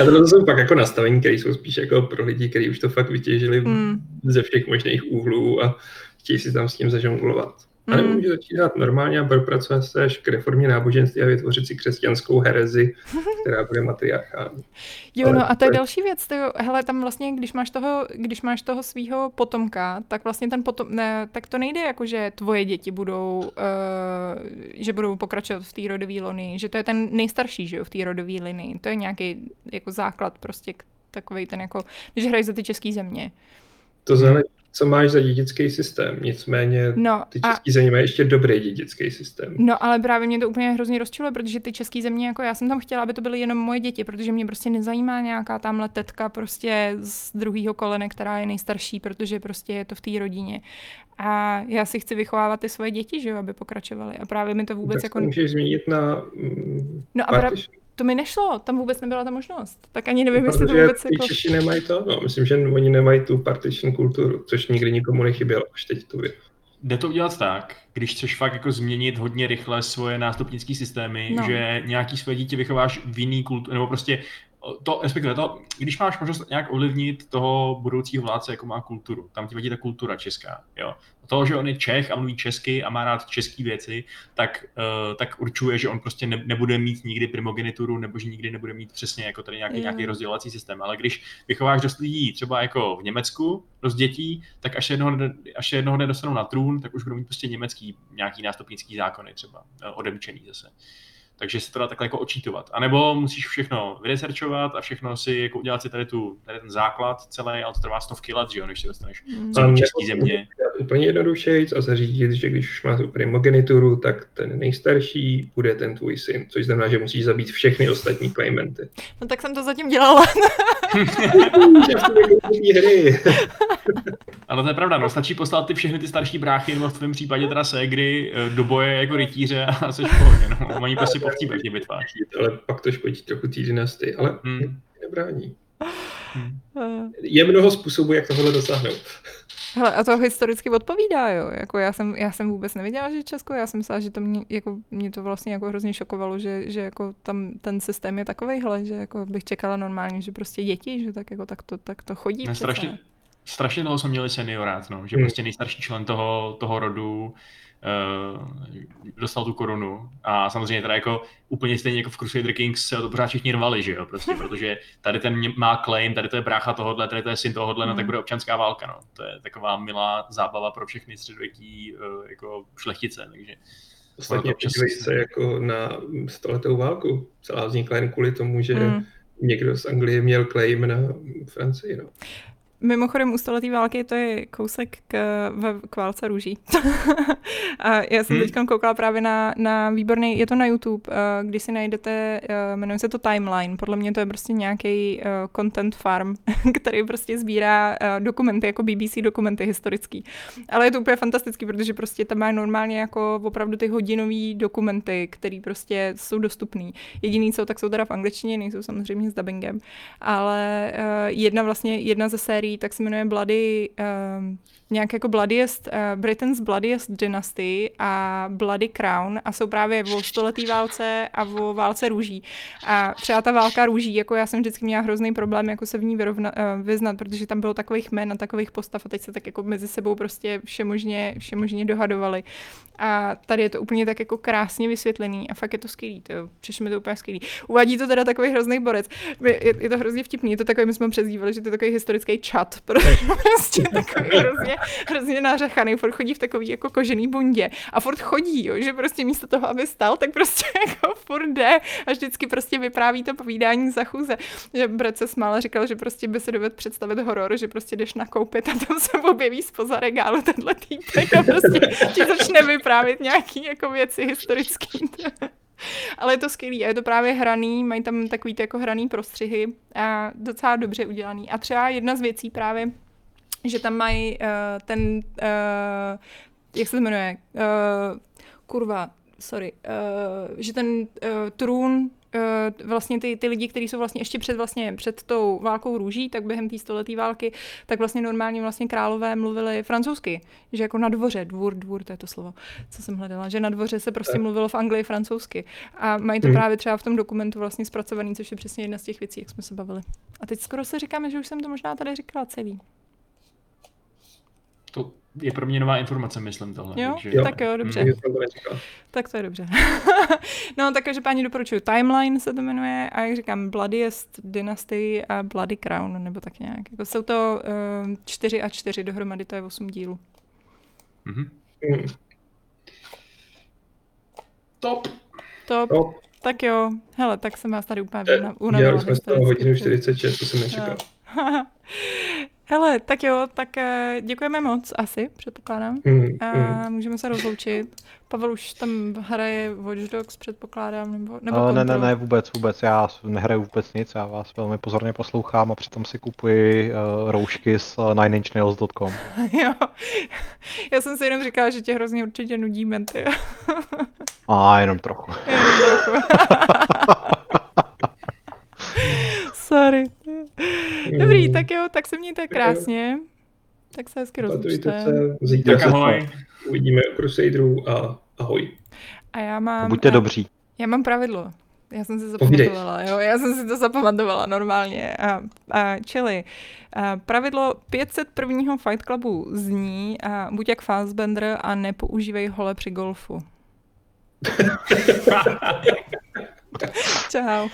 A tohle jsou pak jako nastavení, které jsou spíš jako pro lidi, kteří už to fakt vytěžili Mm. ze všech možných úhlů a chtějí si tam s tím zažonglovat. A nebo Mm. může začít hrát normálně a propracovat se až k reformě náboženství a vytvořit si křesťanskou herezi, která bude matriarchální. Jo, Ale no a to je další věc. To hele, tam vlastně, když máš toho, když máš toho svého potomka, tak vlastně ten potom, ne, tak to nejde jako, že tvoje děti budou, uh, že budou pokračovat v té rodové linii, že to je ten nejstarší, že jo, v té rodové linii. To je nějaký jako základ prostě takovej ten jako, když hrají za ty české země. To záleží, co máš za dědický systém. Nicméně No ty a český země mají ještě dobrý dědický systém. No, ale právě mě to úplně hrozně rozčiluje, protože ty české země, jako já jsem tam chtěla, aby to byly jenom moje děti, protože mě prostě nezajímá nějaká tamhle tetka prostě z druhého kolene, která je nejstarší, protože prostě je to v té rodině. A já si chci vychovávat ty svoje děti, že jo, aby pokračovaly. A právě mi to vůbec tak jako... můžeš změnit na mm, No a pra... to mi nešlo, tam vůbec nebyla ta možnost. Tak ani nevím, jestli to protože vůbec ty jako... Češi nemají to. No, myslím, že oni nemají tu partition kulturu, což nikdy nikomu nechybělo, až teď tu jde to udělat tak, když chceš fakt jako změnit hodně rychle svoje nástupnické systémy, no. že nějaký své dítě vychováš v jiný kultu, nebo prostě to, respektive to, když máš možnost nějak ovlivnit toho budoucího vládce, jako má kulturu, tam ti vadí ta kultura česká, jo. To, že on je Čech a mluví česky a má rád české věci, tak, uh, tak určuje, že on prostě ne, nebude mít nikdy primogenituru, nebo že nikdy nebude mít přesně jako tady nějaký, nějaký rozdělovací systém. Ale když vychováš dost lidí třeba jako v Německu, dost dětí, tak až jednoho, až jednoho dne dostanou na trůn, tak už budou mít prostě německý nějaký nástupnický zákony třeba, uh, odemčený zase. Takže se to dá takhle jako očítovat. A nebo musíš všechno vyresearchovat a všechno si jako udělat si tady, tu, tady ten základ celý, ale to trvá stovky let, že jo, než si dostaneš mm. do české země. Úplně jednodušeji a zařídit, že když už máš primogenituru, tak ten nejstarší bude ten tvůj syn, což znamená, že musíš zabít všechny ostatní claimenty. No tak jsem to zatím dělala. Ale to je pravda, no, stačí poslat ty všechny ty starší bráchy, nebo v tvém případě teda ségry, eh, do boje jako rytíře a jsi v pohodě, no. Oni prostě povtíbají v těch bitvách. Ale pak to škodí trochu té dynastii, ale hmm. nebrání. Hmm. Je mnoho způsobů, jak tohle dosáhnout. Hele, a to historicky odpovídá, jo. Jako já, jsem, já jsem vůbec nevěděla, že Česko, já jsem myslela, že to mě, jako, mě to vlastně jako hrozně šokovalo, že, že jako tam ten systém je takovejhle, že jako bych čekala normálně, že prostě děti, že tak jako tak to, tak to chodí. strašně, strašně dlouho jsme měli seniorát, no, že hmm. prostě nejstarší člen toho, toho rodu uh, dostal tu korunu a samozřejmě teda jako úplně stejně jako v Crusader Kings se to pořád všichni rvali, že jo, prostě, protože tady ten má claim, tady to je brácha tohohle, tady to je syn tohohle, mm. no tak hmm. bude občanská válka, no. To je taková milá zábava pro všechny středověký uh, jako šlechtice, takže Ostatně podívej se jako na stoletou válku. Celá vznikla jen kvůli tomu, že mm. někdo z Anglie měl claim na Francii. No. Mimochodem u stoletý války to je kousek k, v, k válce růží. a já jsem hmm. teď koukala právě na, na výborný, je to na YouTube, uh, když si najdete, uh, jmenuje se to Timeline, podle mě to je prostě nějaký uh, content farm, který prostě sbírá dokumenty, jako BBC dokumenty historický. Ale je to úplně fantastický, protože prostě tam má normálně jako opravdu ty hodinové dokumenty, které prostě jsou dostupné. Jediný co, tak jsou teda v angličtině, nejsou samozřejmě s dubbingem, ale jedna vlastně, jedna ze sérií tak se jmenuje Bloody, um, nějak jako Bloodiest, uh, Britain's Bloodiest Dynasty a Bloody Crown a jsou právě o stoletý válce a o válce růží. A třeba ta válka růží, jako já jsem vždycky měla hrozný problém jako se v ní vyrovna, uh, vyznat, protože tam bylo takových jmen a takových postav a teď se tak jako mezi sebou prostě všemožně, všemožně dohadovali. A tady je to úplně tak jako krásně vysvětlený a fakt je to skvělý, to, přišlo mi to úplně skvělý. Uvádí to teda takový hrozný borec. Je, je to hrozně vtipný, je to takový, my jsme přezdívali, že to je takový historický čat, protože prostě takový hrozně, hrozně nařechaný, furt chodí v takový jako kožený bundě a furt chodí, jo, že prostě místo toho, aby stal, tak prostě jako furt jde a vždycky prostě vypráví to povídání za chůze. Že Brett se smál říkal, že prostě by se dovedl představit horor, že prostě jdeš nakoupit a tam se objeví spoza regálu tenhle týpek a prostě ti začne vyprávět nějaký jako věci historické. Ale je to skvělý a je to právě hraný, mají tam takový ty jako hraný prostřihy a docela dobře udělaný. A třeba jedna z věcí právě, že tam mají uh, ten, uh, jak se to jmenuje, uh, kurva, sorry, uh, že ten uh, trůn uh, vlastně ty, ty lidi, kteří jsou vlastně ještě před, vlastně před tou válkou růží, tak během té stoleté války, tak vlastně normálně vlastně králové mluvili francouzsky, že jako na dvoře, dvůr, dvůr, to je to slovo, co jsem hledala, že na dvoře se prostě mluvilo v Anglii francouzsky. A mají to hmm. právě třeba v tom dokumentu vlastně zpracovaný, což je přesně jedna z těch věcí, jak jsme se bavili. A teď skoro se říkáme, že už jsem to možná tady říkala celý. To je pro mě nová informace, myslím tohle. Jo, takže... jo. tak jo, dobře. Hmm. tak to je dobře. no, tak páni doporučuji. Timeline se to jmenuje a jak říkám, Bloodiest Dynasty a Bloody Crown, nebo tak nějak. Jako jsou to uh, čtyři a čtyři dohromady, to je osm dílů. Mm-hmm. Mm. Top. Top. Top. Tak jo, hele, tak jsem vás tady úplně unavila. Dělali jsme z toho hodinu 46, to jsem nečekal. Hele, tak jo, tak eh, děkujeme moc asi, předpokládám. Mm, a mm. můžeme se rozloučit. Pavel už tam hraje Watch Dogs, předpokládám, nebo, nebo uh, Ne, ne, ne, vůbec, vůbec. Já nehraju vůbec nic, já vás velmi pozorně poslouchám a přitom si kupuji uh, roušky s uh, nineinchnails.com. jo, já jsem si jenom říkala, že tě hrozně určitě nudí menty. a jenom trochu. jenom trochu. Sorry. Dobrý, mm. tak jo, tak se mějte krásně. Tak se hezky rozlučte. Zítra tak ahoj. uvidíme u Crusaderů a ahoj. A já mám... Buďte a, dobří. Já mám pravidlo. Já jsem si zapamatovala, jo, já jsem si to zapamatovala normálně. A, a čili a pravidlo 501. Fight Clubu zní a buď jak Fassbender a nepoužívej hole při golfu. Čau.